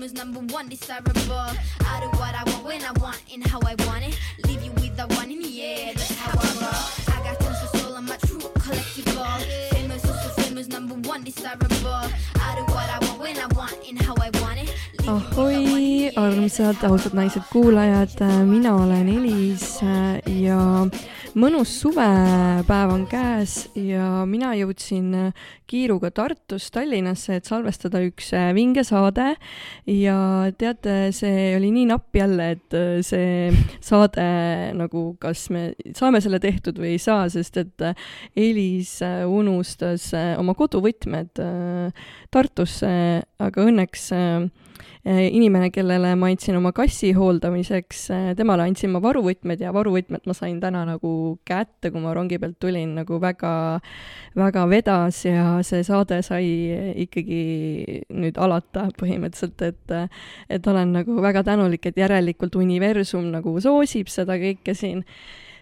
famous, number one, desirable. I do what I want when I want and how I want it. Leave you with the one in the air, that's how I roll. I got tons of soul, I'm a true collectible. Famous, also famous, number one, desirable. I do what I want when I want and how I want it. ahoi, armsad ausad naised kuulajad, mina olen Elis ja mõnus suvepäev on käes ja mina jõudsin äh, kiiruga Tartust Tallinnasse, et salvestada üks äh, vinge saade ja teate, see oli nii napp jälle, et äh, see saade nagu, kas me saame selle tehtud või ei saa, sest et Elis unustas oma koduvõtmed Tartusse, aga õnneks Eh, inimene, kellele ma andsin oma kassi hooldamiseks, eh, temale andsin ma varuvõtmed ja varuvõtmed ma sain täna nagu kätte, kui ma rongi pealt tulin, nagu väga, väga vedas ja see saade sai ikkagi nüüd alata põhimõtteliselt, et et olen nagu väga tänulik, et järelikult universum nagu soosib seda kõike siin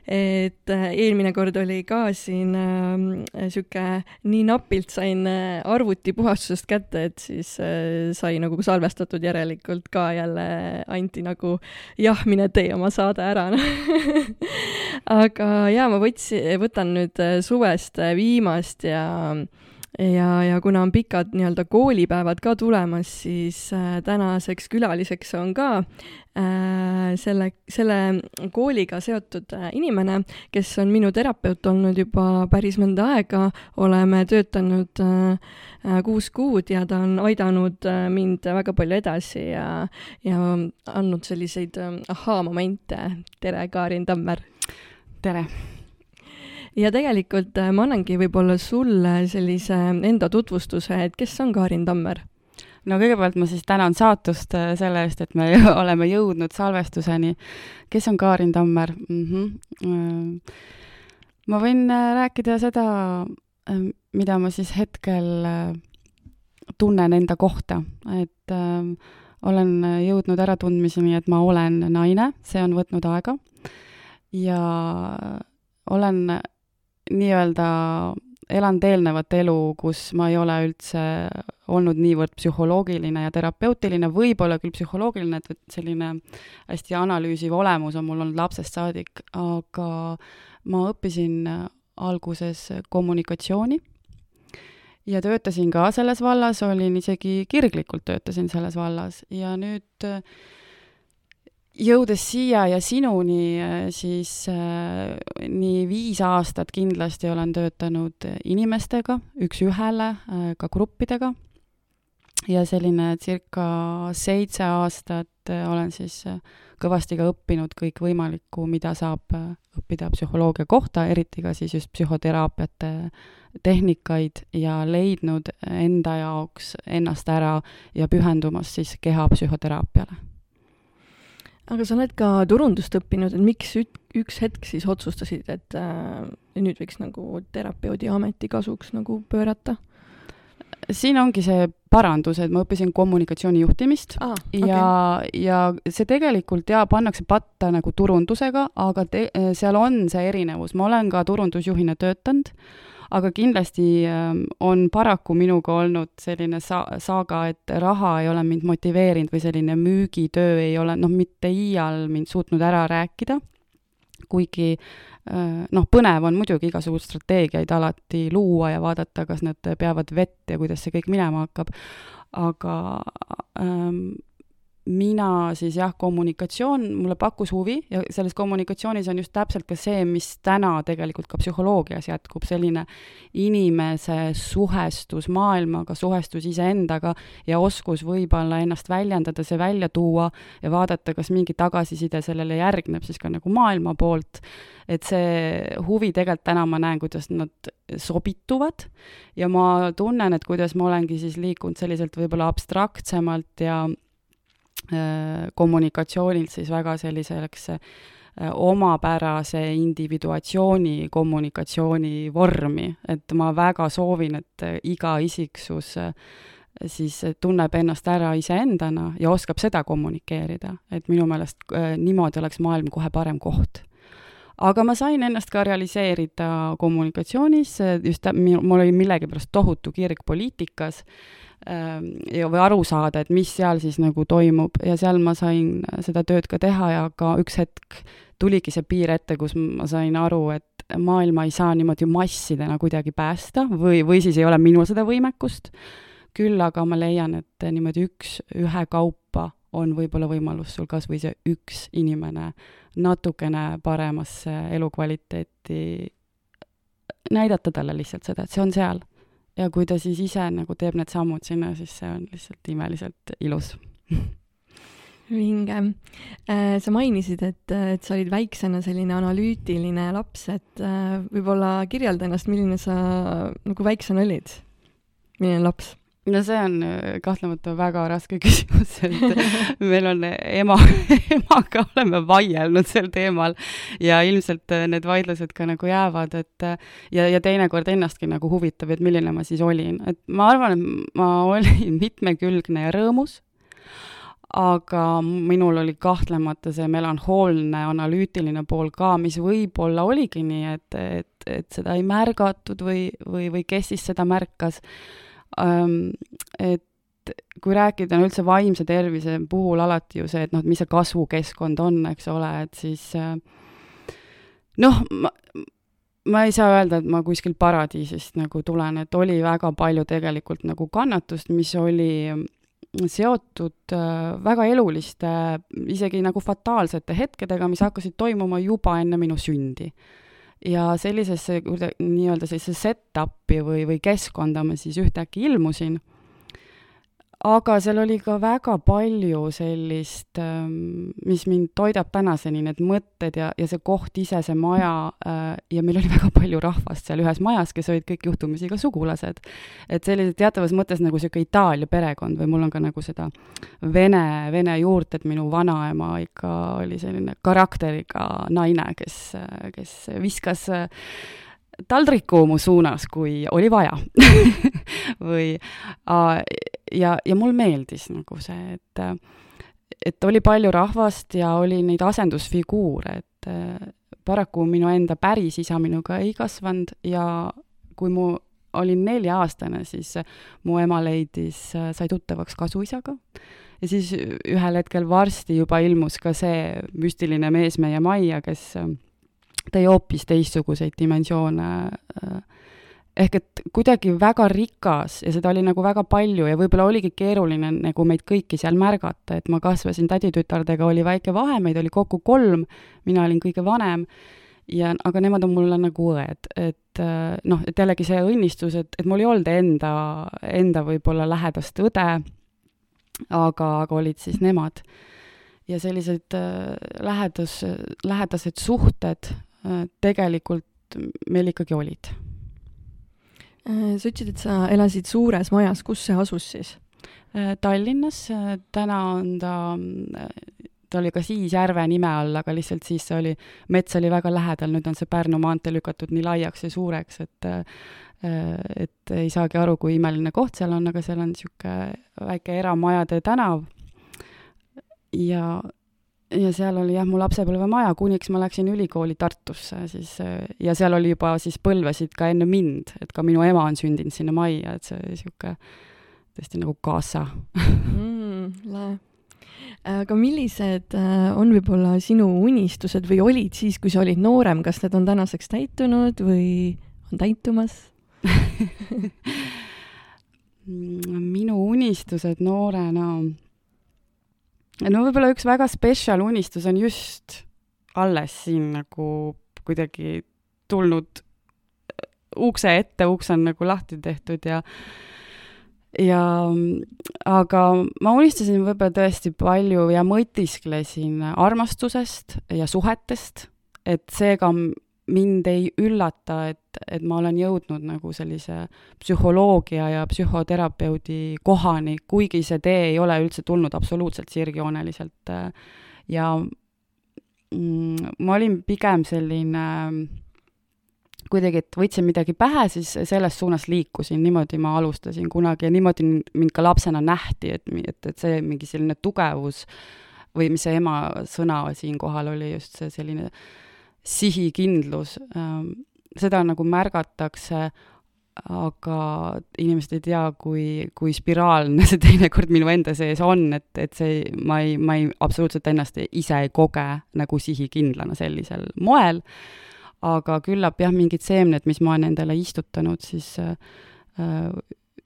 et äh, eelmine kord oli ka siin äh, sihuke, nii napilt sain äh, arvuti puhastusest kätte, et siis äh, sai nagu salvestatud järelikult ka jälle anti nagu jah, mine tee oma saade ära aga jaa, ma võtsin, võtan nüüd äh, suvest äh, viimast ja ja, ja kuna on pikad nii-öelda koolipäevad ka tulemas, siis äh, tänaseks külaliseks on ka äh, selle, selle kooliga seotud äh, inimene, kes on minu terapeut olnud juba päris mõnda aega, oleme töötanud äh, äh kuus kuud ja ta on aidanud mind väga palju edasi ja, ja andnud selliseid ahaa-momente. tere, Kaarin Tammer! tere! Ja tegelikult äh, ma annangi võib-olla sulle sellise enda tutvustuse, et kes on Kaarin Tammer? no kõigepealt ma siis tänan saatust äh, selle eest, et me oleme jõudnud salvestuseni. kes on Kaarin Tammer mm? -hmm. ma võin rääkida seda, mida ma siis hetkel tunnen enda kohta, et äh, olen jõudnud äratundmiseni, et ma olen naine, see on võtnud aega ja olen nii-öelda elanud eelnevat elu, kus ma ei ole üldse olnud niivõrd psühholoogiline ja terapeutiline, võib-olla küll psühholoogiline, et selline hästi analüüsiv olemus on mul olnud lapsest saadik, aga ma õppisin alguses kommunikatsiooni ja töötasin ka selles vallas, olin isegi kirglikult töötasin selles vallas. Ja nüüd äh, jõudes siia ja sinuni, äh, siis äh, nii viis aastat kindlasti olen töötanud inimestega üks-ühele äh,, ka gruppidega, ja selline circa seitse aastat äh, olen siis äh, kõvasti ka õppinud kõikvõimalikku, mida saab äh, õppida psühholoogia kohta, eriti ka siis just psühoteraapiate tehnikaid ja leidnud enda jaoks ennast ära ja pühendumas siis keha psühhoteraapiale aga sa oled ka turundust õppinud, et miks üks hetk siis otsustasid, et äh, nüüd võiks nagu terapeudi ameti kasuks nagu pöörata? siin ongi see parandus, et ma õppisin kommunikatsioonijuhtimist ah, okay. ja, ja see tegelikult jaa, pannakse patta nagu turundusega, aga te, seal on see erinevus, ma olen ka turundusjuhina töötanud aga kindlasti ähm, on paraku minuga olnud selline sa-, saaga, et raha ei ole mind motiveerinud või selline müügitöö ei ole noh, mitte iial mind suutnud ära rääkida, kuigi äh, noh, põnev on muidugi igasuguseid strateegiaid alati luua ja vaadata, kas nad peavad vett ja kuidas see kõik minema hakkab, aga ähm, mina siis jah, kommunikatsioon mulle pakkus huvi ja selles kommunikatsioonis on just täpselt ka see, mis täna tegelikult ka psühholoogias jätkub, selline inimese suhestus maailmaga, suhestus iseendaga ja oskus võib-olla ennast väljendada, see välja tuua ja vaadata, kas mingi tagasiside sellele järgneb siis ka nagu maailma poolt. et see huvi tegelikult täna ma näen, kuidas nad sobituvad ja ma tunnen, et kuidas ma olengi siis liikunud selliselt võib-olla abstraktsemalt ja kommunikatsioonilt siis väga selliseks äh, omapärase individuatsiooni kommunikatsiooni vormi, et ma väga soovin, et äh, iga isiksus siis tunneb ennast ära iseendana ja oskab seda kommunikeerida, et minu meelest niimoodi oleks maailm kohe parem koht. aga ma sain ennast ka realiseerida kommunikatsioonis, just mul oli millegipärast tohutu kirg poliitikas ja, või aru saada, et mis seal siis nagu toimub ja seal ma sain seda tööd ka teha ja ka üks hetk tuligi see piir ette, kus ma sain aru, et maailma ei saa niimoodi massidena kuidagi päästa või, või siis ei ole minul seda võimekust, küll aga ma leian, et niimoodi üks, ühekaupa on võib-olla võimalus sul kas või see üks inimene natukene paremasse elukvaliteeti, näidata talle lihtsalt seda, et see on seal. Ja kui ta siis ise nagu teeb need sammud sinna, siis see on lihtsalt imeliselt ilus vinge. Äh, sa mainisid, et, et sa olid väiksena selline analüütiline laps, et äh, võib-olla kirjelda ennast, milline sa nagu väiksena olid? milline laps? No see on äh, kahtlemata väga raske küsimus, et meil on ema, emaga oleme vaielnud sel teemal ja ilmselt need vaidlused ka nagu jäävad, et ja, ja teinekord ennastki nagu huvitab, et milline ma siis olin, et ma arvan, et ma olin mitmekülgne ja rõõmus aga minul oli kahtlemata see melanhoolne analüütiline pool ka, mis võib-olla oligi nii, et, et, et seda ei märgatud või, või, või kes siis seda märkas. Et kui rääkida on üldse vaimse tervise puhul alati ju see, et noh, et mis see kasvukeskkond on, eks ole, et siis noh, ma, ma ei saa öelda, et ma kuskilt paradiisist nagu tulen, et oli väga palju tegelikult nagu kannatust, mis oli seotud äh, väga eluliste, isegi nagu fataalsete hetkedega, mis hakkasid toimuma juba enne minu sündi. Ja sellisesse nii-öelda sellisesse set-up'i või, või keskkonda ma siis ühtäkki ilmusin aga seal oli ka väga palju sellist, ähm, mis mind toidab tänaseni, need mõtted ja, ja see koht ise, see maja äh, ja meil oli väga palju rahvast seal ühes majas, kes olid kõik juhtumisi ka sugulased. et sellised teatavas mõttes nagu niisugune Itaalia perekond või mul on ka nagu seda vene, vene juurt, et minu vanaema ikka oli selline karakteriga naine, kes, kes viskas taldriku mu suunas, kui oli vaja. Või ja, ja mul meeldis nagu see, et et oli palju rahvast ja oli neid asendusfiguure, et paraku minu enda päris isa minuga ei kasvanud ja kui mu olin nelja-aastane, siis mu ema leidis, sai tuttavaks kasuisaga. Ja siis ühel hetkel varsti juba ilmus ka see müstiline mees meie majja, kes tõi hoopis teistsuguseid dimensioone äh, ehk et kuidagi väga rikas ja seda oli nagu väga palju ja võib-olla oligi keeruline nagu meid kõiki seal märgata, et ma kasvasin täditütardega, oli väike vahe, meid oli kokku kolm, mina olin kõige vanem ja, aga nemad on mulle nagu õed, et äh, noh, et jällegi see õnnistus, et, et mul ei olnud enda, enda võib-olla lähedast õde, aga, aga olid siis nemad. ja sellised äh, lähedus, lähedased suhted tegelikult meil ikkagi olid. Äh, sa ütlesid, et sa elasid suures majas, kus see asus siis? Äh, Tallinnas, äh, täna on ta, ta oli ka siis Järve nime all, aga lihtsalt siis see oli, mets oli väga lähedal, nüüd on see Pärnu maantee lükatud nii laiaks ja suureks, et et ei saagi aru, kui imeline koht seal on, aga seal on niisugune väike eramajade tänav. Ja ja seal oli jah, mu lapsepõlvemaja, kuniks ma läksin ülikooli Tartusse siis ja seal oli juba siis põlvesid ka enne mind, et ka minu ema on sündinud sinna majja, et see niisugune tõesti nagu kaasa mm,. lahe. aga millised äh, on võib-olla sinu unistused või olid siis, kui sa olid noorem, kas need on tänaseks täitunud või on täitumas minu unistused noorena no no võib-olla üks väga spetsial unistus on just alles siin nagu kuidagi tulnud äh, ukse ette, uks on nagu lahti tehtud ja ja aga ma unistasin võib-olla tõesti palju ja mõtisklesin armastusest ja suhetest, et seega mind ei üllata, et, et ma olen jõudnud nagu sellise psühholoogia ja psühhoterapeudi kohani, kuigi see tee ei ole üldse tulnud absoluutselt sirgjooneliselt. ja mm, ma olin pigem selline kuidagi, et võtsin midagi pähe, siis selles suunas liikusin, niimoodi ma alustasin kunagi ja niimoodi mind ka lapsena nähti, et, et, et see mingi selline tugevus või mis see ema sõna siinkohal oli, just see selline äh, sihikindlus, seda nagu märgatakse aga inimesed ei tea, kui, kui spiraalne see teinekord minu enda sees on, et, et see, ma ei, ma ei, absoluutselt ennast ise ei koge nagu sihikindlana sellisel moel, aga küllap jah, mingid seemned, mis ma olen endale istutanud, siis äh,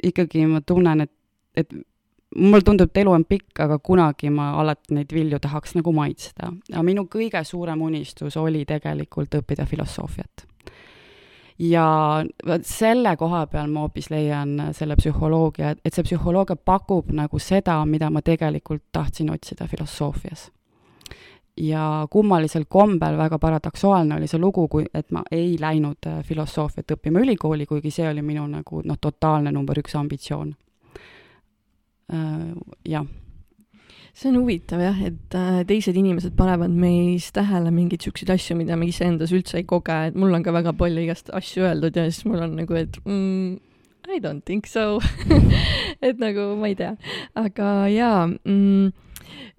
ikkagi ma tunnen, et, et mulle tundub, et elu on pikk, aga kunagi ma alati neid vilju tahaks nagu maitsta. aga minu kõige suurem unistus oli tegelikult õppida filosoofiat ja vot selle koha peal ma hoopis leian selle psühholoogia, et see psühholoogia pakub nagu seda, mida ma tegelikult tahtsin otsida filosoofias. ja kummalisel kombel väga paradoksaalne oli see lugu, kui, et ma ei läinud äh, filosoofiat õppima ülikooli, kuigi see oli minu nagu noh, totaalne number üks ambitsioon. Äh, jah see on huvitav jah, et äh, teised inimesed panevad meis tähele mingeid siukseid asju, mida me iseendas üldse ei koge, et mul on ka väga palju igast asju öeldud ja siis mul on nagu, et mm, I don't think so et nagu ma ei tea, aga jaa mm,,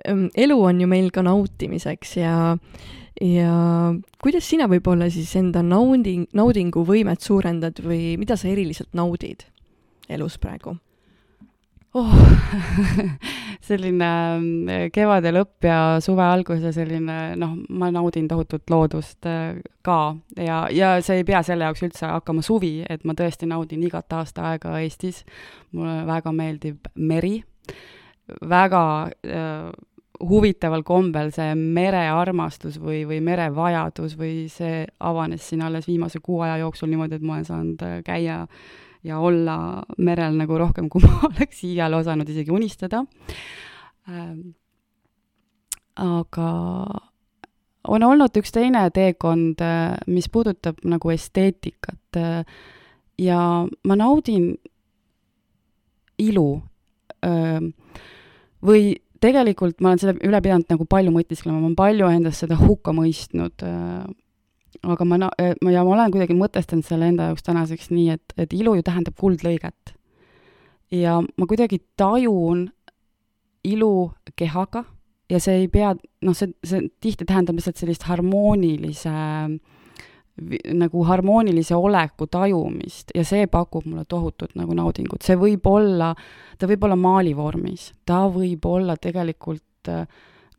mm, elu on ju meil ka nautimiseks ja ja kuidas sina võib-olla siis enda nauding, naudinguvõimet suurendad või mida sa eriliselt naudid elus praegu? oh selline mm, kevade lõpp ja suve algus ja selline noh, ma naudin tohutult loodust äh, ka ja, ja see ei pea selle jaoks üldse hakkama suvi, et ma tõesti naudin igat aastaaega Eestis. mulle väga meeldib meri, väga äh, huvitaval kombel see merearmastus või, või merevajadus või see avanes siin alles viimase kuu aja jooksul niimoodi, et ma olen saanud äh, käia äh, ja olla merel nagu rohkem, kui ma oleks iial osanud isegi unistada ähm,. aga on olnud üks teine teekond, äh, mis puudutab nagu esteetikat äh, ja ma naudin ilu ähm, või tegelikult ma olen selle üle pidanud nagu palju mõtisklema, ma olen palju endas seda hukka mõistnud äh, aga ma, eh, ma, ja ma olen kuidagi mõtestanud selle enda jaoks tänaseks nii, et, et ilu ju tähendab kuldlõiget. ja ma kuidagi tajun ilu kehaga ja see ei pea, noh, see, see tihti tähendab lihtsalt sellist harmoonilise nagu harmoonilise oleku tajumist ja see pakub mulle tohutut nagu naudingut, see võib olla, ta võib olla maalivormis, ta võib olla tegelikult äh,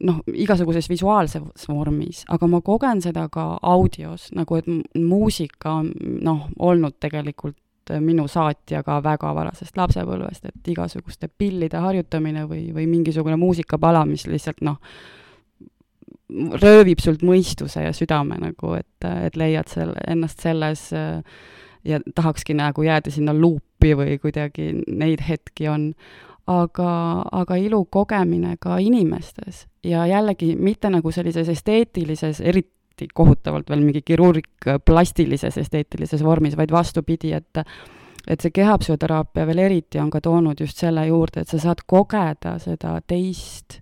noh, igasuguses visuaalses vormis, aga ma kogen seda ka audios, nagu et muusika on noh, olnud tegelikult minu saatja ka väga varasest lapsepõlvest, et igasuguste pillide harjutamine või, või mingisugune muusikapala, mis lihtsalt noh, röövib sult mõistuse ja südame nagu, et, et leiad selle, ennast selles ja tahakski nagu jääda sinna luupi või kuidagi neid hetki on aga, aga ilu kogemine ka inimestes ja jällegi mitte nagu sellises esteetilises, eriti kohutavalt veel mingi kirurg plastilises esteetilises vormis, vaid vastupidi, et et see kehapsühhoteraapia veel eriti on ka toonud just selle juurde, et sa saad kogeda seda teist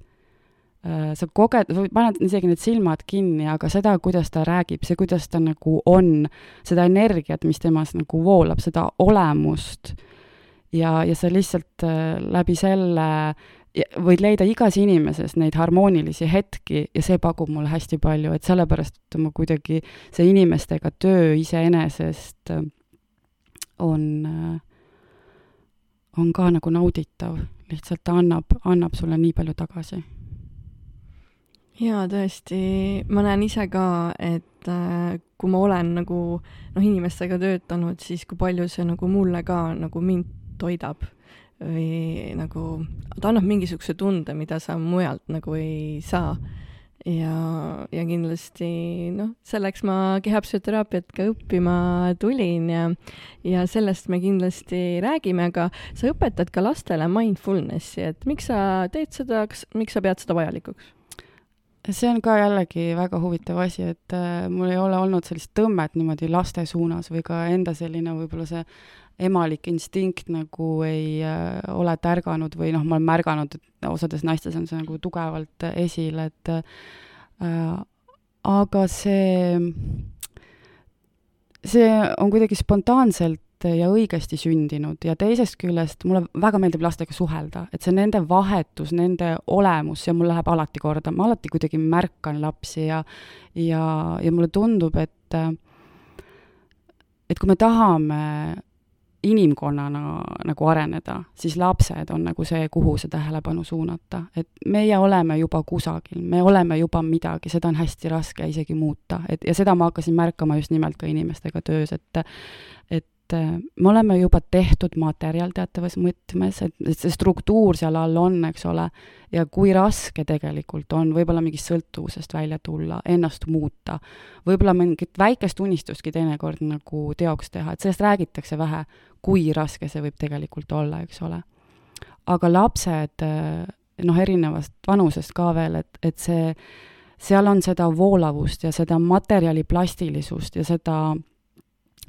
äh, sa koged, paned isegi need silmad kinni, aga seda, kuidas ta räägib, see, kuidas ta nagu on, seda energiat, mis temas nagu voolab, seda olemust äh,, ja, ja sa lihtsalt äh, läbi selle võid leida igas inimeses neid harmoonilisi hetki ja see pakub mulle hästi palju, et sellepärast ma kuidagi, see inimestega töö iseenesest äh, on, äh, on ka nagu nauditav, lihtsalt ta annab, annab sulle nii palju tagasi. jaa, tõesti, ma näen ise ka, et kui ma olen nagu noh, inimestega töötanud, siis kui palju see nagu mulle ka nagu mind toidab või nagu, ta annab mingisuguse tunde, mida sa mujalt nagu ei saa. ja, ja kindlasti noh, selleks ma kehapsühhoteraapiat ka õppima tulin ja, ja sellest me kindlasti räägime, aga sa õpetad ka lastele mindfulnessi, et miks sa teed seda, kas, miks sa pead seda vajalikuks? see on ka jällegi väga huvitav asi, et äh, mul ei ole olnud sellist tõmmet niimoodi laste suunas või ka enda selline võib-olla see emalik instinkt nagu ei äh, ole tärganud või noh, ma olen märganud, et osades naistes on see nagu tugevalt esil, et äh, aga see, see on kuidagi spontaanselt ja õigesti sündinud ja teisest küljest mulle väga meeldib lastega suhelda, et see nende vahetus, nende olemus, see mul läheb alati korda, ma alati kuidagi märkan lapsi ja ja, ja mulle tundub, et et kui me tahame inimkonnana nagu areneda, siis lapsed on nagu see, kuhu see tähelepanu suunata. et meie oleme juba kusagil, me oleme juba midagi, seda on hästi raske isegi muuta, et ja seda ma hakkasin märkama just nimelt ka inimestega töös, et et et äh, me oleme juba tehtud materjal teatavas mõtmes, et, et see struktuur seal all on, eks ole, ja kui raske tegelikult on võib-olla mingist sõltuvusest välja tulla, ennast muuta, võib-olla mingit väikest unistustki teinekord nagu teoks teha, et sellest räägitakse vähe, kui raske see võib tegelikult olla, eks ole. aga lapsed, äh, noh, erinevast vanusest ka veel, et, et see, seal on seda voolavust ja seda materjali plastilisust ja seda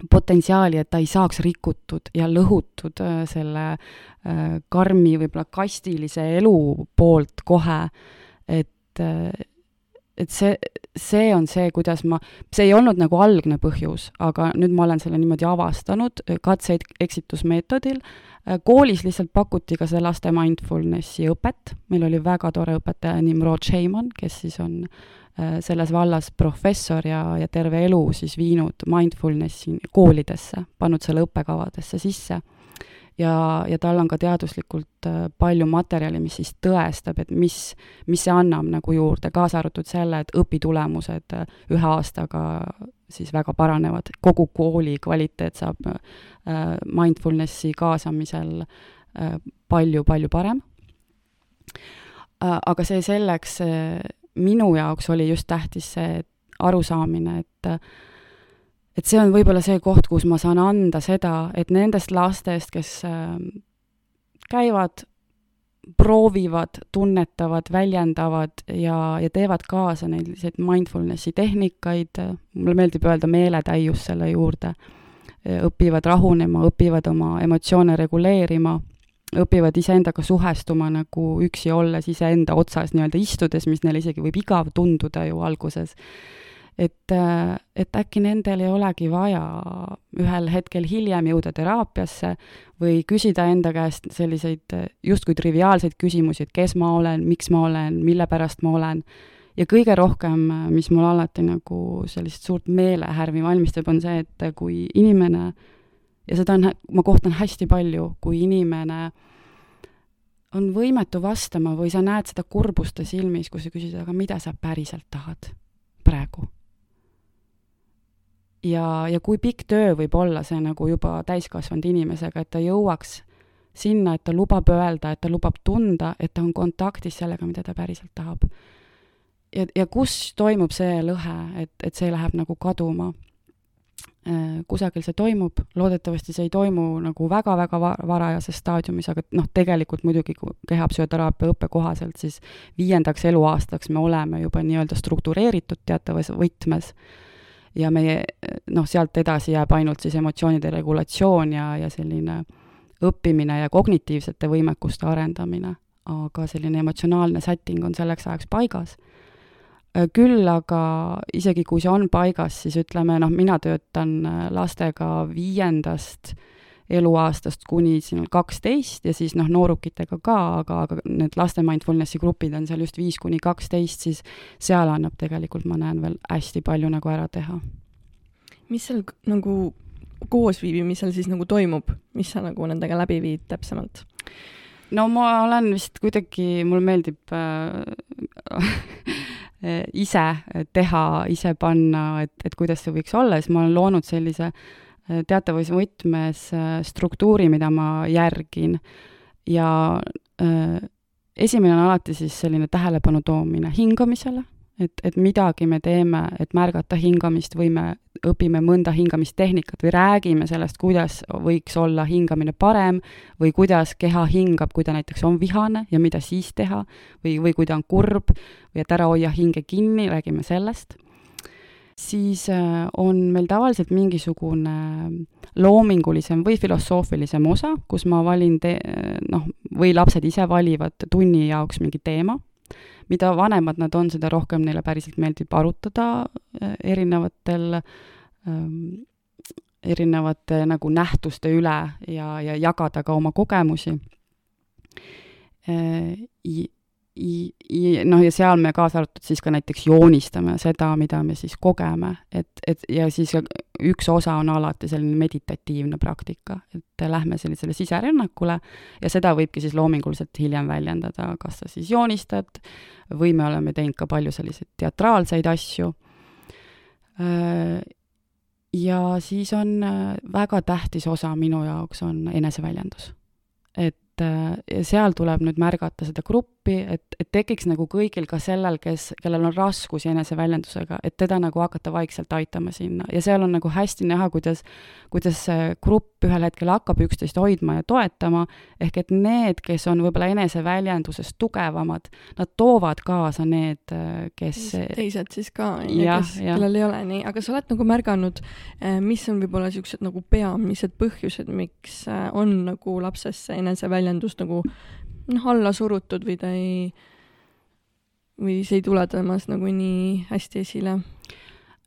potentsiaali, et ta ei saaks rikutud ja lõhutud äh, selle äh, karmi, võib-olla kastilise elu poolt kohe, et äh, et see, see on see, kuidas ma, see ei olnud nagu algne põhjus, aga nüüd ma olen selle niimoodi avastanud katseid eksitusmeetodil. koolis lihtsalt pakuti ka seda laste mindfulnessi õpet, meil oli väga tore õpetaja Nimrod Sheiman, kes siis on Äh, selles vallas professor ja, ja terve elu siis viinud mindfulnessi koolidesse, pannud selle õppekavadesse sisse. Ja, ja tal on ka teaduslikult äh, palju materjali, mis siis tõestab, et mis, mis see annab nagu juurde, kaasa arvatud selle, et õpitulemused äh, ühe aastaga siis väga paranevad, kogu kooli kvaliteet saab mindfulnessi kaasamisel palju-palju parem. aga see selleks minu jaoks oli just tähtis see arusaamine, et et see on võib-olla see koht, kus ma saan anda seda, et nendest lastest, kes ähm, käivad, proovivad, tunnetavad, väljendavad ja, ja teevad kaasa neid selliseid mindfulnessi tehnikaid, mulle meeldib öelda meeletäius selle juurde, õpivad rahunema, õpivad oma emotsioone reguleerima õpivad iseendaga suhestuma nagu üksi olles, iseenda otsas nii-öelda istudes, mis neile isegi võib igav tunduda ju alguses. Et, et äkki nendel ei olegi vaja ühel hetkel hiljem jõuda teraapiasse või küsida enda käest selliseid justkui triviaalseid küsimusi, et kes ma olen, miks ma olen, mille pärast ma olen, ja kõige rohkem, mis mul alati nagu sellist suurt meelehärmi valmistab, on see, et kui inimene ja seda on, ma kohtan hästi palju, kui inimene on võimetu vastama või sa näed seda kurbust ta silmis, kui sa küsid, aga mida sa päriselt tahad praegu? Ja, ja kui pikk töö võib olla see nagu juba täiskasvanud inimesega, et ta jõuaks sinna, et ta lubab öelda, et ta lubab tunda, et ta on kontaktis sellega, mida ta päriselt tahab. ja, ja kus toimub see lõhe, et, et see läheb nagu kaduma Äh, kusagil see toimub, loodetavasti see ei toimu nagu väga-väga varajases staadiumis, aga noh, tegelikult muidugi kehapsühhoteraapia õppe kohaselt siis viiendaks eluaastaks me oleme juba nii-öelda struktureeritud teatavas võtmes ja meie noh, sealt edasi jääb ainult siis emotsioonide regulatsioon ja, ja selline õppimine ja kognitiivsete võimekuste arendamine, aga selline emotsionaalne setting on selleks ajaks paigas. Äh, küll aga isegi kui see on paigas, siis ütleme noh, mina töötan äh, lastega viiendast eluaastast kuni siin kaksteist ja siis noh, noorukitega ka, aga, aga need laste mindfulnessi grupid on seal just viis kuni kaksteist, siis seal annab tegelikult, ma näen veel hästi palju nagu ära teha. mis seal nagu koosviibimisel siis nagu toimub, mis sa nagu nendega läbi viid täpsemalt? no ma olen vist kuidagi, mulle meeldib äh, ise teha, ise panna, et, et kuidas see võiks olla, siis ma olen loonud sellise eh, teatavas võtmes eh, struktuuri, mida ma järgin. Ja äh, esimene on alati siis selline tähelepanu toomine hingamisele, et, et midagi me teeme, et märgata hingamist või me õpime mõnda hingamistehnikat või räägime sellest, kuidas võiks olla hingamine parem või kuidas keha hingab, kui ta näiteks on vihane ja mida siis teha, või, või kui ta on kurb või et ära hoia hinge kinni, räägime sellest siis äh, on meil tavaliselt mingisugune loomingulisem või filosoofilisem osa, kus ma valin te-, noh, või lapsed ise valivad tunni jaoks mingi teema mida vanemad nad on, seda rohkem neile päriselt meeldib arutada äh, erinevatel ähm, erinevate nagu nähtuste üle ja, ja jagada ka oma kogemusi noh, ja seal me kaasa arvatud siis ka näiteks joonistame seda, mida me siis kogeme, et, et ja siis üks osa on alati selline meditatiivne praktika, et lähme sellisele siserännakule ja seda võibki siis loominguliselt hiljem väljendada, kas sa siis joonistad või me oleme teinud ka palju selliseid teatraalseid asju. ja siis on väga tähtis osa minu jaoks on eneseväljendus. et et seal tuleb nüüd märgata seda gruppi, et, et tekiks nagu kõigil ka sellel, kes, kellel on raskusi eneseväljendusega, et teda nagu hakata vaikselt aitama sinna. Ja seal on nagu hästi näha, kuidas, kuidas see grupp ühel hetkel hakkab üksteist hoidma ja toetama, ehk et need, kes on võib-olla eneseväljenduses tugevamad, nad toovad kaasa need, kes teised siis ka, kes, kellel ei ole nii, aga sa oled nagu märganud, eh, mis on võib-olla niisugused nagu peamised põhjused, miks on nagu lapsesse eneseväljendus väljendus nagu noh, alla surutud või ta ei, või see ei tule temas nagu nii hästi esile?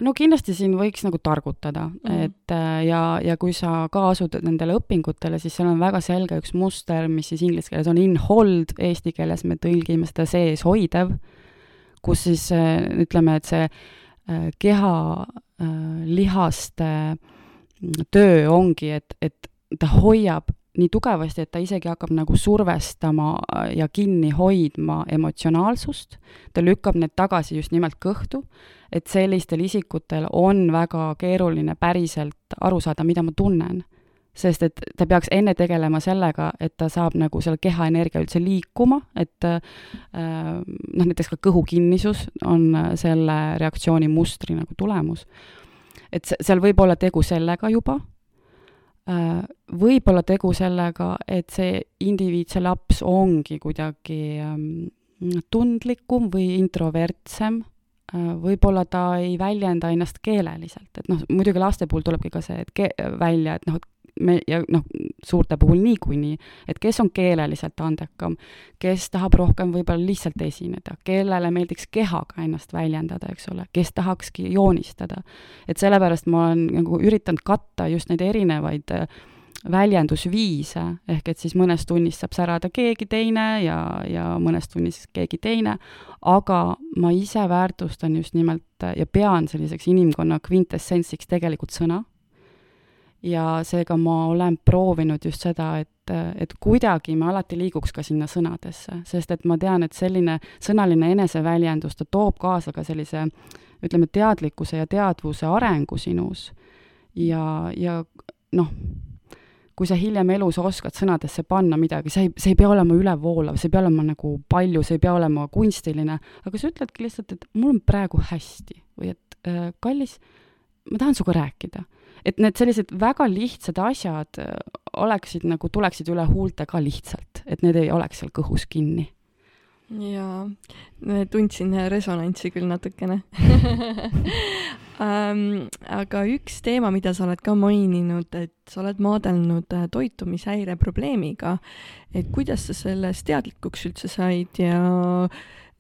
no kindlasti siin võiks nagu targutada mm, -hmm. et äh, ja, ja kui sa ka asud nendele õpingutele, siis seal on väga selge üks muster, mis siis inglise keeles on in hold, eesti keeles me tõlgime seda sees hoidev, kus siis äh, ütleme, et see äh, keha lihaste töö ongi, et, et ta hoiab nii tugevasti, et ta isegi hakkab nagu survestama ja kinni hoidma emotsionaalsust, ta lükkab need tagasi just nimelt kõhtu, et sellistel isikutel on väga keeruline päriselt aru saada, mida ma tunnen. sest et ta peaks enne tegelema sellega, et ta saab nagu selle kehaenergia üldse liikuma, et äh, noh, näiteks ka kõhukinnisus on selle reaktsiooni mustri nagu tulemus. et seal võib olla tegu sellega juba Äh, võib olla tegu sellega, et see indiviid, see laps ongi kuidagi ähm, tundlikum või introvertsem, äh, võib-olla ta ei väljenda ennast keeleliselt, et noh, muidugi laste puhul tulebki ka see, et ke-, välja, et noh, et me ja noh, suurte puhul niikuinii, et kes on keeleliselt andekam, kes tahab rohkem võib-olla lihtsalt esineda, kellele meeldiks kehaga ennast väljendada, eks ole, kes tahakski joonistada. et sellepärast ma olen nagu üritanud katta just neid erinevaid äh, väljendusviise, ehk et siis mõnes tunnis saab särada keegi teine ja, ja mõnes tunnis keegi teine, aga ma ise väärtustan just nimelt ja pean selliseks inimkonna kvintessentsiks tegelikult sõna ja seega ma olen proovinud just seda, et, et kuidagi me alati liiguks ka sinna sõnadesse, sest et ma tean, et selline sõnaline eneseväljendus, ta toob kaasa ka sellise ütleme, teadlikkuse ja teadvuse arengu sinus. Ja, ja noh, kui sa hiljem elus oskad sõnadesse panna midagi, see ei, see ei pea olema ülevoolav, see ei pea olema nagu palju, see ei pea olema kunstiline, aga sa ütledki lihtsalt, et mul on praegu hästi või et äh, kallis, ma tahan sinuga rääkida et need sellised väga lihtsad asjad äh, oleksid nagu, tuleksid üle huulte ka lihtsalt, et need ei oleks seal kõhus kinni. jaa, tundsin resonantsi küll natukene um,. aga üks teema, mida sa oled ka maininud, et sa oled maadelnud äh, toitumishäire probleemiga, et kuidas sa sellest teadlikuks üldse said ja,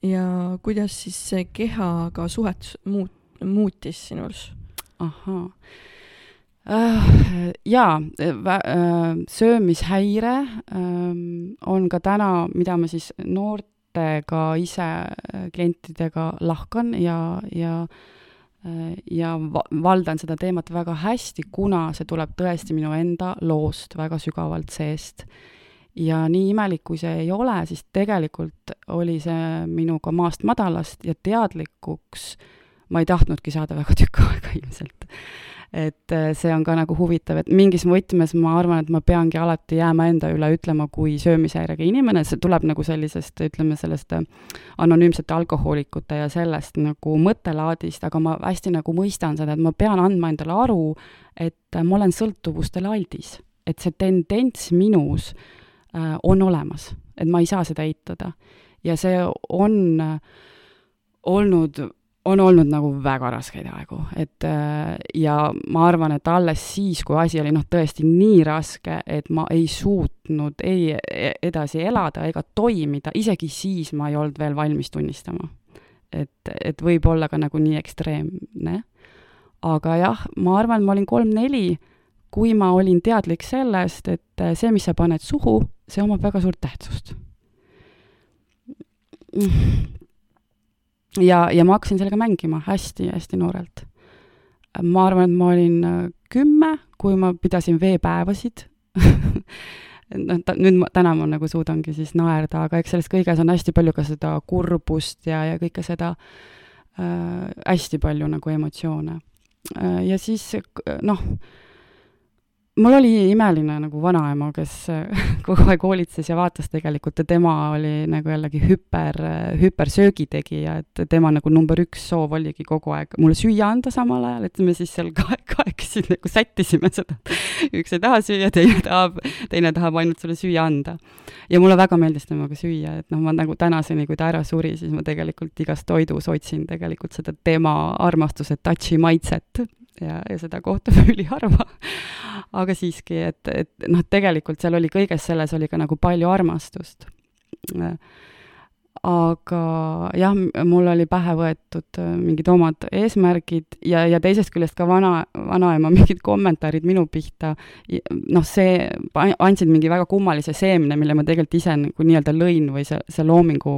ja kuidas siis see kehaga suhet muut-, muutis sinus? ahhaa Äh, jaa, äh, söömishäire ähm, on ka täna, mida ma siis noortega ise äh, klientidega lahkan ja, ja ja valdan seda teemat väga hästi, kuna see tuleb tõesti minu enda loost väga sügavalt seest. ja nii imelik, kui see ei ole, siis tegelikult oli see minuga maast madalast ja teadlikuks ma ei tahtnudki saada väga tükk aega ilmselt et äh, see on ka nagu huvitav, et mingis võtmes ma arvan, et ma peangi alati jääma enda üle ütlema kui söömishäirega inimene, see tuleb nagu sellisest, ütleme sellest äh, anonüümsete alkohoolikute ja sellest nagu mõttelaadist, aga ma hästi nagu mõistan seda, et ma pean andma endale aru, et äh, ma olen sõltuvustele aldis. et see tendents minus on olemas, et ma ei saa seda eitada. ja see on olnud on olnud nagu väga raskeid aegu, et äh, ja ma arvan, et alles siis, kui asi oli noh, tõesti nii raske, et ma ei suutnud ei e-, edasi elada ega toimida, isegi siis ma ei olnud veel valmis tunnistama. et, et võib olla ka nagu nii ekstreemne. aga jah, ma arvan, et ma olin kolm-neli, kui ma olin teadlik sellest, et see, mis sa paned suhu, see omab väga suurt tähtsust. Ja, ja ma hakkasin sellega mängima hästi-hästi noorelt. ma arvan, et ma olin kümme, kui ma pidasin veepäevasid noh, nüüd ma, täna ma nagu suudangi siis naerda, aga eks selles kõiges on hästi palju ka seda kurbust ja, ja kõike seda äh,, hästi palju nagu emotsioone äh,. ja siis noh, mul oli imeline nagu vanaema, kes kogu aeg hoolitses ja vaatas tegelikult ja tema oli nagu jällegi hüper, hüpersöögitegija, et tema nagu number üks soov oligi kogu aeg mulle süüa anda samal ajal, et me siis seal kahe, kahekesi nagu sättisime seda. üks ei taha süüa, teine tahab, teine tahab ainult sulle süüa anda. ja mulle väga meeldis temaga süüa, et noh, ma nagu tänaseni, kui ta ära suri, siis ma tegelikult igas toidus otsin tegelikult seda tema armastuse touch'i maitset ja, ja seda kohtub üliharva. aga siiski, et, et noh, tegelikult seal oli kõiges selles oli ka nagu palju armastust. Aga jah, mul oli pähe võetud äh, mingid omad eesmärgid ja, ja teisest küljest ka vana, vanaema mingid kommentaarid minu pihta, noh, see, andsid mingi väga kummalise seemne, mille ma tegelikult ise nagu nii-öelda lõin või see, see loomingu,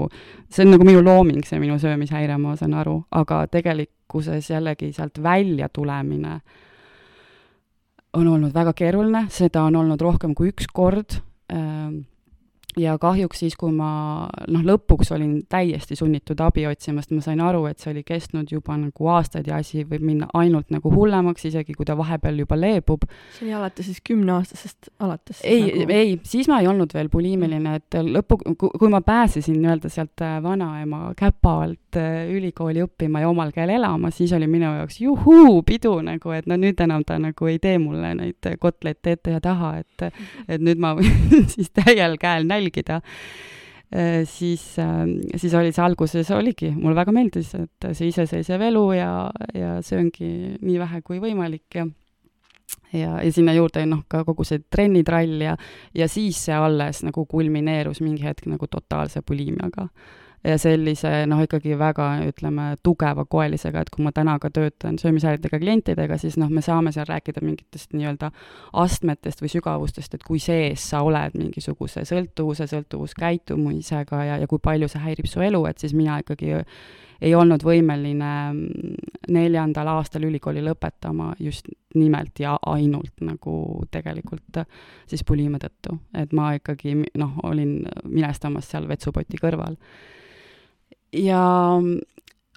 see on nagu minu looming, see minu söömishäire, ma saan aru, aga tegelikkuses jällegi sealt välja tulemine on olnud väga keeruline, seda on olnud rohkem kui üks kord äh, ja kahjuks siis, kui ma noh, lõpuks olin täiesti sunnitud abi otsima, sest ma sain aru, et see oli kestnud juba nagu aastaid ja asi võib minna ainult nagu hullemaks, isegi kui ta vahepeal juba leebub. see oli alates siis kümneaastasest alates? ei nagu..., ei, siis ma ei olnud veel puliimiline, et lõpu, kui ma pääsesin nii-öelda sealt äh, vanaema käpa alt ülikooli õppima ja omal käel elama, siis oli minu jaoks juhuu, pidu nagu, et no nüüd enam ta nagu ei tee mulle neid kotlette ette ja taha, et et nüüd ma võin siis täiel käel nälga jälgida, äh, siis, ähm, siis oli see alguses, oligi, mulle väga meeldis, et see iseseisev elu ja, ja sööngi nii vähe kui võimalik ja ja, ja sinna juurde noh, ka kogu see trennitrall ja, ja siis see alles nagu kulmineerus mingi hetk nagu totaalse buliimiaga ja sellise noh, ikkagi väga, ütleme, tugeva koelisega, et kui ma täna ka töötan söömishäiretega klientidega, siis noh, me saame seal rääkida mingitest nii-öelda astmetest või sügavustest, et kui sees sa oled mingisuguse sõltuvuse, sõltuvuskäitumisega ja, ja kui palju see häirib su elu, et siis mina ikkagi ei olnud võimeline neljandal aastal ülikooli lõpetama just nimelt ja ainult nagu tegelikult siis buliimia tõttu. et ma ikkagi noh, olin minestamas seal vetsupoti kõrval ja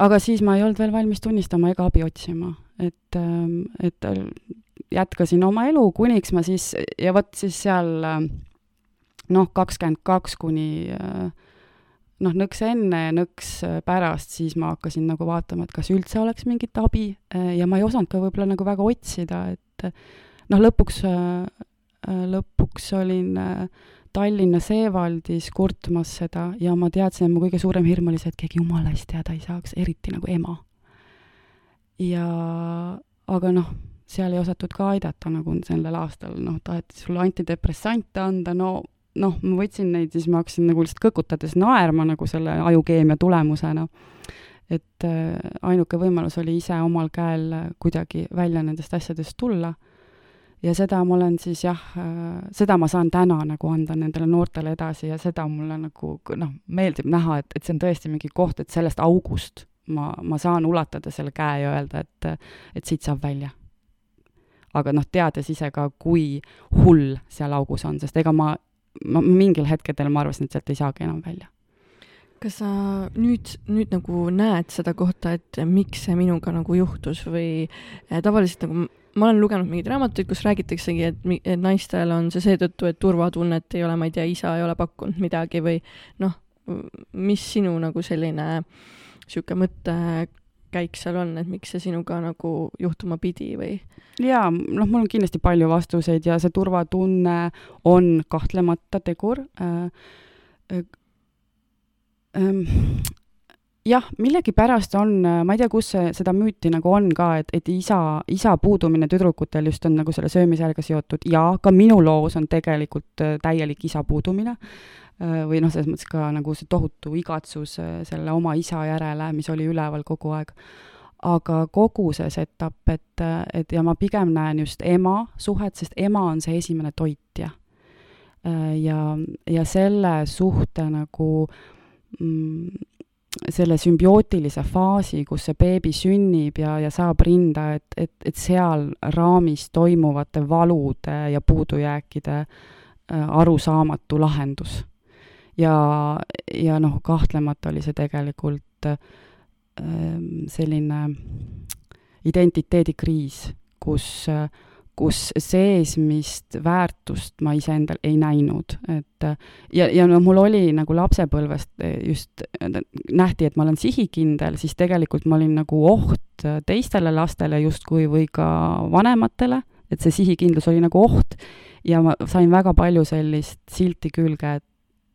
aga siis ma ei olnud veel valmis tunnistama ega abi otsima, et, ähm, et jätkasin oma elu, kuniks ma siis, ja vot siis seal noh, kakskümmend kaks kuni noh, nõks enne, nõks pärast, siis ma hakkasin nagu vaatama, et kas üldse oleks mingit abi. Ja ma ei osanud ka võib-olla nagu väga otsida, et noh, lõpuks, lõpuks olin äh, Tallinna Seevaldis kurtmas seda ja ma teadsin, et mu kõige suurem hirm oli see, et keegi jumala eest teada ei saaks, eriti nagu ema. ja aga noh, seal ei osatud ka aidata nagu sellel aastal, noh, taheti sulle antidepressante anda, no noh, ma võtsin neid, siis ma hakkasin nagu lihtsalt kõkutades naerma nagu selle ajukeemia tulemusena. et äh, ainuke võimalus oli ise omal käel kuidagi välja nendest asjadest tulla ja seda ma olen siis jah, äh, seda ma saan täna nagu anda nendele noortele edasi ja seda mulle nagu noh, meeldib näha, et, et see on tõesti mingi koht, et sellest august ma, ma saan ulatada selle käe ja öelda, et, et siit saab välja. aga noh, teades ise ka, kui hull seal augus on, sest ega ma, ma mingil hetkedel ma arvasin, et sealt ei saagi enam välja kas sa nüüd, nüüd nagu näed seda kohta, et miks see minuga nagu juhtus või tavaliselt nagu ma olen lugenud mingeid raamatuid, kus räägitaksegi, et, et naistel on see seetõttu, et turvatunnet ei ole, ma ei tea, isa ei ole pakkunud midagi või noh, mis sinu nagu selline niisugune mõttekäik seal on, et miks see sinuga nagu juhtuma pidi või? jaa, noh, mul on kindlasti palju vastuseid ja see turvatunne on kahtlemata tegur äh,. Äh, äh, jah, millegipärast on, ma ei tea, kus see, seda müüti nagu on ka, et, et isa, isa puudumine tüdrukutel just on nagu selle söömisega seotud ja ka minu loos on tegelikult äh, täielik isa puudumine. Äh, või noh, selles mõttes ka nagu see tohutu igatsus äh, selle oma isa järele, mis oli üleval kogu aeg. aga kogu see setup, et, et ja ma pigem näen just ema suhet, sest ema on see esimene toitja. ja, ja selle suhte nagu mm, selle sümbiootilise faasi, kus see beebi sünnib ja, ja saab rinda, et, et, et seal raamis toimuvate valude ja puudujääkide äh, arusaamatu lahendus. ja, ja noh, kahtlemata oli see tegelikult äh, selline identiteedikriis, kus äh, kus seesmist väärtust ma iseendal ei näinud, et ja, ja no mul oli nagu lapsepõlvest just, nähti, et ma olen sihikindel, siis tegelikult ma olin nagu oht teistele lastele justkui või ka vanematele, et see sihikindlus oli nagu oht ja ma sain väga palju sellist silti külge, et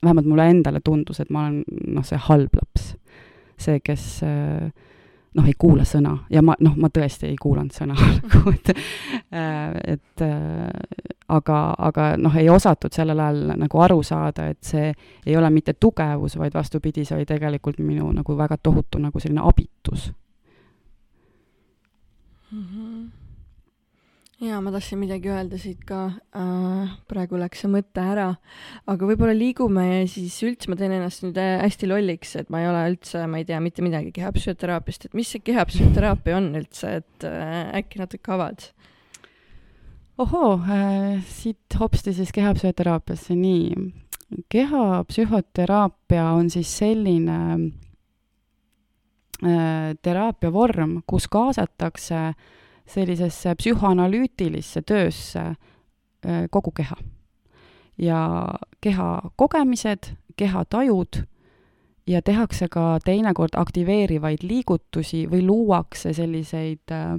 vähemalt mulle endale tundus, et ma olen noh, see halb laps. see, kes äh, noh, ei kuula sõna ja ma, noh, ma tõesti ei kuulanud sõna nagu, et äh, et äh, aga, aga noh, ei osatud sellel ajal nagu aru saada, et see ei ole mitte tugevus, vaid vastupidi, see oli tegelikult minu nagu väga tohutu nagu selline abitus mm. -hmm jaa, ma tahtsin midagi öelda siit ka äh,, praegu läks see mõte ära, aga võib-olla liigume siis üldse, ma teen ennast nüüd äh, hästi lolliks, et ma ei ole üldse, ma ei tea mitte midagi kehapsühhoteraapiast, et mis see kehapsühhoteraapia on üldse, et äh, äkki natuke avad? ohoo äh,, siit hopsti siis kehapsühhoteraapiasse, nii. kehapsühhoteraapia on siis selline äh, teraapiavorm, kus kaasatakse äh, sellisesse psühhoanalüütilisse töösse äh, kogu keha. ja keha kogemised, kehatajud ja tehakse ka teinekord aktiveerivaid liigutusi või luuakse selliseid äh,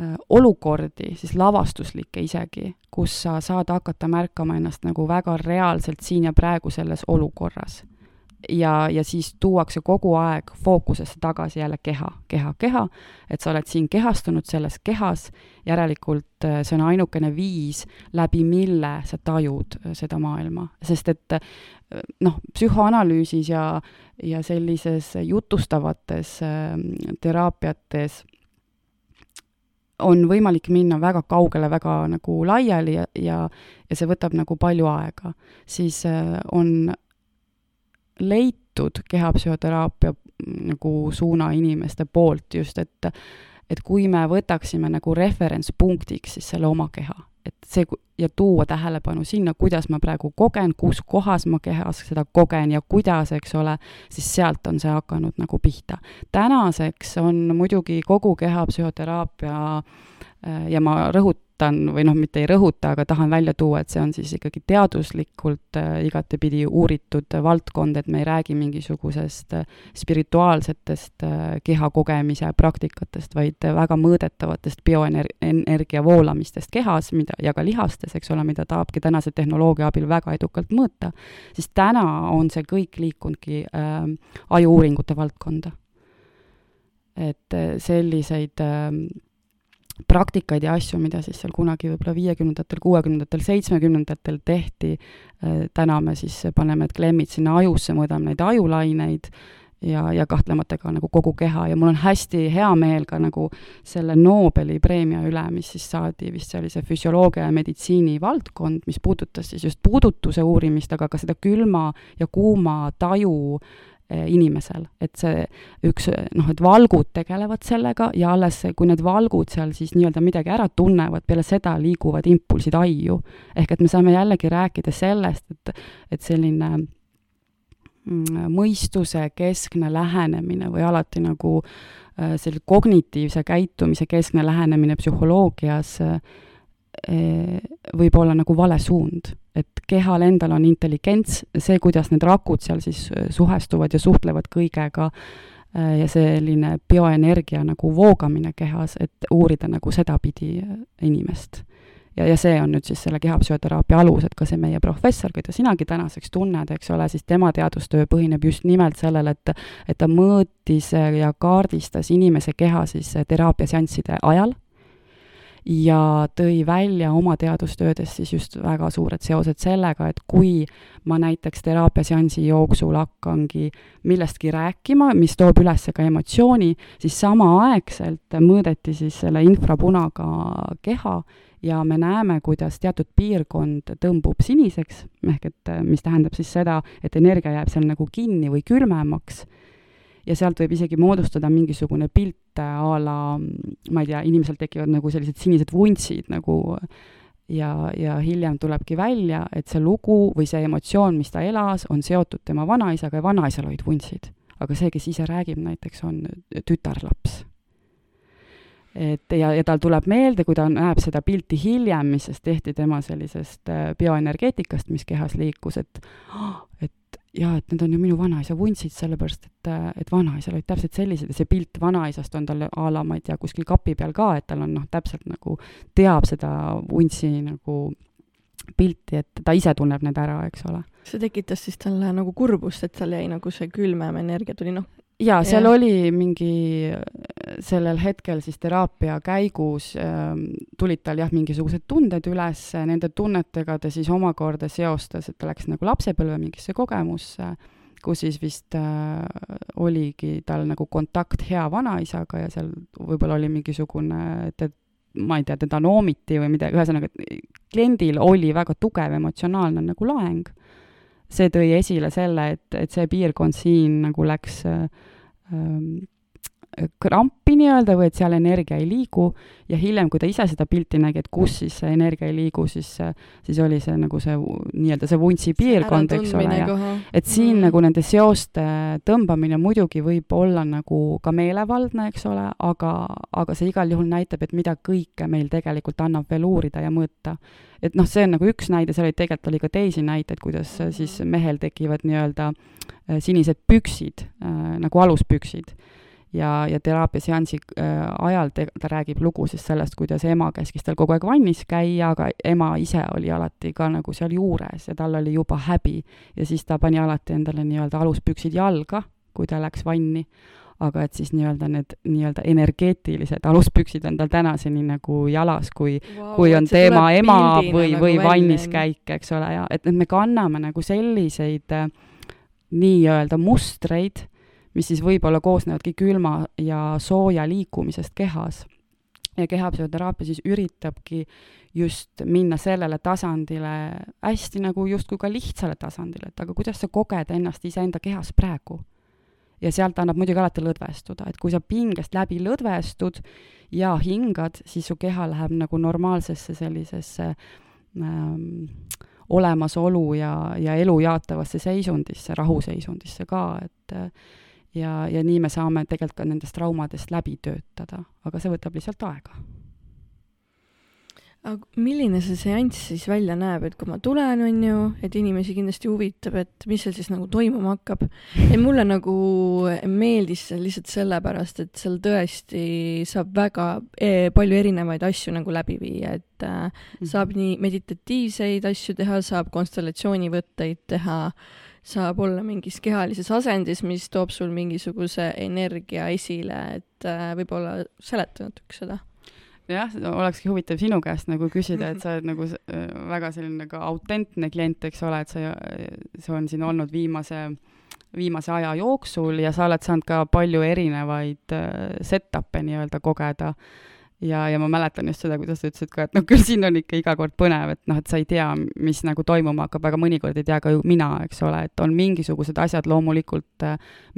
äh, olukordi, siis lavastuslikke isegi, kus sa saad hakata märkama ennast nagu väga reaalselt siin ja praegu selles olukorras ja, ja siis tuuakse kogu aeg fookusesse tagasi jälle keha, keha, keha, et sa oled siin kehastunud selles kehas, järelikult äh, see on ainukene viis, läbi mille sa tajud äh, seda maailma, sest et äh, noh, psühhoanalüüsis ja, ja sellises jutustavates teraapiates on võimalik minna väga kaugele, väga nagu laiali ja, ja, ja see võtab nagu palju aega, siis on leitud kehapsühhoteraapia nagu suuna inimeste poolt just, et et kui me võtaksime nagu referentspunktiks siis selle oma keha, et see ja tuua tähelepanu sinna, kuidas ma praegu kogen, kus kohas ma kehas seda kogen ja kuidas, eks ole, siis sealt on see hakanud nagu pihta. tänaseks on muidugi kogu kehapsühhoteraapia äh, ja ma rõhutan, rõhutan või noh, mitte ei rõhuta, aga tahan välja tuua, et see on siis ikkagi teaduslikult äh, igatepidi uuritud valdkond, et me ei räägi mingisugusest äh, spirituaalsetest äh, keha kogemise praktikatest, vaid väga mõõdetavatest bioenergia voolamistest kehas, mida, ja ka lihastes, eks ole, mida tahabki tänase tehnoloogia abil väga edukalt mõõta, siis täna on see kõik liikunudki äh, ajuuuringute valdkonda. et selliseid äh, praktikaid ja asju, mida siis seal kunagi võib-olla viiekümnendatel, kuuekümnendatel, seitsmekümnendatel tehti, äh, täna me siis paneme klemmid sinna ajusse, mõõdame neid ajulaineid ja, ja kahtlemata ka nagu kogu keha ja mul on hästi hea meel ka nagu selle Nobeli preemia üle, mis siis saadi, vist see oli see füsioloogia ja meditsiini valdkond, mis puudutas siis just puudutuse uurimist, aga ka seda külma ja kuuma taju äh, inimesel, et see üks noh, et valgud tegelevad sellega ja alles, kui need valgud seal siis nii-öelda midagi ära tunnevad, peale seda liiguvad impulsid aiu. ehk et me saame jällegi rääkida sellest, et, et selline mm, mõistuse keskne lähenemine või alati nagu äh, selle kognitiivse käitumise keskne lähenemine psühholoogias äh, võib olla nagu vale suund et kehal endal on intelligents, see, kuidas need rakud seal siis äh, suhestuvad ja suhtlevad kõigega, äh, ja selline bioenergia nagu voogamine kehas, et uurida nagu sedapidi inimest. ja, ja see on nüüd siis selle kehapsühhoteraapia alus, et ka see meie professor, keda sinagi tänaseks tunned, eks ole, siis tema teadustöö põhineb just nimelt sellel, et et ta mõõtis ja kaardistas inimese keha siis teraapiaseansside ajal ja tõi välja oma teadustöödes siis just väga suured seosed sellega, et kui ma näiteks teraapiaseansi jooksul hakkangi millestki rääkima, mis toob üles ka emotsiooni, siis samaaegselt mõõdeti siis selle infrapunaga keha ja me näeme, kuidas teatud piirkond tõmbub siniseks, ehk et mis tähendab siis seda, et energia jääb seal nagu kinni või külmemaks. Ja sealt võib isegi moodustada mingisugune pilt a la, ma ei tea, inimesel tekivad nagu sellised sinised vuntsid nagu ja, ja hiljem tulebki välja, et see lugu või see emotsioon, mis ta elas, on seotud tema vanaisaga ja vanaisal olid vuntsid. aga see, kes ise räägib näiteks, on tütarlaps. et ja, ja tal tuleb meelde, kui ta näeb seda pilti hiljem, mis siis tehti tema sellisest äh, bioenergeetikast, mis kehas liikus, et et jaa, et need on ju minu vanaisa vuntsid, sellepärast et, et vanaisal olid täpselt sellised ja see pilt vanaisast on tal a la, ma ei tea, kuskil kapi peal ka, et tal on noh, täpselt nagu teab seda vuntsi nagu pilti, et ta ise tunneb need ära, eks ole. see tekitas siis talle nagu kurbust, et tal jäi nagu see külmem energia tuli, noh, jaa, seal ja. oli mingi, sellel hetkel siis teraapia käigus äh, tulid tal jah, mingisugused tunded üles, nende tunnetega ta siis omakorda seostas, et ta läks nagu lapsepõlve mingisse kogemusse, kus siis vist äh, oligi tal nagu kontakt hea vanaisaga ja seal võib-olla oli mingisugune, et ma ei tea, teda noomiti või midagi, ühesõnaga, kliendil oli väga tugev emotsionaalne nagu laeng see tõi esile selle, et, et see piirkond siin nagu läks äh, ähm, krampi nii-öelda või et seal energia ei liigu. Ja hiljem, kui ta ise seda pilti nägi, et kus siis see energia ei liigu, siis, siis oli see nagu see nii-öelda see vuntsi piirkond, eks ole, ja et siin mm. nagu nende seoste tõmbamine muidugi võib olla nagu ka meelevaldne, eks ole, aga, aga see igal juhul näitab, et mida kõike meil tegelikult annab veel uurida ja mõõta. et noh, see on nagu üks näide, seal oli tegelikult oli ka teisi näiteid, kuidas siis mehel tekivad nii-öelda äh, sinised püksid äh, nagu aluspüksid ja, ja teraapiaseansi äh, ajal te, ta räägib lugu siis sellest, kuidas ema käskis tal kogu aeg vannis käia, aga ema ise oli alati ka nagu seal juures ja tal oli juba häbi. ja siis ta pani alati endale nii-öelda aluspüksid jalga, kui ta läks vanni. aga et siis nii-öelda need nii-öelda energeetilised aluspüksid on tal tänaseni nagu jalas, kui wow,, kui on tema ema või nagu, või vanniskäik, eks ole, ja et, et me kanname nagu selliseid äh, nii-öelda mustreid mis siis võib-olla koosnevadki külma ja sooja liikumisest kehas. ja kehapsühhoteraapia siis üritabki just minna sellele tasandile hästi nagu justkui ka lihtsale tasandile, et aga kuidas sa koged ennast iseenda kehas praegu. ja sealt annab muidugi alati lõdvestuda, et kui sa pingest läbi lõdvestud ja hingad, siis su keha läheb nagu normaalsesse sellisesse ähm, olemasolu ja, ja elu jaatavasse seisundisse, rahuseisundisse ka, et ja, ja nii me saame tegelikult ka nendest traumadest läbi töötada, aga see võtab lihtsalt aega. aga milline see seanss siis välja näeb, et kui ma tulen, on ju, et inimesi kindlasti huvitab, et mis seal siis nagu toimuma hakkab. et mulle nagu meeldis see lihtsalt sellepärast, et seal tõesti saab väga e palju erinevaid asju nagu läbi viia, et äh, saab nii meditatiivseid asju teha, saab konstellatsioonivõtteid teha saab olla mingis kehalises asendis, mis toob sul mingisuguse energia esile, et äh, võib-olla seleta natuke seda. Jah, olekski huvitav sinu käest nagu küsida, et sa oled nagu äh, väga selline nagu autentne klient, eks ole, et sa, see on siin olnud viimase, viimase aja jooksul ja sa oled saanud ka palju erinevaid äh, set-up'e nii-öelda kogeda ja, ja ma mäletan just seda, kuidas sa ütlesid ka, et noh, küll siin on ikka iga kord põnev, et noh, et sa ei tea, mis nagu toimuma hakkab, aga mõnikord ei tea ka ju mina, eks ole, et on mingisugused asjad loomulikult,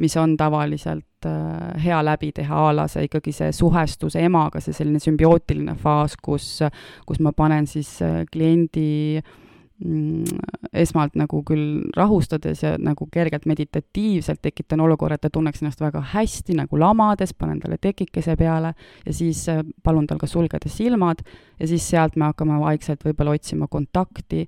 mis on tavaliselt hea läbi teha, a la see ikkagi see suhestus emaga, see selline sümbiootiline faas, kus, kus ma panen siis kliendi äh, esmalt nagu küll rahustades ja nagu kergelt meditatiivselt tekitan olukorra, et ta tunneks ennast väga hästi nagu lamades, panen talle tekikese peale ja siis äh, palun tal ka sulgeda silmad ja siis sealt me hakkame vaikselt võib-olla otsima kontakti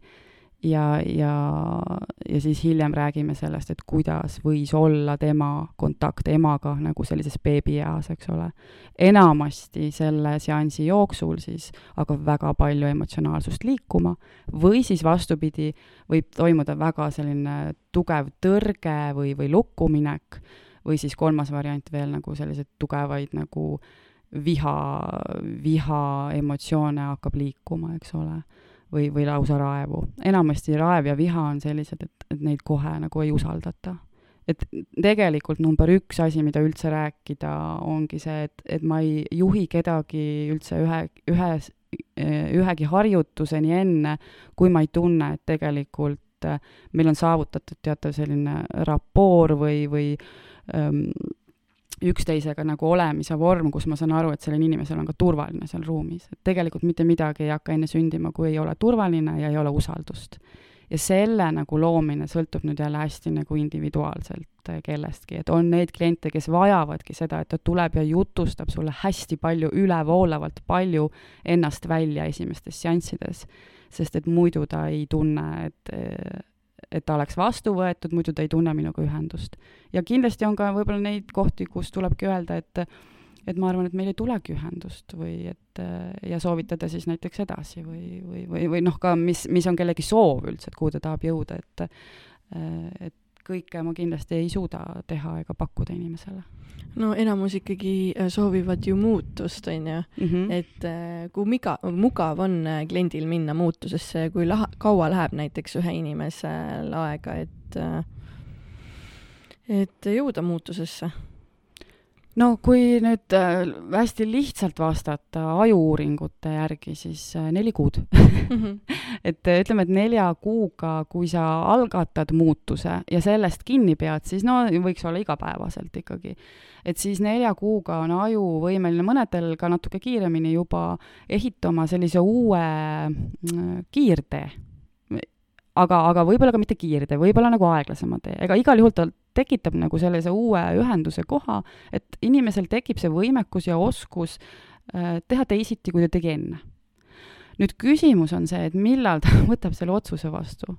ja, ja, ja siis hiljem räägime sellest, et kuidas võis olla tema kontakt emaga nagu sellises beebieas, eks ole. enamasti selle seansi jooksul siis hakkab väga palju emotsionaalsust liikuma või siis vastupidi, võib toimuda väga selline tugev tõrge või, või lukkuminek või siis kolmas variant veel nagu selliseid tugevaid nagu viha, viha emotsioone hakkab liikuma, eks ole või, või lausa raevu. enamasti raev ja viha on sellised, et, et neid kohe nagu ei usaldata. et tegelikult number üks asi, mida üldse rääkida, ongi see, et, et ma ei juhi kedagi üldse ühe, ühes, ühegi harjutuseni enne, kui ma ei tunne, et tegelikult meil on saavutatud teatav selline rapoor või, või ähm, üksteisega nagu olemise vorm, kus ma saan aru, et sellel inimesel on ka turvaline seal ruumis. et tegelikult mitte midagi ei hakka enne sündima, kui ei ole turvaline ja ei ole usaldust. ja selle nagu loomine sõltub nüüd jälle hästi nagu individuaalselt eh, kellestki, et on neid kliente, kes vajavadki seda, et ta tuleb ja jutustab sulle hästi palju, ülevoolavalt palju ennast välja esimestes seanssides, sest et muidu ta ei tunne, et eh, et ta oleks vastu võetud, muidu ta ei tunne minuga ühendust. ja kindlasti on ka võib-olla neid kohti, kus tulebki öelda, et et ma arvan, et meil ei tulegi ühendust või et ja soovitada siis näiteks edasi või, või, või, või noh, ka mis, mis on kellegi soov üldse, et kuhu ta tahab jõuda, et et kõike ma kindlasti ei suuda teha ega pakkuda inimesele. no enamus ikkagi äh, soovivad ju muutust, on ju mm, -hmm. et äh, kui miga, mugav on äh, kliendil minna muutusesse, kui laha, kaua läheb näiteks ühe inimesel aega, et et jõuda muutusesse no kui nüüd äh, hästi lihtsalt vastata ajuuuringute järgi, siis äh, neli kuud mm. -hmm. et äh, ütleme, et nelja kuuga, kui sa algatad muutuse ja sellest kinni pead, siis no võiks olla igapäevaselt ikkagi. et siis nelja kuuga on aju võimeline mõnedel ka natuke kiiremini juba ehitama sellise uue kiirtee aga, aga võib-olla ka mitte kiirtee, võib-olla nagu aeglasema tee, ega igal juhul ta tekitab nagu sellise uue ühenduse koha, et inimesel tekib see võimekus ja oskus äh, teha teisiti, kui ta tegi enne. nüüd küsimus on see, et millal ta võtab selle otsuse vastu.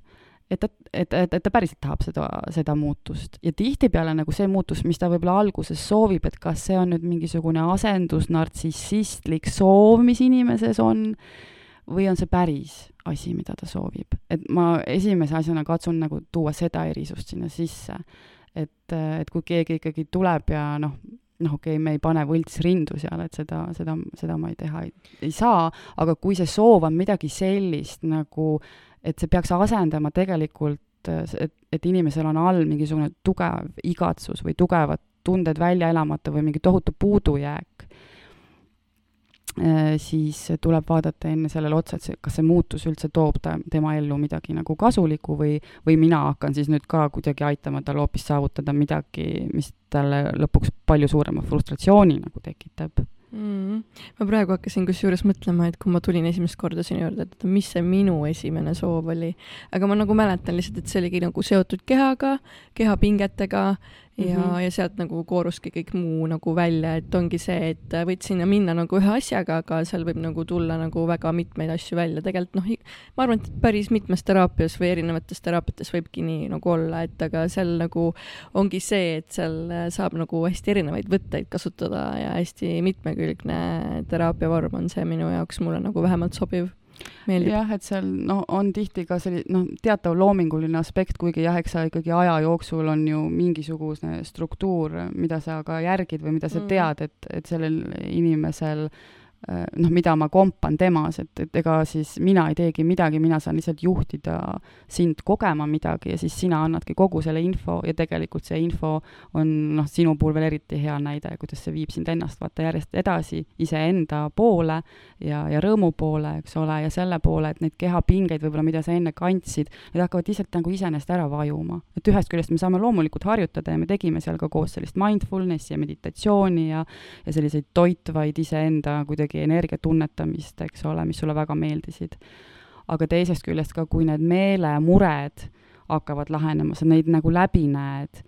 et ta, et, et, et ta päriselt tahab seda, seda muutust ja tihtipeale nagu see muutus, mis ta võib-olla alguses soovib, et kas see on nüüd mingisugune asendus, nartsissistlik soov, mis inimeses on, või on see päris asi, mida ta soovib. et ma esimese asjana katsun nagu tuua seda erisust sinna sisse. et, et kui keegi ikkagi tuleb ja noh, noh, okei okay,, me ei pane võltsrindu seal, et seda, seda, seda ma ei teha ei, ei saa, aga kui see soov on midagi sellist nagu, et see peaks asendama tegelikult, et, et inimesel on all mingisugune tugev igatsus või tugevad tunded välja elamata või mingi tohutu puudujääk, siis tuleb vaadata enne sellele otsa, et see, kas see muutus üldse toob ta, tema ellu midagi nagu kasulikku või, või mina hakkan siis nüüd ka kuidagi aitama tal hoopis saavutada midagi, mis talle lõpuks palju suurema frustratsiooni nagu tekitab mm.. ma praegu hakkasin kusjuures mõtlema, et kui ma tulin esimest korda sinu juurde, et mis see minu esimene soov oli. aga ma nagu mäletan lihtsalt, et see oligi nagu seotud kehaga, kehapingetega ja mm, -hmm. ja sealt nagu kooruski kõik muu nagu välja, et ongi see, et võid sinna minna nagu ühe asjaga, aga seal võib nagu tulla nagu väga mitmeid asju välja, tegelikult noh, ma arvan, et päris mitmes teraapias või erinevates teraapiates võibki nii nagu olla, et aga seal nagu ongi see, et seal saab nagu hästi erinevaid võtteid kasutada ja hästi mitmekülgne teraapiavorm on see minu jaoks, mulle nagu vähemalt sobiv jah, et seal noh, on tihti ka selline noh, teatav loominguline aspekt, kuigi jah, eks sa ikkagi aja jooksul on ju mingisugune struktuur, mida sa ka järgid või mida sa mm. tead, et, et sellel inimesel äh, Äh, noh, mida ma kompan temas, et, et ega siis mina ei teegi midagi, mina saan lihtsalt juhtida sind kogema midagi ja siis sina annadki kogu selle info ja tegelikult see info on noh, sinu puhul veel eriti hea näide, kuidas see viib sind ennast vaata järjest edasi iseenda poole ja, ja rõõmu poole, eks ole, ja selle poole, et neid kehapingeid võib-olla, mida sa enne kandsid, need hakkavad lihtsalt nagu iseenesest ära vajuma. et ühest küljest me saame loomulikult harjutada ja me tegime seal ka koos sellist mindfulness'i ja meditatsiooni ja ja selliseid toitvaid iseenda kuidagi kuidagi energia tunnetamist, eks ole, mis sulle väga meeldisid. aga teisest küljest ka, kui need meelemured hakkavad lahenema, sa neid nagu läbi näed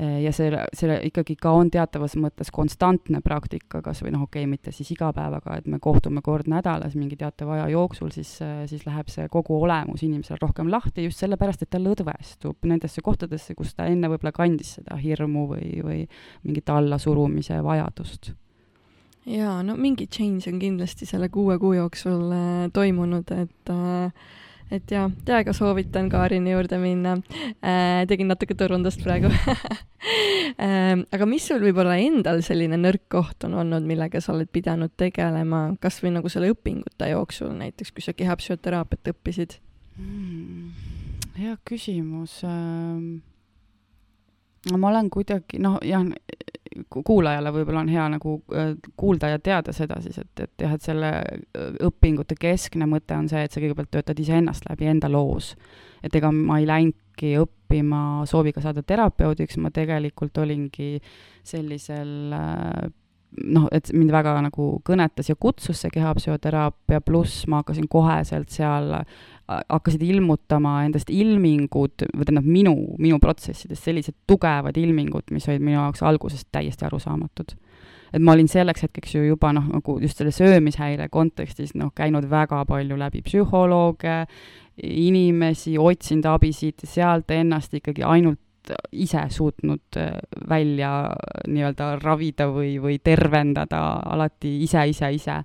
eh, ja see, see ikkagi ka on teatavas mõttes konstantne praktika, kas või noh, okei okay,, mitte siis iga päev, aga et me kohtume kord nädalas mingi teatava aja jooksul, siis, siis läheb see kogu olemus inimesel rohkem lahti just sellepärast, et ta lõdvestub nendesse kohtadesse, kus ta enne võib-olla kandis seda hirmu või, või mingit allasurumise vajadust jaa, no mingi change on kindlasti selle kuue kuu jooksul äh, toimunud, et äh, et jaa, täiega soovitan Kaarini juurde minna äh,. tegin natuke turundust praegu äh, aga mis sul võib-olla endal selline nõrk koht on olnud, millega sa oled pidanud tegelema, kas või nagu selle õpingute jooksul näiteks, kui sa kehapsühhoteraapiat õppisid hmm,? hea küsimus ähm ma olen kuidagi noh, jah, kuulajale võib-olla on hea nagu äh, kuulda ja teada seda siis, et, et jah, et selle äh, õpingute keskne mõte on see, et sa kõigepealt töötad iseennast läbi enda loos. et ega ma ei läinudki õppima sooviga saada terapeudiks, ma tegelikult olingi sellisel äh, noh, et mind väga nagu kõnetas ja kutsus see kehapsühhoteraapia, pluss ma hakkasin koheselt seal hakkasid ilmutama endast ilmingud, või tähendab, minu, minu protsessidest sellised tugevad ilmingud, mis olid minu jaoks algusest täiesti arusaamatud. et ma olin selleks hetkeks ju juba noh, nagu just selle söömishäire kontekstis noh, käinud väga palju läbi psühholooge, inimesi, otsinud abi siit ja sealt, ennast ikkagi ainult ise suutnud äh, välja nii-öelda ravida või, või tervendada alati ise, ise, ise.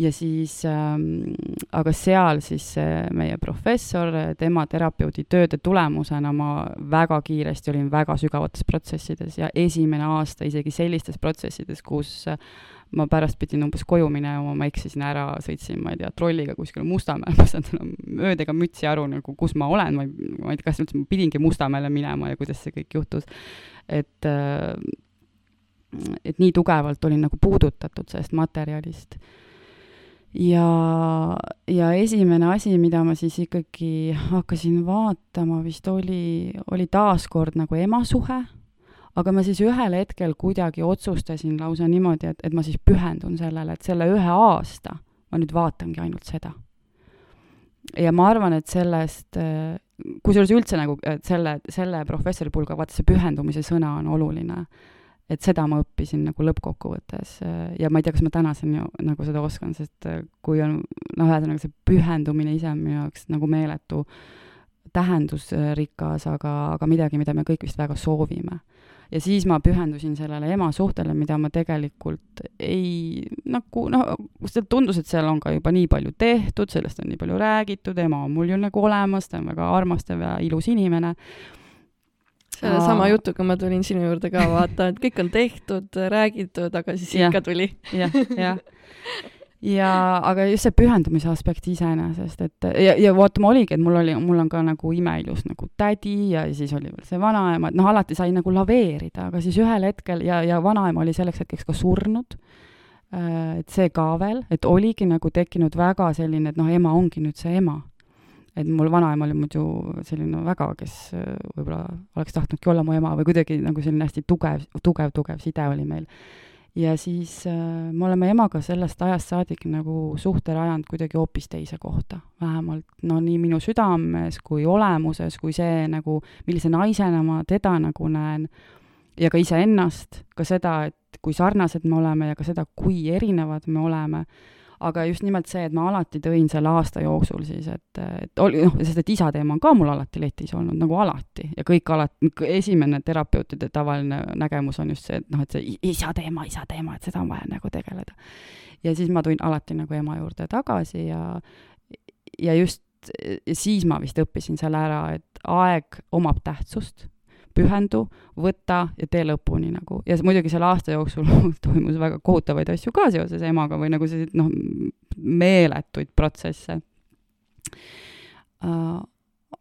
Ja siis ähm,, aga seal siis äh, meie professor, tema terapeudi tööde tulemusena ma väga kiiresti olin väga sügavates protsessides ja esimene aasta isegi sellistes protsessides, kus äh, ma pärast pidin umbes koju minema, ma eksisin ära, sõitsin, ma ei tea, trolliga kuskile Mustamäele, ma ei saanud enam ööd ega mütsi aru nagu, kus ma olen, ma ei, ma ei tea, kas üldse ma pidingi Mustamäele minema ja kuidas see kõik juhtus. et äh, et nii tugevalt olin nagu puudutatud sellest materjalist ja, ja esimene asi, mida ma siis ikkagi hakkasin vaatama, vist oli, oli taaskord nagu ema suhe, aga ma siis ühel hetkel kuidagi otsustasin lausa niimoodi, et, et ma siis pühendun sellele, et selle ühe aasta ma nüüd vaatangi ainult seda. ja ma arvan, et sellest, kusjuures üldse nagu, selle, selle professori puhul ka vaata see pühendumise sõna on oluline et seda ma õppisin nagu lõppkokkuvõttes ja ma ei tea, kas ma tänaseni nagu seda oskan, sest äh, kui on noh, ühesõnaga see pühendumine ise on minu jaoks nagu meeletu tähendusrikas, aga, aga midagi, mida me kõik vist väga soovime. Ja siis ma pühendusin sellele ema suhtele, mida ma tegelikult ei nagu noh, tundus, et seal on ka juba nii palju tehtud, sellest on nii palju räägitud, ema on mul ju nagu olemas, ta on väga armastav ja ilus inimene. Sellesama jutuga ma tulin sinu juurde ka, vaata, et kõik on tehtud, räägitud, aga siis ja, ikka tuli. Ja,. jah, jah ja aga just see pühendumise aspekt iseenesest, et ja, ja vaata, ma oligi, et mul oli, mul on ka nagu imeilus nagu tädi ja siis oli veel see vanaema, et noh, alati sai nagu laveerida, aga siis ühel hetkel ja, ja vanaema oli selleks hetkeks ka surnud. Äh, et see ka veel, et oligi nagu tekkinud väga selline, et noh, ema ongi nüüd see ema et mul vanaema oli muidu selline väga, kes äh, võib-olla oleks tahtnudki olla mu ema või kuidagi nagu selline hästi tugev, tugev, tugev side oli meil. Ja siis äh, me oleme emaga sellest ajast saadik nagu suhte rajanud kuidagi hoopis teise kohta, vähemalt no nii minu südames kui olemuses, kui see nagu, millise naisena ma teda nagu näen. Ja ka iseennast, ka seda, et kui sarnased me oleme ja ka seda, kui erinevad me oleme aga just nimelt see, et ma alati tõin selle aasta jooksul siis, et, et oli, noh, sest et isa teema on ka mul alati letis olnud, nagu alati, ja kõik alati, esimene terapeutide tavaline nägemus on just see, et noh, et see isa teema, isa teema, et seda on vaja nagu tegeleda. ja siis ma tulin alati nagu ema juurde tagasi ja, ja just siis ma vist õppisin selle ära, et aeg omab tähtsust pühendu, võta ja tee lõpuni nagu. ja muidugi selle aasta jooksul toimus väga kohutavaid asju ka seoses emaga või nagu selliseid noh, meeletuid protsesse uh,.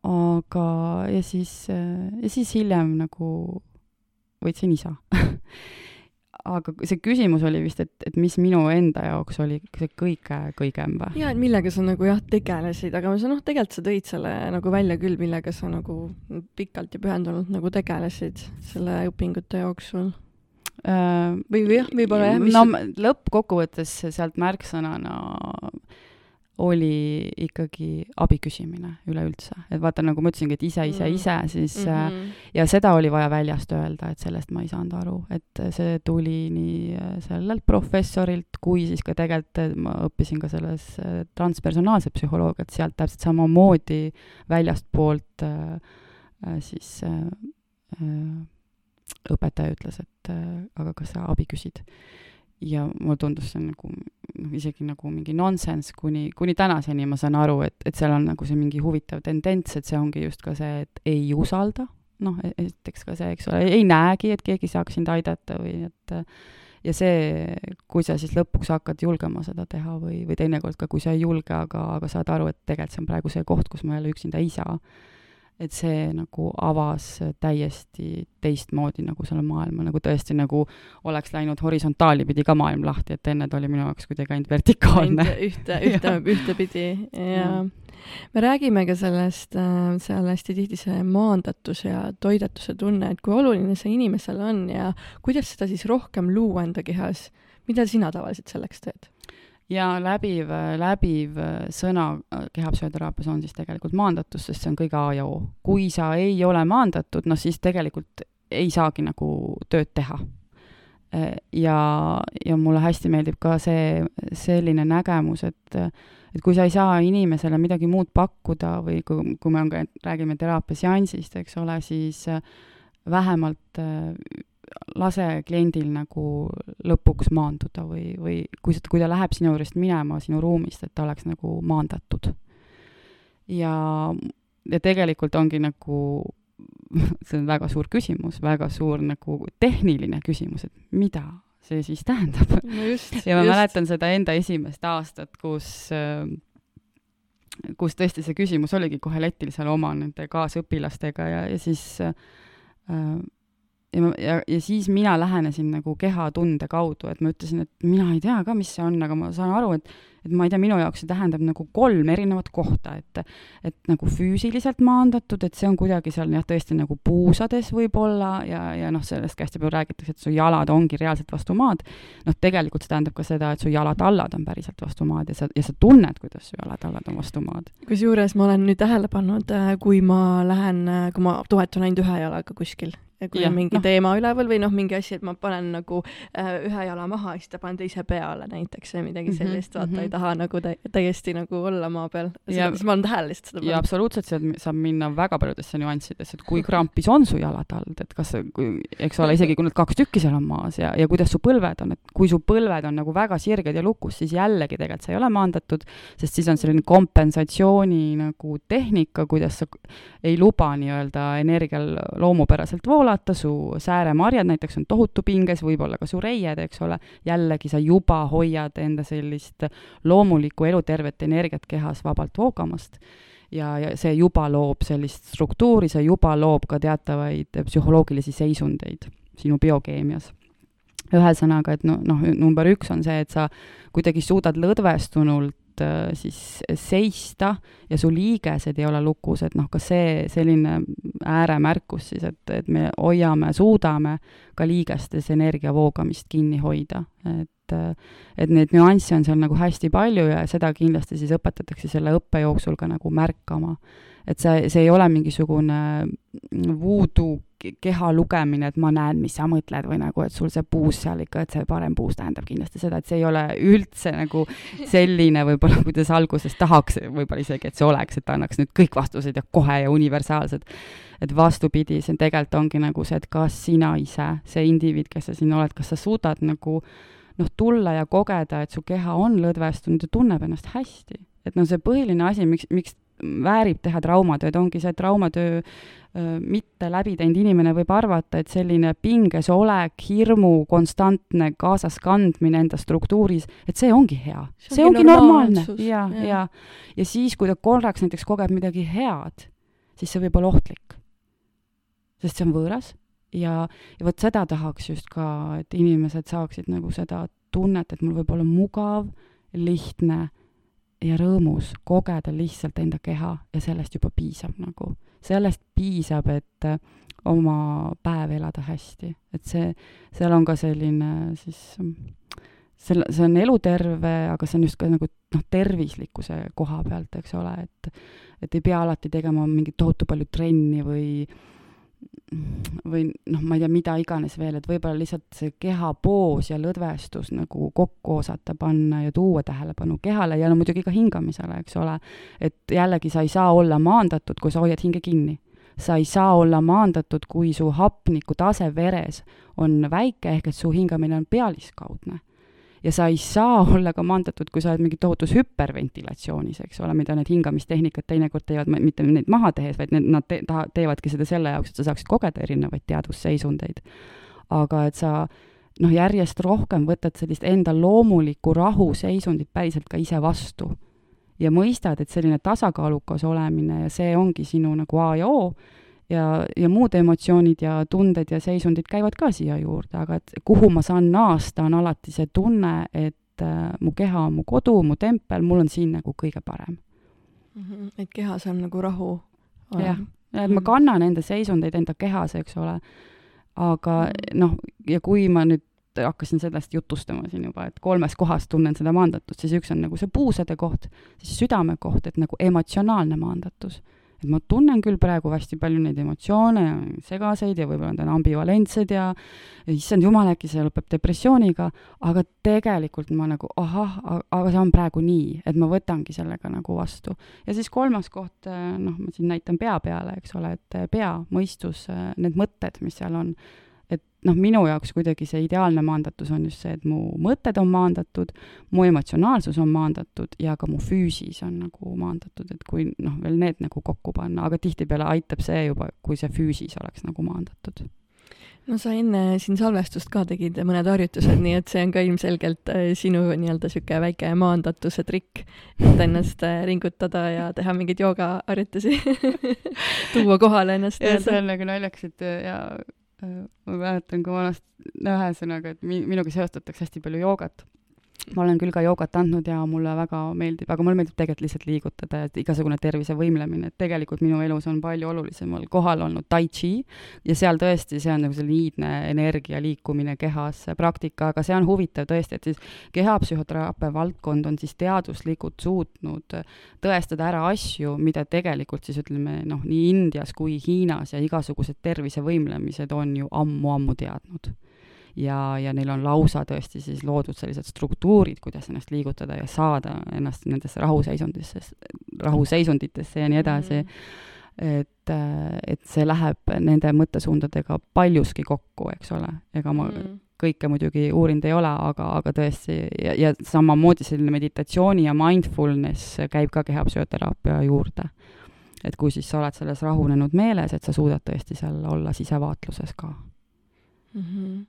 aga, ja siis, ja siis hiljem nagu võitsin isa aga see küsimus oli vist, et, et mis minu enda jaoks oli see kõige kõigem või? jaa, et millega sa nagu jah, tegelesid, aga sa noh, tegelikult sa tõid selle nagu välja küll, millega sa nagu pikalt ja pühendunult nagu tegelesid selle õpingute jooksul äh,. või, või jah, võib-olla jah, no lõppkokkuvõttes sealt märksõnana oli ikkagi abi küsimine üleüldse, et vaata, nagu ma ütlesingi, et ise, ise, mm. ise, siis mm -hmm. ja seda oli vaja väljast öelda, et sellest ma ei saanud aru, et see tuli nii äh, sellelt professorilt kui siis ka tegelikult äh, ma õppisin ka selles transpersonaalset psühholoogiat, sealt täpselt samamoodi väljastpoolt äh, siis äh, õpetaja ütles, et äh, aga kas sa abi küsid ja mulle tundus see nagu noh, isegi nagu mingi nonsense, kuni, kuni tänaseni ma saan aru, et, et seal on nagu see mingi huvitav tendents, et see ongi just ka see, et ei usalda, noh, e-, esiteks ka see, eks ole, ei näegi, et keegi saaks sind aidata või et ja see, kui sa siis lõpuks hakkad julgema seda teha või, või teinekord ka, kui sa ei julge, aga, aga saad aru, et tegelikult see on praegu see koht, kus ma jälle üksinda ei saa et see nagu avas täiesti teistmoodi nagu selle maailma, nagu tõesti nagu oleks läinud horisontaali pidi ka maailm lahti, et enne ta oli minu jaoks kuidagi ainult vertikaalne. ühte, ühte, ühtepidi ja me räägime ka sellest, äh, seal hästi tihti see maandatuse ja toidatuse tunne, et kui oluline see inimesele on ja kuidas seda siis rohkem luua enda kehas. mida sina tavaliselt selleks teed? Ja läbiv, läbiv sõna kehapsühhoteraapias on siis tegelikult maandatus, sest see on kõige A ja O. kui sa ei ole maandatud, noh siis tegelikult ei saagi nagu tööd teha. ja, ja mulle hästi meeldib ka see selline nägemus, et et kui sa ei saa inimesele midagi muud pakkuda või kui, kui me on räägime teraapiaseansist, eks ole, siis vähemalt lase kliendil nagu lõpuks maanduda või, või kui, kui ta läheb sinu juurest minema, sinu ruumist, et ta oleks nagu maandatud. ja, ja tegelikult ongi nagu see on väga suur küsimus, väga suur nagu tehniline küsimus, et mida see siis tähendab no. ja ma just. mäletan seda enda esimest aastat, kus kus tõesti see küsimus oligi kohe letil seal oma nende kaasõpilastega ja, ja siis äh, ja ma, ja, ja siis mina lähenesin nagu kehatunde kaudu, et ma ütlesin, et mina ei tea ka, mis see on, aga ma saan aru, et et ma ei tea, minu jaoks see tähendab nagu kolm erinevat kohta, et et nagu füüsiliselt maandatud, et see on kuidagi seal jah, tõesti nagu puusades võib-olla ja, ja noh, sellest ka hästi palju räägitakse, et su jalad ongi reaalselt vastu maad. noh, tegelikult see tähendab ka seda, et su jalatallad on päriselt vastu maad ja sa, ja sa tunned, kuidas su jalatallad on vastu maad. kusjuures ma olen nüüd tähele pannud, äh, kui ma lähen, äh, kui ma toetun ainult ühe jalaga kuskil kui ja, on mingi no. teema üleval või noh, mingi asi, et ma panen nagu äh, ühe jala maha siis ta panen teise peale näiteks või midagi mhm, sellist mm, -hmm, vaata mm, -hmm ei taha nagu tä täiesti nagu olla maa peal. siis ma olen tähele lihtsalt seda. ja absoluutselt, sealt saab minna väga paljudesse nüanssidesse, et kui krampis on su jalatald, et kas, eks ole, isegi kui need kaks tükki seal on maas ja, ja kuidas su põlved on, et kui su põlved on nagu väga sirged ja lukus, siis jällegi tegelikult sa ei ole maandatud, sest siis on selline kompensatsiooni nagu tehnika, kuidas sa ei luba nii-öelda energial loomupäraselt voolata, su sääremarjad näiteks on tohutu pinges, võib-olla ka su reied, eks ole, jällegi sa juba hoiad enda sellist loomulikku elutervet energiat kehas vabalt voogamast ja, ja see juba loob sellist struktuuri, see juba loob ka teatavaid psühholoogilisi seisundeid sinu biokeemias. ühesõnaga, et no, noh, number üks on see, et sa kuidagi suudad lõdvestunult äh, siis seista ja su liigesed ei ole lukus, et noh, ka see selline ääremärkus siis, et, et me hoiame, suudame ka liigestes energia voogamist kinni hoida, et et, et neid nüansse on seal nagu hästi palju ja seda kindlasti siis õpetatakse selle õppe jooksul ka nagu märkama. et see, see ei ole mingisugune voodoo keha lugemine, et ma näen, mis sa mõtled või nagu, et sul see puus seal ikka, et see parem puus tähendab kindlasti seda, et see ei ole üldse nagu selline võib-olla, kuidas alguses tahaks, võib-olla isegi, et see oleks, et annaks nüüd kõik vastused ja kohe ja universaalsed. et vastupidi, see tegelikult ongi nagu see, et kas sina ise, see indiviid, kes sa siin oled, kas sa suudad nagu äh, noh, tulla ja kogeda, et su keha on lõdvestunud ja tunneb ennast hästi. et noh, see põhiline asi, miks, miks väärib teha traumatööd, ongi see traumatöö mitte läbi teinud inimene võib arvata, et selline pinges olek, hirmu konstantne kaasas kandmine enda struktuuris, et see ongi hea. see ongi normaalne ja, ja, ja, ja siis, kui ta korraks näiteks kogeb midagi head, siis see võib olla ohtlik. sest see on võõras ja, ja vot seda tahaks just ka, et inimesed saaksid nagu seda tunnet, et mul võib olla mugav, lihtne ja rõõmus kogeda lihtsalt enda keha ja sellest juba piisab nagu. sellest piisab, et äh, oma päev elada hästi, et see, seal on ka selline siis selle, see on eluterve, aga see on just ka nagu noh, tervislikkuse koha pealt, eks ole, et et ei pea alati tegema mingit tohutu palju trenni või või noh, ma ei tea, mida iganes veel, et võib-olla lihtsalt see kehapoos ja lõdvestus nagu kokku osata panna ja tuua tähelepanu kehale ja no muidugi ka hingamisele, eks ole. et jällegi, sa ei saa olla maandatud, kui sa hoiad hinge kinni. sa ei saa olla maandatud, kui su hapniku tase veres on väike, ehk et su hingamine on pealiskaudne ja sa ei saa olla ka maandatud, kui sa oled mingis tohutus hüperventilatsioonis, eks ole, mida need hingamistehnikad teinekord teevad, mitte neid maha tehes, vaid need, nad te, ta, teevadki seda selle jaoks, et sa saaksid kogeda erinevaid teadusseisundeid. aga et sa noh, järjest rohkem võtad sellist enda loomulikku rahuseisundit päriselt ka ise vastu. ja mõistad, et selline tasakaalukas olemine ja see ongi sinu nagu A ja O ja, ja muud emotsioonid ja tunded ja seisundid käivad ka siia juurde, aga et kuhu ma saan naasta, on alati see tunne, et äh, mu keha on mu kodu, mu tempel, mul on siin nagu kõige parem mm. -hmm. et kehas on nagu rahu. jah, et ma kannan enda seisundeid enda kehas, eks ole, aga mhm. noh, ja kui ma nüüd hakkasin sellest jutustama siin juba, et kolmes kohas tunnen seda maandatust, siis üks on nagu see puusade koht, siis südame koht, et nagu emotsionaalne maandatus et ma tunnen küll praegu hästi palju neid emotsioone segaseid ja võib-olla nad on ambivalentsed ja issand jumal, äkki see lõpeb depressiooniga, aga tegelikult ma nagu ahah, aga see on praegu nii, et ma võtangi sellega nagu vastu. ja siis kolmas koht, noh, ma siin näitan pea peale, eks ole, et pea, mõistus, need mõtted, mis seal on et noh, minu jaoks kuidagi see ideaalne maandatus on just see, et mu mõtted on maandatud, mu emotsionaalsus on maandatud ja ka mu füüsis on nagu maandatud, et kui noh, veel need nagu kokku panna, aga tihtipeale aitab see juba, kui see füüsis oleks nagu maandatud no sa enne siin salvestust ka tegid mõned harjutused, nii et see on ka ilmselgelt äh, sinu nii-öelda sihuke väike maandatuse trikk, et ennast äh, ringutada ja teha mingeid joogaharjutusi tuua kohale ennast. ja see on nagu naljakas, et ja Äh, ma mäletan, kui vanasti, no ühesõnaga, et mi-, minuga seostatakse hästi palju joogat ma olen küll ka joogat andnud ja mulle väga meeldib, aga mulle meeldib tegelikult lihtsalt liigutada ja igasugune tervisevõimlemine, et tegelikult minu elus on palju olulisemal kohal olnud tai chi ja seal tõesti, see on nagu selline iidne energia liikumine kehas, praktika, aga see on huvitav tõesti, et siis kehapsühhoteraapia valdkond on siis teaduslikult suutnud tõestada ära asju, mida tegelikult siis ütleme noh, nii Indias kui Hiinas ja igasugused tervisevõimlemised on ju ammu-ammu teadnud ja, ja neil on lausa tõesti siis loodud sellised struktuurid, kuidas ennast liigutada ja saada ennast nendesse rahuseisundisse, rahuseisunditesse ja nii edasi mm. -hmm. et, et see läheb nende mõttesuundadega paljuski kokku, eks ole, ega ma mm -hmm kõike muidugi uurinud ei ole, aga, aga tõesti, ja, ja samamoodi selline meditatsiooni ja mindfulness käib ka kehapsühhoteraapia juurde. et kui siis sa oled selles rahunenud meeles, et sa suudad tõesti seal olla sisevaatluses ka mm. -hmm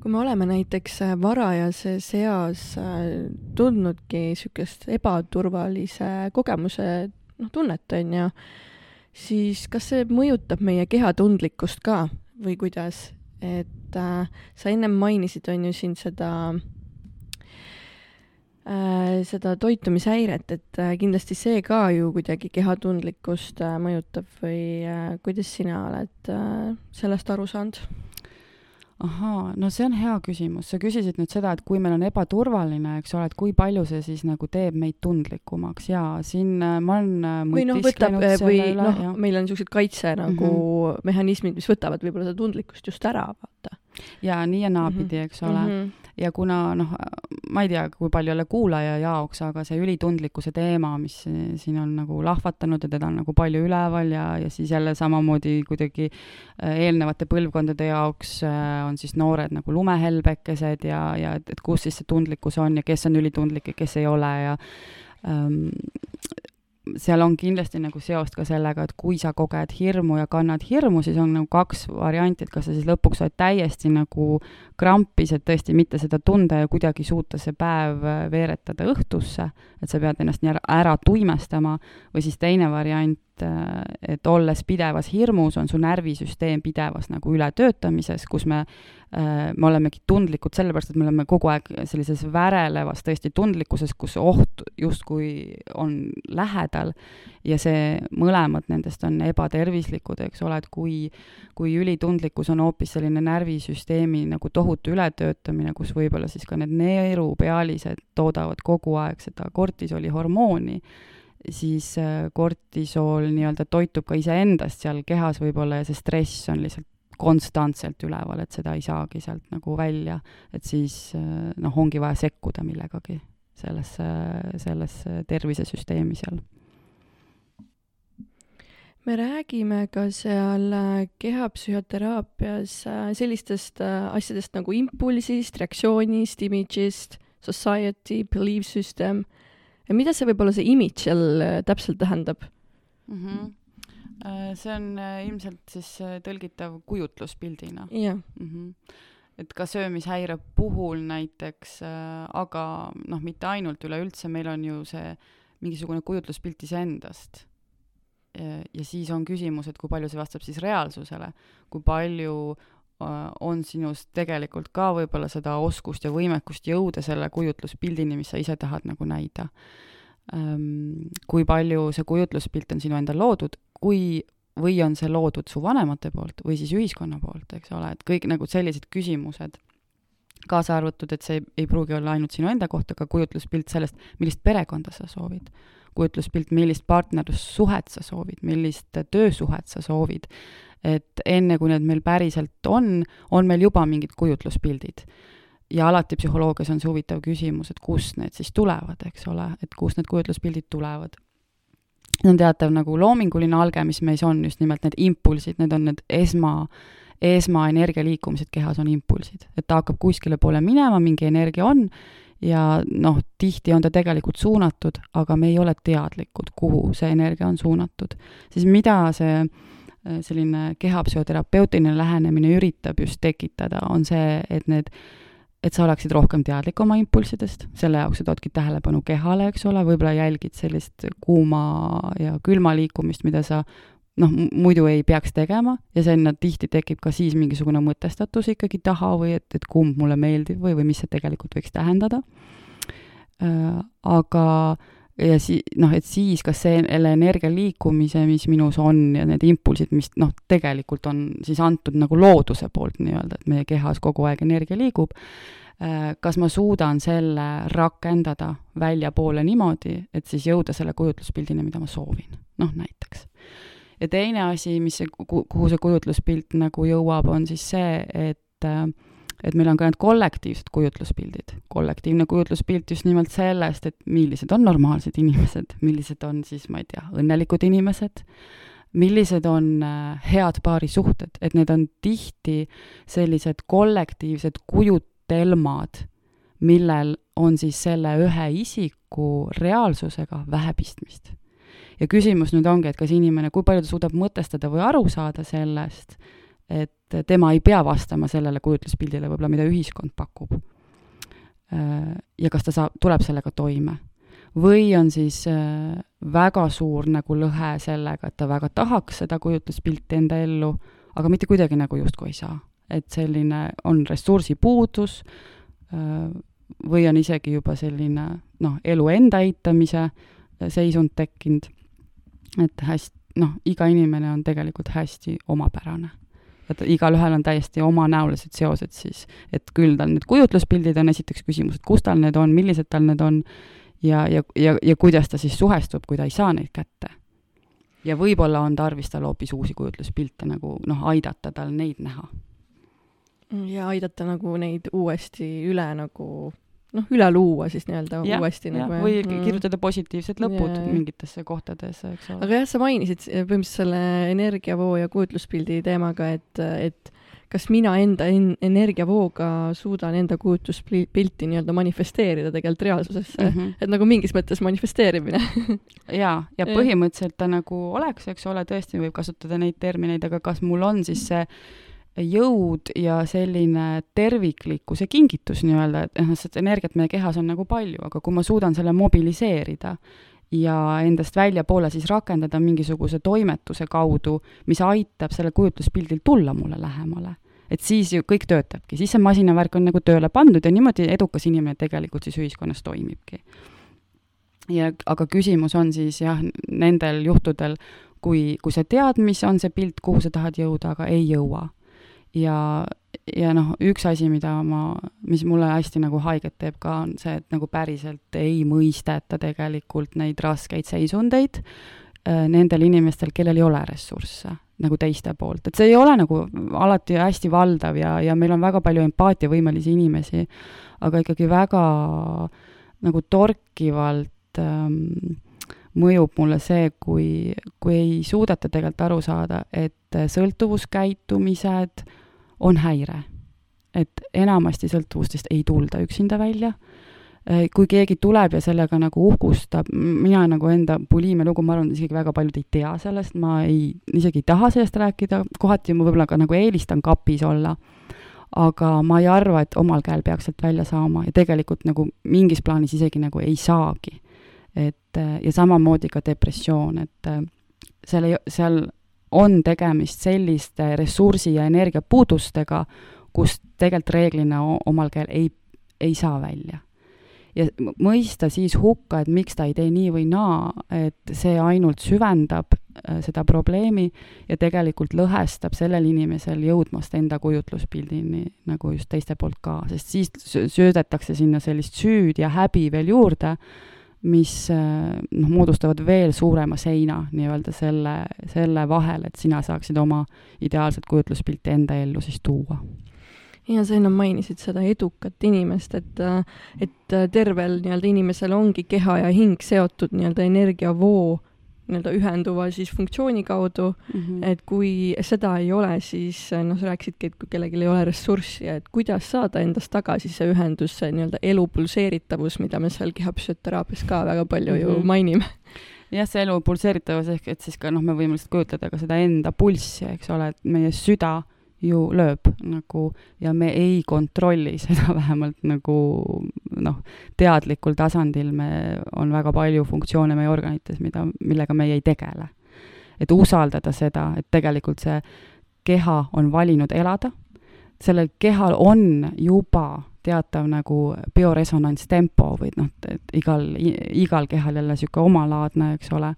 kui me oleme näiteks äh, varajases eas äh, tundnudki niisugust ebaturvalise kogemuse noh, tunnet, on ju, siis kas see mõjutab meie kehatundlikkust ka või kuidas? et äh, sa ennem mainisid, on ju, siin seda äh, seda toitumishäiret, et äh, kindlasti see ka ju kuidagi kehatundlikkust äh, mõjutab või äh, kuidas sina oled äh, sellest aru saanud? Ahaa, no see on hea küsimus, sa küsisid nüüd seda, et kui meil on ebaturvaline, eks ole, et kui palju see siis nagu teeb meid tundlikumaks ja siin äh, ma olen äh, või noh, võtab äh, või noh, meil on niisugused kaitse nagu mm -hmm. mehhanismid, mis võtavad võib-olla seda tundlikkust just ära, vaata. ja nii ja naapidi mm, -hmm. eks ole mm. -hmm ja kuna noh, ma ei tea, kui palju jälle kuulaja jaoks, aga see ülitundlikkuse teema, mis siin on nagu lahvatanud ja teda on nagu palju üleval ja, ja siis jälle samamoodi kuidagi äh, eelnevate põlvkondade jaoks äh, on siis noored nagu lumehelbekesed ja, ja et, et kus siis see tundlikkus on ja kes on ülitundlik ja kes ei ole ja ähm, seal on kindlasti nagu seost ka sellega, et kui sa koged hirmu ja kannad hirmu, siis on nagu kaks varianti, et kas sa siis lõpuks oled täiesti nagu krampis, et tõesti mitte seda tunda ja kuidagi suuta see päev veeretada õhtusse, et sa pead ennast nii ära, ära tuimestama, või siis teine variant, et olles pidevas hirmus, on su närvisüsteem pidevas nagu ületöötamises, kus me Äh, me olemegi tundlikud sellepärast, et me oleme kogu aeg sellises värelevas tõesti tundlikkuses, kus oht justkui on lähedal ja see, mõlemad nendest on ebatervislikud, eks ole, et kui, kui ülitundlikkus on hoopis selline närvisüsteemi nagu tohutu ületöötamine, kus võib-olla siis ka need neerupealised toodavad kogu aeg seda kortisoli hormooni, siis äh, kortisool nii-öelda toitub ka iseendast seal kehas võib-olla ja see stress on lihtsalt konstantselt üleval, et seda ei saagi sealt nagu välja, et siis noh, ongi vaja sekkuda millegagi sellesse, sellesse tervisesüsteemi seal. me räägime ka seal äh, kehapsühhoteraapias äh, sellistest äh, asjadest nagu impulsist, reaktsioonist, image'ist, society, belief system. mida see võib-olla see image seal täpselt tähendab mm? -hmm see on ilmselt siis tõlgitav kujutluspildina. jah mm -hmm. et ka söömishäire puhul näiteks, aga noh, mitte ainult, üleüldse meil on ju see mingisugune kujutluspilt iseendast ja siis on küsimus, et kui palju see vastab siis reaalsusele, kui palju äh, on sinus tegelikult ka võib-olla seda oskust ja võimekust jõuda selle kujutluspildini, mis sa ise tahad nagu näida. Ähm, kui palju see kujutluspilt on sinu endal loodud, kui või on see loodud su vanemate poolt või siis ühiskonna poolt, eks ole, et kõik nagu sellised küsimused, kaasa arvatud, et see ei, ei pruugi olla ainult sinu enda kohta, aga kujutluspilt sellest, millist perekonda sa soovid kujutluspilt, millist partnerlussuhet sa soovid, millist töösuhet sa soovid. et enne, kui need meil päriselt on, on meil juba mingid kujutluspildid. ja alati psühholoogias on see huvitav küsimus, et kust need siis tulevad, eks ole, et kust need kujutluspildid tulevad. See on teatav nagu loominguline alge, mis meis on, just nimelt need impulsid, need on need esma, esmaenergia liikumised kehas on impulsid, et ta hakkab kuskile poole minema, mingi energia on ja noh, tihti on ta tegelikult suunatud, aga me ei ole teadlikud, kuhu see energia on suunatud. siis mida see äh, selline kehapsühhoterapeutiline lähenemine üritab just tekitada, on see, et need, et sa oleksid rohkem teadlik oma impulssidest, selle jaoks sa toodki tähelepanu kehale, eks ole, võib-olla jälgid sellist kuuma ja külma liikumist, mida sa noh, muidu ei peaks tegema. Ja sinna tihti tekib ka siis mingisugune mõtestatus ikkagi taha või et, et kumb mulle meeldib või, või mis see tegelikult võiks tähendada. Äh,. aga ja si-, noh, et siis kas selle energia liikumise, mis minus on ja need impulsid, mis noh, tegelikult on siis antud nagu looduse poolt nii-öelda, et meie kehas kogu aeg energia liigub äh,, kas ma suudan selle rakendada väljapoole niimoodi, et siis jõuda selle kujutluspildini, mida ma soovin, noh näiteks. Ja teine asi, mis see, kuhu see kujutluspilt nagu jõuab, on siis see, et et meil on ka need kollektiivsed kujutluspildid. kollektiivne kujutluspilt just nimelt sellest, et millised on normaalsed inimesed, millised on siis, ma ei tea, õnnelikud inimesed, millised on äh, head paarisuhted, et need on tihti sellised kollektiivsed kujutelmad, millel on siis selle ühe isiku reaalsusega vähe pistmist ja küsimus nüüd ongi, et kas inimene, kui palju ta suudab mõtestada või aru saada sellest, et tema ei pea vastama sellele kujutluspildile võib-olla, mida ühiskond pakub. ja kas ta saab, tuleb sellega toime. või on siis äh, väga suur nagu lõhe sellega, et ta väga tahaks seda kujutluspilti enda ellu, aga mitte kuidagi nagu justkui ei saa. et selline on ressursipuudus äh, või on isegi juba selline noh, elu enda eitamise seisund tekkinud et hästi, noh, iga inimene on tegelikult hästi omapärane. Et igalühel on täiesti omanäolised seosed siis, et küll tal need kujutluspildid on esiteks küsimus, et kus tal need on, millised tal need on ja, ja, ja, ja kuidas ta siis suhestub, kui ta ei saa neid kätte. ja võib-olla on tarvis tal hoopis uusi kujutluspilte nagu noh, aidata tal neid näha. ja aidata nagu neid uuesti üle nagu noh, üle luua siis nii-öelda uuesti ja, nagu. või mm. kirjutada positiivsed lõpud ja, mingitesse kohtadesse, eks ole. aga jah, sa mainisid põhimõtteliselt selle energiavoo ja kujutluspildi teemaga, et, et kas mina enda en energiavooga suudan enda kujutluspilti nii-öelda manifesteerida tegelikult reaalsusesse mm, -hmm. et nagu mingis mõttes manifesteerimine jaa, ja põhimõtteliselt ta nagu oleks, eks ole, tõesti võib kasutada neid termineid, aga kas mul on siis see jõud ja selline terviklikkuse kingitus nii-öelda, et noh, seda energiat meie kehas on nagu palju, aga kui ma suudan selle mobiliseerida ja endast väljapoole siis rakendada mingisuguse toimetuse kaudu, mis aitab sellel kujutluspildil tulla mulle lähemale, et siis ju kõik töötabki, siis see masinavärk on nagu tööle pandud ja niimoodi edukas inimene tegelikult siis ühiskonnas toimibki. ja aga küsimus on siis jah, nendel juhtudel, kui, kui sa tead, mis on see pilt, kuhu sa tahad jõuda, aga ei jõua ja, ja noh, üks asi, mida ma, mis mulle hästi nagu haiget teeb ka, on see, et nagu päriselt ei mõisteta tegelikult neid raskeid seisundeid äh, nendel inimestel, kellel ei ole ressursse nagu teiste poolt, et see ei ole nagu alati hästi valdav ja, ja meil on väga palju empaatiavõimelisi inimesi, aga ikkagi väga nagu torkivalt ähm, mõjub mulle see, kui, kui ei suudeta tegelikult aru saada, et sõltuvuskäitumised on häire. et enamasti sõltuvustest ei tulda üksinda välja Äh, kui keegi tuleb ja sellega nagu uhkustab, mina nagu enda buliimia lugu, ma arvan, isegi väga paljud ei tea sellest, ma ei, isegi ei taha sellest rääkida, kohati ma võib-olla ka nagu eelistan kapis olla, aga ma ei arva, et omal käel peaks sealt välja saama ja tegelikult nagu mingis plaanis isegi nagu ei saagi. et äh, ja samamoodi ka depressioon, et äh, seal ei, seal on tegemist selliste ressursi ja energiapuudustega, kus tegelikult reeglina omal käel ei, ei saa välja. Ja mõista siis hukka, et miks ta ei tee nii või naa, et see ainult süvendab äh, seda probleemi ja tegelikult lõhestab sellel inimesel jõudmast enda kujutluspildini nagu just teiste poolt ka, sest siis söödetakse sinna sellist süüd ja häbi veel juurde, mis äh, noh, moodustavad veel suurema seina nii-öelda selle, selle vahel, et sina saaksid oma ideaalset kujutluspilti enda ellu siis tuua. Ja sa ennem mainisid seda edukat inimest, et, et tervel nii-öelda inimesel ongi keha ja hing seotud nii-öelda energiavoo nii-öelda ühenduva siis funktsiooni kaudu mm, -hmm. et kui seda ei ole, siis noh, sa rääkisidki, et kui kellelgi ei ole ressurssi, et kuidas saada endast tagasi see ühendus, see nii-öelda elu pulseeritavus, mida me seal kehapsüsioteraapias ka väga palju mm -hmm. ju mhm. mainime jah, see elu pulseeritavus ehk et siis ka noh, me võime lihtsalt kujutleda ka seda enda pulssi, eks ole, et meie süda ju lööb nagu ja me ei kontrolli seda vähemalt nagu noh, teadlikul tasandil me, on väga palju funktsioone meie organites, mida, millega meie ei tegele. et usaldada seda, et tegelikult see keha on valinud elada, sellel kehal on juba teatav nagu bioresonantstempo või noh, et igal, igal kehal jälle niisugune omalaadne, eks ole,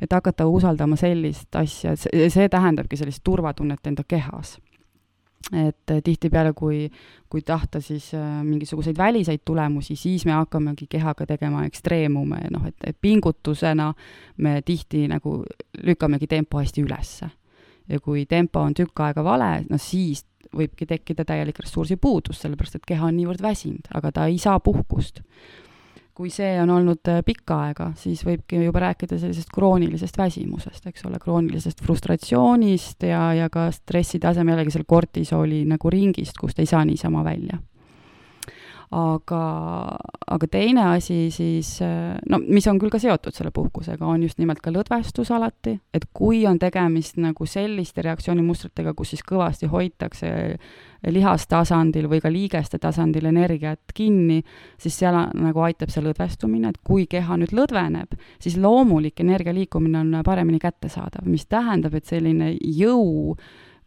et hakata usaldama sellist asja, see, tähendabki sellist turvatunnet enda kehas et tihtipeale, kui, kui tahta siis äh, mingisuguseid väliseid tulemusi, siis me hakkamegi kehaga tegema ekstreemume, noh, et pingutusena me tihti nagu lükkamegi tempo hästi ülesse. ja kui tempo on tükk aega vale, no siis võibki tekkida täielik ressursipuudus, sellepärast et keha on niivõrd väsinud, aga ta ei saa puhkust kui see on olnud äh, pikka aega, siis võibki juba rääkida sellisest kroonilisest väsimusest, eks ole, kroonilisest frustratsioonist ja, ja ka stressi taseme jällegi seal kortisooli nagu ringist, kust ei saa niisama välja aga, aga teine asi siis, no mis on küll ka seotud selle puhkusega, on just nimelt ka lõdvestus alati, et kui on tegemist nagu selliste reaktsioonimustritega, kus siis kõvasti hoitakse lihastasandil või ka liigeste tasandil energiat kinni, siis seal nagu aitab see lõdvestumine, et kui keha nüüd lõdveneb, siis loomulik energia liikumine on paremini kättesaadav, mis tähendab, et selline jõu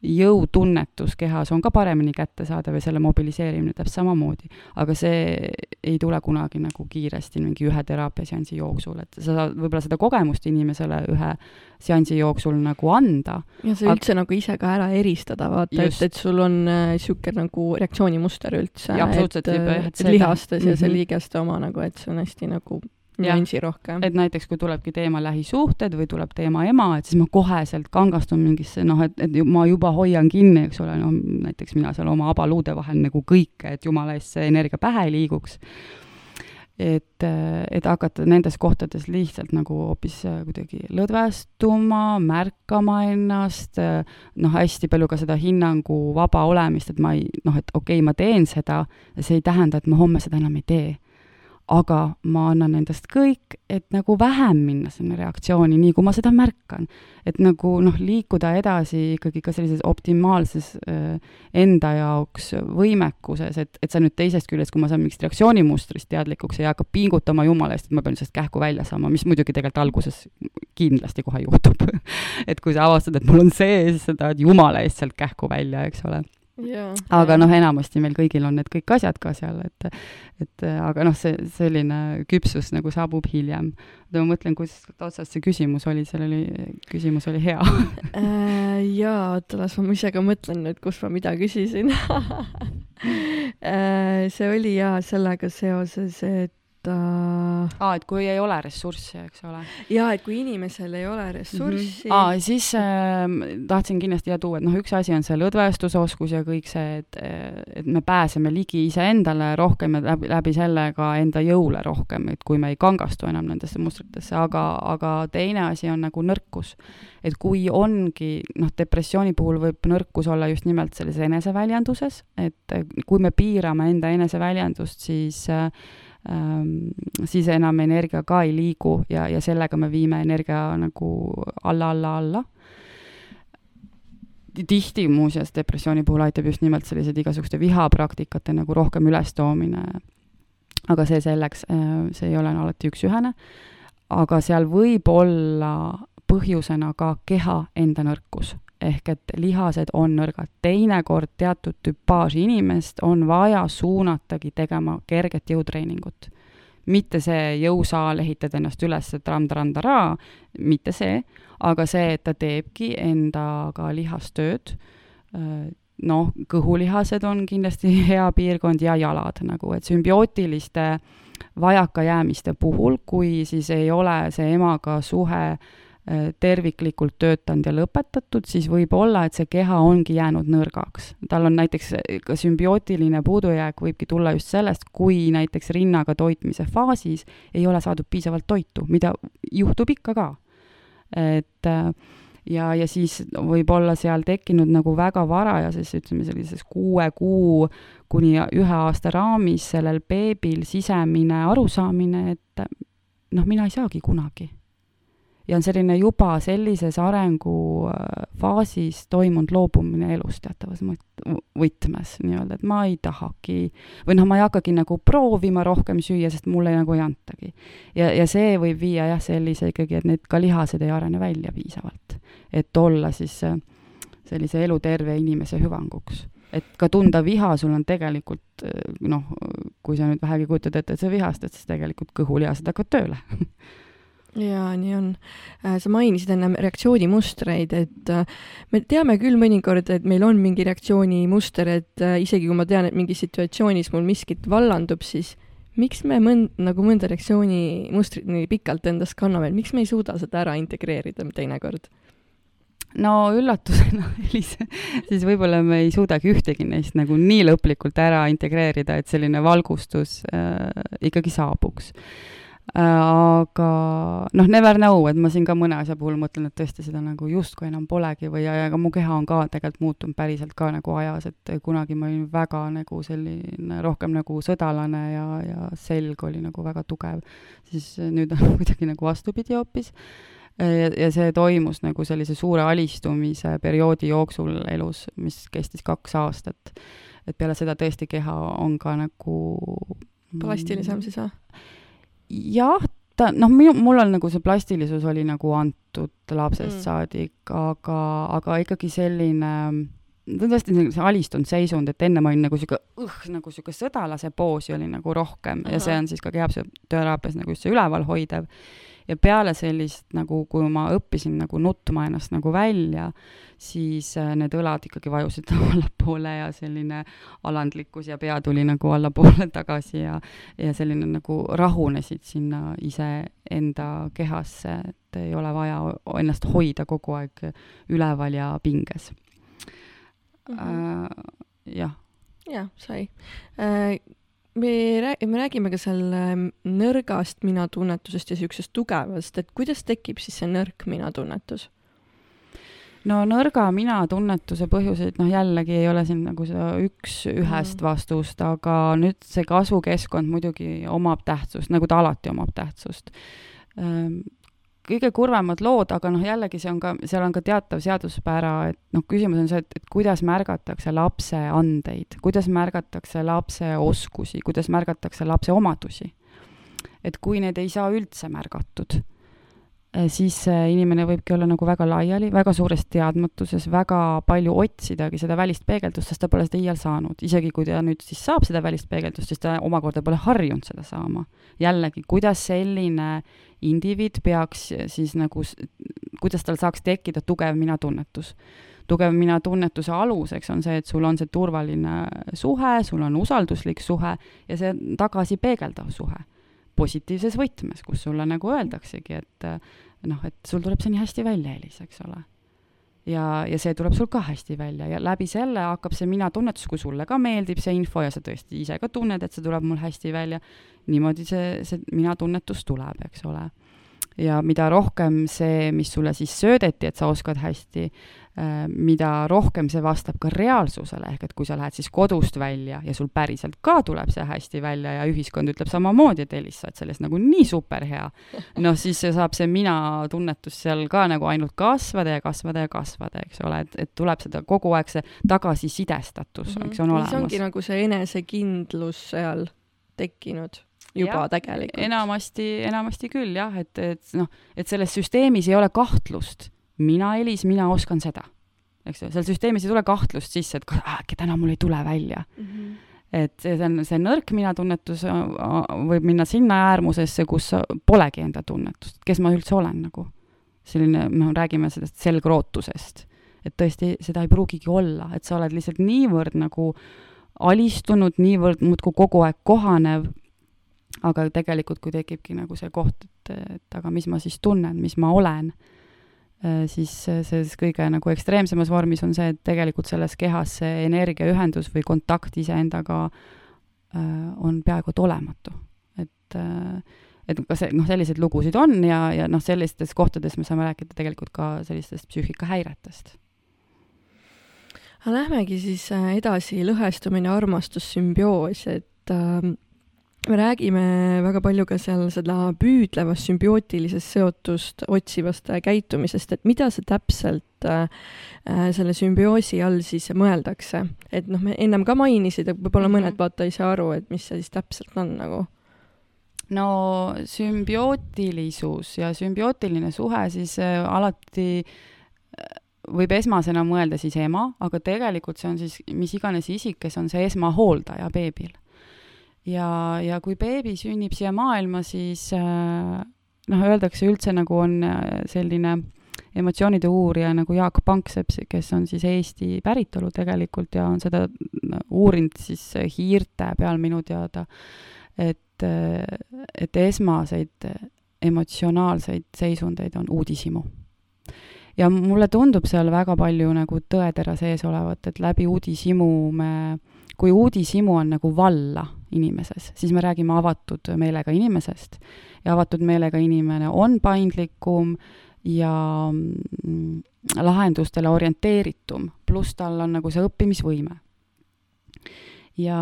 jõutunnetus kehas on ka paremini kättesaadav ja selle mobiliseerimine täpselt samamoodi. aga see ei tule kunagi nagu kiiresti mingi ühe teraapiaseansi jooksul, et sa saad võib-olla seda kogemust inimesele ühe seansi jooksul nagu anda. ja sa üldse aga... nagu ise ka ära eristada, vaata, et, et sul on niisugune äh, nagu reaktsioonimuster üldse, et, et, et lihastes ja mm -hmm. see liigeste oma nagu, et see on hästi nagu nüansi rohkem. et näiteks, kui tulebki teema lähisuhted või tuleb teema ema, et siis ma koheselt kangastun mingisse noh, et, et ma juba hoian kinni, eks ole, no näiteks mina seal oma abaluude vahel nagu kõike, et jumala eest see energia pähe ei liiguks. et, et hakata nendes kohtades lihtsalt nagu hoopis kuidagi lõdvestuma, märkama ennast, noh, hästi palju ka seda hinnangu vaba olemist, et ma ei, noh, et okei okay,, ma teen seda, see ei tähenda, et ma homme seda enam ei tee aga ma annan endast kõik, et nagu vähem minna sinna reaktsiooni, nii kui ma seda märkan. et nagu noh, liikuda edasi ikkagi ka sellises optimaalses äh, enda jaoks võimekuses, et, et sa nüüd teisest küljest, kui ma saan mingist reaktsioonimustrist teadlikuks ei hakka pingutama jumala eest, et ma pean sellest kähku välja saama, mis muidugi tegelikult alguses kindlasti kohe juhtub et kui sa avastad, et mul on see, siis sa tahad jumala eest sealt kähku välja, eks ole aga noh, enamasti meil kõigil on need kõik asjad ka seal, et, et aga noh, see selline küpsus nagu saabub hiljem. ma mõtlen, kus otsast see küsimus oli, seal oli, küsimus oli hea. Äh, jaa, oota, las ma ise ka mõtlen nüüd, kus ma mida küsisin. Äh, see oli jaa sellega seoses, et äh.... aa, et kui ei ole ressurssi, eks ole. jaa, et kui inimesel ei ole ressurssi mm. -hmm. aa, siis äh, tahtsin kindlasti ja tuua, et noh, üks asi on see lõdvestusoskus ja kõik see, et, et me pääseme ligi iseendale rohkem ja läbi, läbi selle ka enda jõule rohkem, et kui me ei kangastu enam nendesse mustritesse, aga, aga teine asi on nagu nõrkus. et kui ongi, noh, depressiooni puhul võib nõrkus olla just nimelt selles eneseväljenduses, et kui me piirame enda eneseväljendust, siis äh, siis enam energia ka ei liigu ja, ja sellega me viime energia nagu alla, alla, alla. tihti muuseas depressiooni puhul aitab just nimelt sellised igasuguste vihapraktikate nagu rohkem ülestoomine. aga see selleks, äh, see ei ole alati üks-ühene. aga seal võib olla põhjusena ka keha enda nõrkus ehk et lihased on nõrgad. teinekord teatud tüpaaži inimest on vaja suunatagi tegema kerget jõutreeningut. mitte see jõusaal, ehitad ennast üles, tram-tram-taraa, mitte see, aga see, et ta teebki endaga lihastööd, noh, kõhulihased on kindlasti hea piirkond ja jalad nagu, et sümbiootiliste vajakajäämiste puhul, kui siis ei ole see emaga suhe Äh, terviklikult töötanud ja lõpetatud, siis võib olla, et see keha ongi jäänud nõrgaks. tal on näiteks äh, ka sümbiootiline puudujääk võibki tulla just sellest, kui näiteks rinnaga toitmise faasis ei ole saadud piisavalt toitu, mida juhtub ikka ka. et äh, ja, ja siis võib olla seal tekkinud nagu väga varajases, ütleme sellises kuue kuu kuni ühe aasta raamis sellel beebil sisemine arusaamine, et noh, mina ei saagi kunagi ja on selline juba sellises arengufaasis toimunud loobumine elust teatavas võtmes nii-öelda, et ma ei tahagi või noh, ma ei hakkagi nagu proovima rohkem süüa, sest mulle nagu ei antagi. ja, ja see võib viia jah, sellise ikkagi, et need ka lihased ei arene välja piisavalt, et olla siis äh, sellise eluterve inimese hüvanguks. Et ka tunda viha, sul on tegelikult äh, noh, kui sa nüüd vähegi kujutad ette, et sa vihastad, siis tegelikult kõhulihased hakkavad tööle jaa, nii on. Äh, sa mainisid ennem reaktsioonimustreid, et äh, me teame küll mõnikord, et meil on mingi reaktsioonimuster, et äh, isegi kui ma tean, et mingis situatsioonis mul miskit vallandub, siis miks me mõnd-, nagu mõnda reaktsioonimustrit nii pikalt endas kanname, et miks me ei suuda seda ära integreerida teinekord? no üllatusena, Elis, siis võib-olla me ei suudagi ühtegi neist nagu nii lõplikult ära integreerida, et selline valgustus äh, ikkagi saabuks aga noh, never know, et ma siin ka mõne asja puhul mõtlen, et tõesti seda nagu justkui enam polegi või, aga mu keha on ka tegelikult muutunud päriselt ka nagu ajas, et kunagi ma olin väga nagu selline rohkem nagu sõdalane ja, ja selg oli nagu väga tugev. siis nüüd on kuidagi nagu vastupidi hoopis. ja, ja see toimus nagu sellise suure alistumise perioodi jooksul elus, mis kestis kaks aastat. et peale seda tõesti keha on ka nagu plastilisem siis või? Jah, ta noh, minu, mul on nagu see plastilisus oli nagu antud lapsest mm. saadik, aga, aga ikkagi selline ta on tõesti see alistunud seisund, et enne ma olin nagu sihuke õh, nagu sihuke sõdalase poosi oli nagu rohkem Aha. ja see on siis ka kehateraapias nagu just see ülevalhoidev ja peale sellist nagu, kui ma õppisin nagu nutma ennast nagu välja, siis äh, need õlad ikkagi vajusid allapoole ja selline alandlikkus ja pea tuli nagu allapoole tagasi ja, ja selline nagu rahunesid sinna iseenda kehasse, et ei ole vaja ennast hoida kogu aeg üleval ja pinges mm. -hmm. Uh, jah. jah, sai uh, me räägime, me räägime ka seal ähm, nõrgast minatunnetusest ja niisugusest tugevast, et kuidas tekib siis see nõrk minatunnetus? no nõrga minatunnetuse põhjuseid, noh jällegi ei ole siin nagu seda üks-ühest mm. vastust, aga nüüd see kasvukeskkond muidugi omab tähtsust, nagu ta alati omab tähtsust ehm, kõige kurvemad lood, aga noh, jällegi see on ka, seal on ka teatav seaduspära, et noh, küsimus on see, et, et kuidas märgatakse lapse andeid, kuidas märgatakse lapse oskusi, kuidas märgatakse lapse omadusi. et kui need ei saa üldse märgatud siis inimene võibki olla nagu väga laiali, väga suures teadmatuses, väga palju otsidagi seda välist peegeldust, sest ta pole seda iial saanud. isegi kui ta nüüd siis saab seda välist peegeldust, siis ta omakorda pole harjunud seda saama. jällegi, kuidas selline indiviid peaks siis nagu, kuidas tal saaks tekkida tugev minatunnetus tugev minatunnetuse aluseks on see, et sul on see turvaline suhe, sul on usalduslik suhe ja see tagasi peegeldav suhe positiivses võtmes, kus sulle nagu öeldaksegi, et noh, et sul tuleb see nii hästi välja, Elis, eks ole. ja, ja see tuleb sul ka hästi välja ja läbi selle hakkab see mina-tunnetus, kui sulle ka meeldib see info ja sa tõesti ise ka tunned, et see tuleb mul hästi välja, niimoodi see, see mina-tunnetus tuleb, eks ole ja mida rohkem see, mis sulle siis söödeti, et sa oskad hästi, mida rohkem see vastab ka reaalsusele, ehk et kui sa lähed siis kodust välja ja sul päriselt ka tuleb see hästi välja ja ühiskond ütleb samamoodi, et Elis, sa oled selles nagu nii superhea, noh, siis saab see mina-tunnetus seal ka nagu ainult kasvada ja kasvada ja kasvada, eks ole, et, et tuleb seda kogu aeg see tagasisidestatus mm, -hmm. eks on olemas. see ongi nagu see enesekindlus seal tekkinud juba ja, tegelikult. enamasti, enamasti küll jah, et, et noh, et selles süsteemis ei ole kahtlust. Mina, Elis, mina oskan seda. eks ju, seal süsteemis ei tule kahtlust sisse, et äkki täna mul ei tule välja mm. -hmm et see on, see nõrk mina-tunnetus võib minna sinna äärmusesse, kus polegi enda tunnetust, kes ma üldse olen nagu. selline, me räägime sellest selgrootusest. et tõesti, seda ei pruugigi olla, et sa oled lihtsalt niivõrd nagu alistunud, niivõrd muudkui kogu aeg kohanev aga tegelikult, kui tekibki nagu see koht, et, et aga mis ma siis tunnen, mis ma olen, äh, siis selles kõige nagu ekstreemsemas vormis on see, et tegelikult selles kehas see energiaühendus või kontakt iseendaga äh, on peaaegu et olematu. et, äh, et ka see, noh, selliseid lugusid on ja, ja noh, sellistes kohtades me saame rääkida tegelikult ka sellistest psüühikahäiretest Lähmegi siis edasi, lõhestumine, armastus, sümbioos, et äh, me räägime väga palju ka seal seda püüdlevast sümbiootilisest seotust otsivast äh, käitumisest, et mida see täpselt äh, äh, selle sümbioosi all siis mõeldakse, et noh, me ennem ka mainisid, et võib-olla mõned mhm. vaata ei saa aru, et mis see siis täpselt on nagu. No sümbiootilisus ja sümbiootiline suhe siis äh, alati äh, võib esmasena mõelda siis ema, aga tegelikult see on siis mis iganes isik, kes on see esmahooldaja beebil ja, ja kui beebi sünnib siia maailma, siis äh, noh, öeldakse üldse nagu on äh, selline emotsioonide uurija nagu Jaak Panksepp, kes on siis Eesti päritolu tegelikult ja on seda uurinud siis hiirte peal minu teada, et, äh, et esmaseid emotsionaalseid seisundeid on uudishimu. ja mulle tundub seal väga palju nagu tõetera sees olevat, et läbi uudishimu me äh, kui uudishimu on nagu valla inimeses, siis me räägime avatud meelega inimesest ja avatud meelega inimene on paindlikum ja mm, lahendustele orienteeritum, pluss tal on nagu see õppimisvõime. ja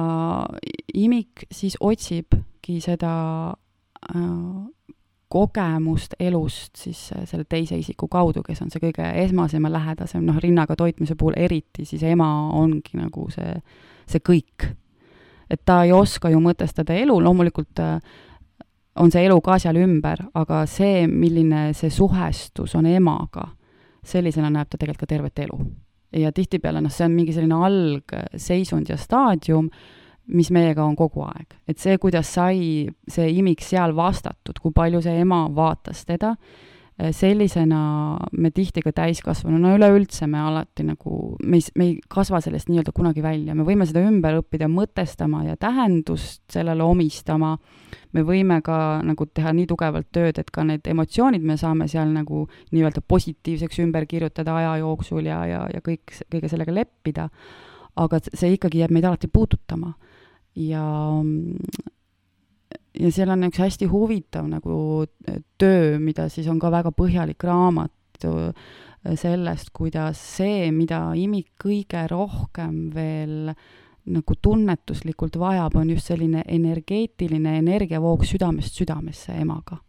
imik siis otsibki seda äh, kogemust elust siis selle teise isiku kaudu, kes on see kõige esmasem ja lähedasem, noh, rinnaga toitmise puhul eriti, siis ema ongi nagu see see kõik. Et ta ei oska ju mõtestada elu, loomulikult äh, on see elu ka seal ümber, aga see, milline see suhestus on emaga, sellisena näeb ta tegelikult ka tervet elu. ja tihtipeale noh, see on mingi selline algseisund ja staadium, mis meiega on kogu aeg. et see, kuidas sai see imik seal vastatud, kui palju see ema vaatas teda, sellisena me tihti ka täiskasvanuna, üleüldse me alati nagu, me ei, me ei kasva sellest nii-öelda kunagi välja, me võime seda ümber õppida mõtestama ja tähendust sellele omistama, me võime ka nagu teha nii tugevalt tööd, et ka need emotsioonid me saame seal nagu nii-öelda positiivseks ümber kirjutada aja jooksul ja, ja, ja kõik, kõige sellega leppida, aga see ikkagi jääb meid alati puudutama. ja ja seal on üks hästi huvitav nagu äh, töö, mida siis on ka väga põhjalik raamat äh, sellest, kuidas see, mida imik kõige rohkem veel nagu tunnetuslikult vajab, on just selline energeetiline energiavoog südamest südamesse emaga.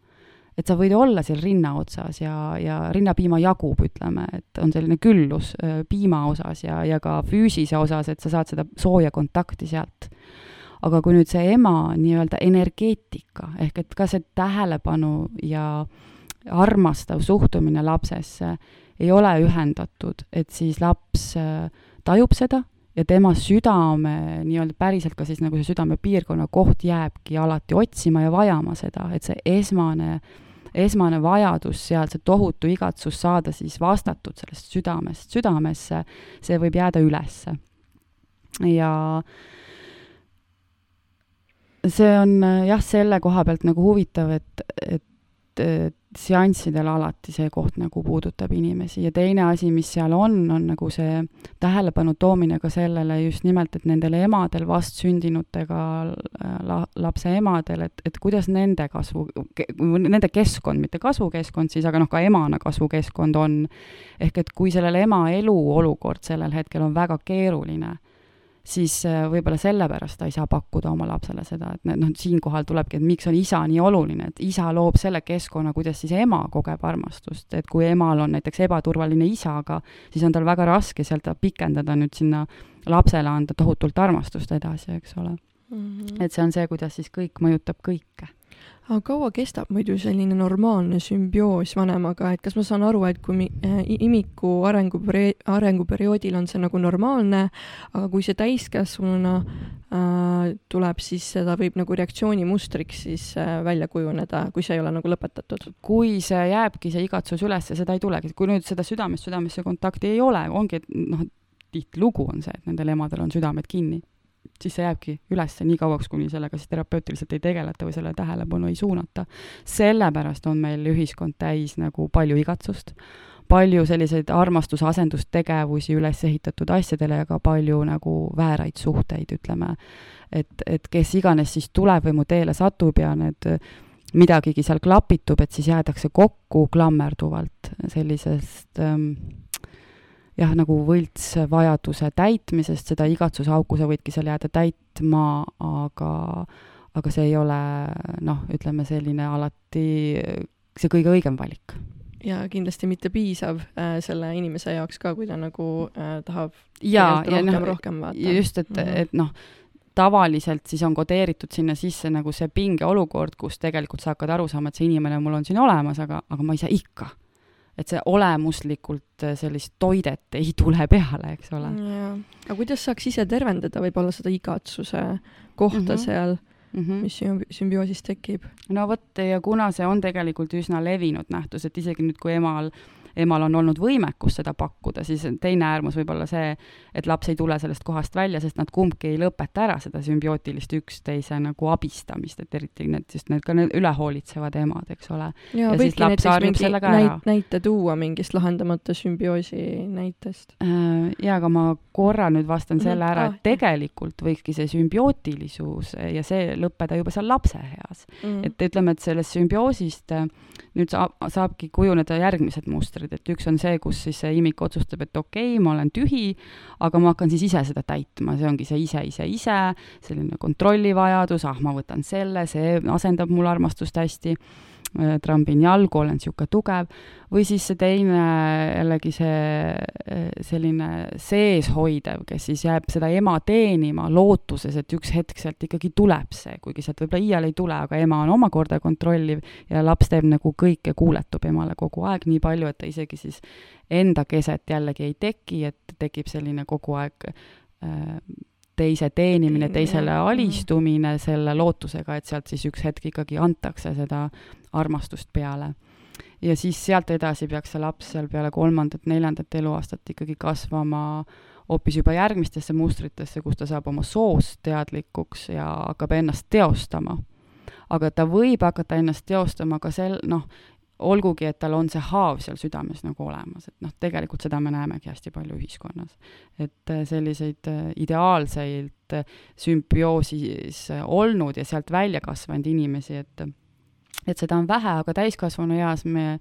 et sa võid olla seal rinna otsas ja, ja rinnapiima jagub, ütleme, et on selline küllus äh, piima osas ja, ja ka füüsise osas, et sa saad seda sooja kontakti sealt aga kui nüüd see ema nii-öelda energeetika ehk et ka see tähelepanu ja armastav suhtumine lapsesse ei ole ühendatud, et siis laps äh, tajub seda ja tema südame nii-öelda päriselt ka siis nagu see südamepiirkonna koht jääbki alati otsima ja vajama seda, et see esmane, esmane vajadus seal, see tohutu igatsus saada siis vastatud sellest südamest südamesse, see võib jääda ülesse. ja äh, see on jah, selle koha pealt nagu huvitav, et, et seanssidel alati see koht nagu puudutab inimesi ja teine asi, mis seal on, on nagu see tähelepanu toomine ka sellele just nimelt, et nendel emadel, vastsündinutega la, lapse emadel, et, et kuidas nende kasvu, nende keskkond, mitte kasvukeskkond siis, aga noh, ka emana kasvukeskkond on. ehk et kui sellel ema eluolukord sellel hetkel on väga keeruline siis äh, võib-olla sellepärast ta ei saa pakkuda oma lapsele seda, et noh, siinkohal tulebki, et miks on isa nii oluline, et isa loob selle keskkonna, kuidas siis ema kogeb armastust, et kui emal on näiteks ebaturvaline isaga, siis on tal väga raske sealt pikendada nüüd sinna lapsele anda tohutult armastust edasi, eks ole mm. -hmm. et see on see, kuidas siis kõik mõjutab kõike aga kaua kestab muidu selline normaalne sümbioos vanemaga, et kas ma saan aru, et kui äh, imiku arenguperi-, arenguperioodil on see nagu normaalne, aga kui see täiskasvanuna äh, tuleb, siis seda võib nagu reaktsioonimustriks siis äh, välja kujuneda, kui see ei ole nagu lõpetatud? kui see jääbki, see igatsus üles ja seda ei tulegi, kui nüüd seda südamest südamesse kontakti ei ole, ongi, et noh, tihtilugu on see, et nendel emadel on südamed kinni siis see jääbki üles nii kauaks, kuni sellega siis terapeutiliselt ei tegeleta või sellele tähelepanu ei suunata. sellepärast on meil ühiskond täis nagu palju igatsust, palju selliseid armastuse asendustegevusi üles ehitatud asjadele ja ka palju nagu vääraid suhteid, ütleme. et, et kes iganes siis tuleb või mu teele satub ja need midagigi seal klapitub, et siis jäädakse kokku klammerduvalt sellisest ähm, jah, nagu võltsvajaduse täitmisest, seda igatsuse-auku sa võidki seal jääda täitma, aga, aga see ei ole noh, ütleme selline alati see kõige õigem valik. ja kindlasti mitte piisav äh, selle inimese jaoks ka, kui ta nagu äh, tahab ja, ja rohkem no,, rohkem vaata. just, et mm, -hmm. et noh, tavaliselt siis on kodeeritud sinna sisse nagu see pingeolukord, kus tegelikult sa hakkad aru saama, et see inimene mul on siin olemas, aga, aga ma ei saa ikka et see olemuslikult äh, sellist toidet ei tule peale, eks ole. aga kuidas saaks ise tervendada võib-olla seda igatsuse kohta mm -hmm. seal mm, -hmm. mis sümbioosis tekib? no vot, ja kuna see on tegelikult üsna levinud nähtus, et isegi nüüd, kui emal emal on olnud võimekus seda pakkuda, siis teine äärmus võib olla see, et laps ei tule sellest kohast välja, sest nad kumbki ei lõpeta ära seda sümbiootilist üksteise nagu abistamist, et eriti need, just need ka need ülehoolitsevad emad, eks ole. ja, ja võidki näiteks mingi näit, näite tuua mingist lahendamata sümbioosi näitest. Äh, jaa, aga ma korra nüüd vastan mhm. selle ära, et tegelikult võikski see sümbiootilisus ja see lõppeda juba seal lapse eas mm. -hmm. et ütleme, et sellest sümbioosist nüüd saab, saabki kujuneda järgmised mustrid, et üks on see, kus siis see imik otsustab, et okei okay,, ma olen tühi, aga ma hakkan siis ise seda täitma, see ongi see ise, ise, ise, selline kontrollivajadus, ah, ma võtan selle, see asendab mul armastust hästi trambin jalgu, olen niisugune tugev, või siis see teine jällegi see äh, selline seeshoidev, kes siis jääb seda ema teenima lootuses, et üks hetk sealt ikkagi tuleb see, kuigi sealt võib-olla iial ei tule, aga ema on omakorda kontrolliv ja laps teeb nagu kõike, kuuletub emale kogu aeg nii palju, et ta isegi siis enda keset jällegi ei teki, et tekib selline kogu aeg äh, teise teenimine, teisele alistumine selle lootusega, et sealt siis üks hetk ikkagi antakse seda armastust peale. ja siis sealt edasi peaks see laps seal peale kolmandat-neljandat eluaastat ikkagi kasvama hoopis juba järgmistesse mustritesse, kus ta saab oma soost teadlikuks ja hakkab ennast teostama. aga ta võib hakata ennast teostama ka sel-, noh, olgugi, et tal on see haav seal südames nagu olemas, et noh, tegelikult seda me näemegi hästi palju ühiskonnas. et äh, selliseid äh, ideaalseid äh, sümbioosis olnud ja sealt välja kasvanud inimesi, et et seda on vähe, aga täiskasvanu eas me,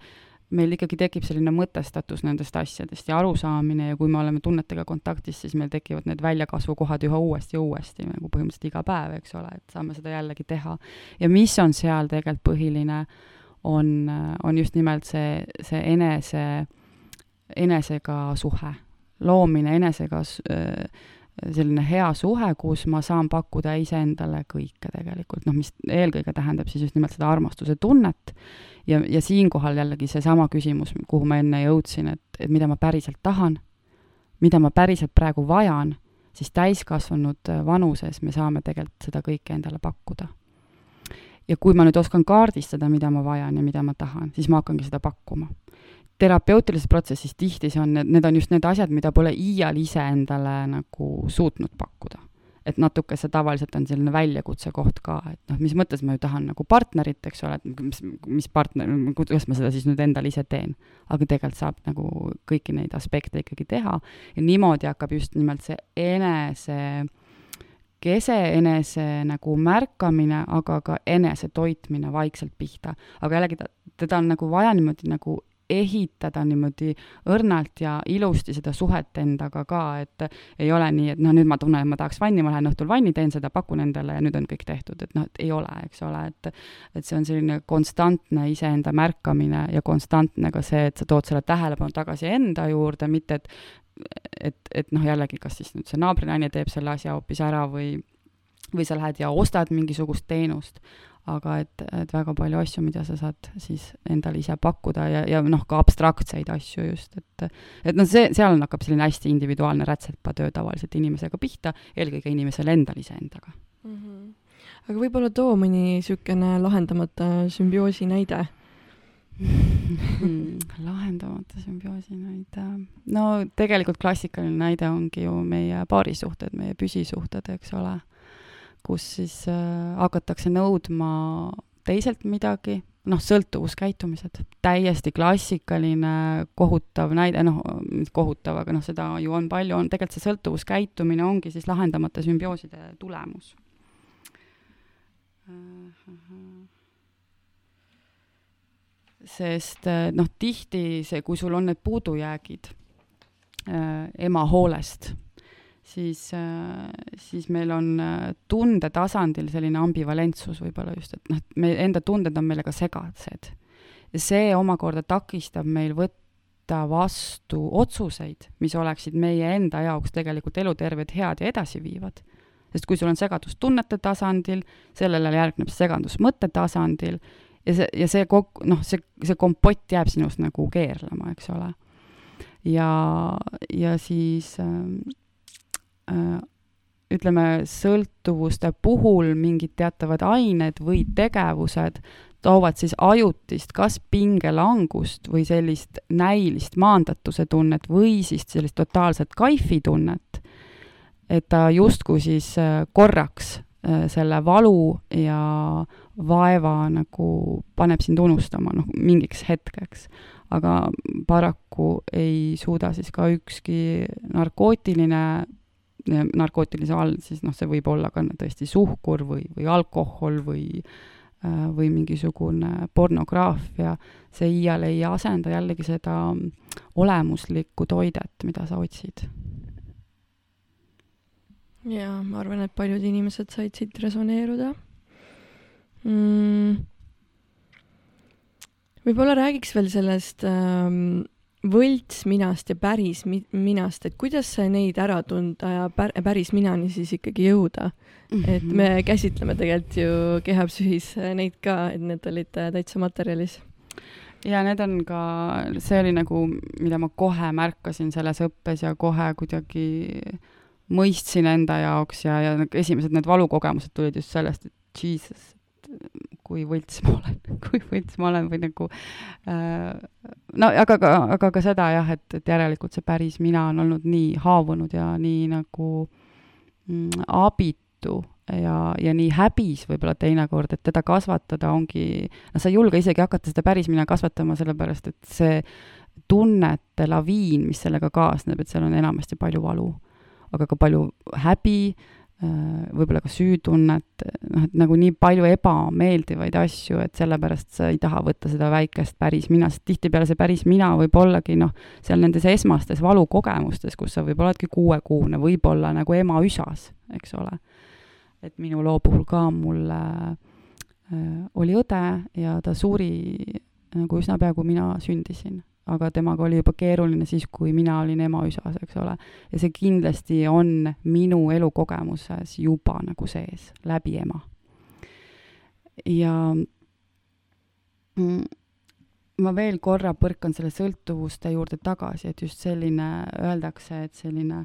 meil ikkagi tekib selline mõtestatus nendest asjadest ja arusaamine ja kui me oleme tunnetega kontaktis, siis meil tekivad need väljakasvukohad üha uuesti ja uuesti, nagu põhimõtteliselt iga päev, eks ole, et saame seda jällegi teha. ja mis on seal tegelikult põhiline äh, on, on just nimelt see, see enese, enesega suhe, loomine enesega selline hea suhe, kus ma saan pakkuda iseendale kõike tegelikult, noh, mis eelkõige tähendab siis just nimelt seda armastuse tunnet. Ja, ja siinkohal jällegi seesama küsimus, kuhu ma enne jõudsin, et, et mida ma päriselt tahan, mida ma päriselt praegu vajan, siis täiskasvanud vanuses me saame tegelikult seda kõike endale pakkuda. Ja kui ma nüüd oskan kaardistada, mida ma vajan ja mida ma tahan, siis ma hakkangi seda pakkuma. Terapeutilises protsessis tihti see on, need on just need asjad, mida pole iial ise endale nagu suutnud pakkuda. et natuke see tavaliselt on selline väljakutse koht ka, et noh, mis mõttes ma ju tahan nagu partnerit, eks ole, et mis, mis partner, kuidas ma seda siis nüüd endale ise teen. aga tegelikult saab nagu kõiki neid aspekte ikkagi teha ja niimoodi hakkab just nimelt see enese kese enese nagu märkamine, aga ka enese toitmine vaikselt pihta. aga jällegi ta, teda on nagu vaja niimoodi nagu ehitada niimoodi õrnalt ja ilusti seda suhet endaga ka, et ei ole nii, et noh, nüüd ma tunnen, et ma tahaks vanni, ma lähen õhtul vanni, teen seda, pakun endale ja nüüd on kõik tehtud, et noh, et ei ole, eks ole, et et see on selline konstantne iseenda märkamine ja konstantne ka see, et sa tood selle tähelepanu tagasi enda juurde, mitte et et, et noh, jällegi, kas siis nüüd see naabrinaine teeb selle asja hoopis ära või või sa lähed ja ostad mingisugust teenust, aga et, et väga palju asju, mida sa saad siis endale ise pakkuda ja, ja noh, ka abstraktseid asju just, et et noh, see, seal hakkab selline hästi individuaalne rätsepatöö tavaliselt inimesega pihta, eelkõige inimesel endal iseendaga mm. -hmm. aga võib-olla too mõni niisugune lahendamata sümbioosi näide hmm, lahendamata sümbioosi näide. no tegelikult klassikaline näide ongi ju meie paarisuhted, meie püsisuhted, eks ole kus siis äh, hakatakse nõudma teiselt midagi, noh, sõltuvuskäitumised, täiesti klassikaline kohutav näide, noh, kohutav, aga noh, seda ju on palju, on tegelikult see sõltuvuskäitumine ongi siis lahendamata sümbiooside tulemus. sest äh, noh, tihti see, kui sul on need puudujäägid äh, ema hoolest siis, äh, siis meil on äh, tunde tasandil selline ambivalentsus võib-olla just, et noh, et me enda tunded on meile ka segased. ja see omakorda takistab meil võtta vastu otsuseid, mis oleksid meie enda jaoks tegelikult eluterved, head ja edasiviivad. sest kui sul on segadus tunnete tasandil, sellele järgneb segadus mõtte tasandil ja see, ja see kok-, noh, see, see kompott jääb sinust nagu keerlema, eks ole. ja, ja siis Äh, ütleme, sõltuvuste puhul mingid teatavad ained või tegevused toovad siis ajutist kas pingelangust või sellist näilist maandatuse tunnet või siis sellist totaalset kaifi tunnet, et ta justkui siis äh, korraks äh, selle valu ja vaeva nagu paneb sind unustama, noh, mingiks hetkeks. aga paraku ei suuda siis ka ükski narkootiline narkootilise all, siis noh, see võib olla ka tõesti suhkur või, või alkohol või äh, või mingisugune pornograafia, see iial ei asenda jällegi seda olemuslikku toidet, mida sa otsid. jaa, ma arvan, et paljud inimesed said siit resoneeruda. Mm.. võib-olla räägiks veel sellest ähm, võltsminast ja päris mi-, minast, et kuidas neid ära tunda ja pär-, päris minani siis ikkagi jõuda mm. -hmm. et me käsitleme tegelikult ju kehapsühis neid ka, et need olid täitsa materjalis. ja need on ka, see oli nagu, mida ma kohe märkasin selles õppes ja kohe kuidagi mõistsin enda jaoks ja, ja esimesed need valukogemused tulid just sellest, et jesus, kui võlts ma olen, kui võlts ma olen või nagu äh, no aga ka, aga ka seda jah, et, et järelikult see päris mina on olnud nii haavunud ja nii nagu mm, abitu ja, ja nii häbis võib-olla teinekord, et teda kasvatada ongi, noh, sa ei julge isegi hakata seda päris mina kasvatama, sellepärast et see tunnete laviin, mis sellega kaasneb, et seal on enamasti palju valu, aga ka palju häbi võib-olla ka süütunnet, noh, et nagu nii palju ebameeldivaid asju, et sellepärast sa ei taha võtta seda väikest päris mina, sest tihtipeale see päris mina võib ollagi noh, seal nendes esmastes valukogemustes, kus sa võib-olla oledki kuuekuune, võib-olla nagu ema üsas, eks ole. et minu loo puhul ka mul äh, oli õde ja ta suri nagu üsna pea, kui mina sündisin aga temaga oli juba keeruline siis, kui mina olin ema üsas, eks ole. ja see kindlasti on minu elukogemuses juba nagu sees, läbi ema. ja mm, ma veel korra põrkan selle sõltuvuste juurde tagasi, et just selline, öeldakse, et selline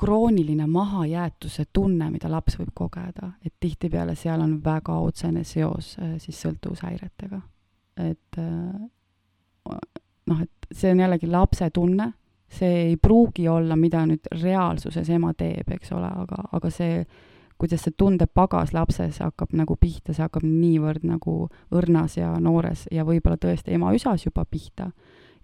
krooniline mahajäetuse tunne, mida laps võib kogeda, et tihtipeale seal on väga otsene seos äh, siis sõltuvushäiretega. et äh, noh, et see on jällegi lapse tunne, see ei pruugi olla, mida nüüd reaalsuses ema teeb, eks ole, aga, aga see, kuidas see tundepagas lapses hakkab nagu pihta, see hakkab niivõrd nagu õrnas ja noores ja võib-olla tõesti ema üsas juba pihta.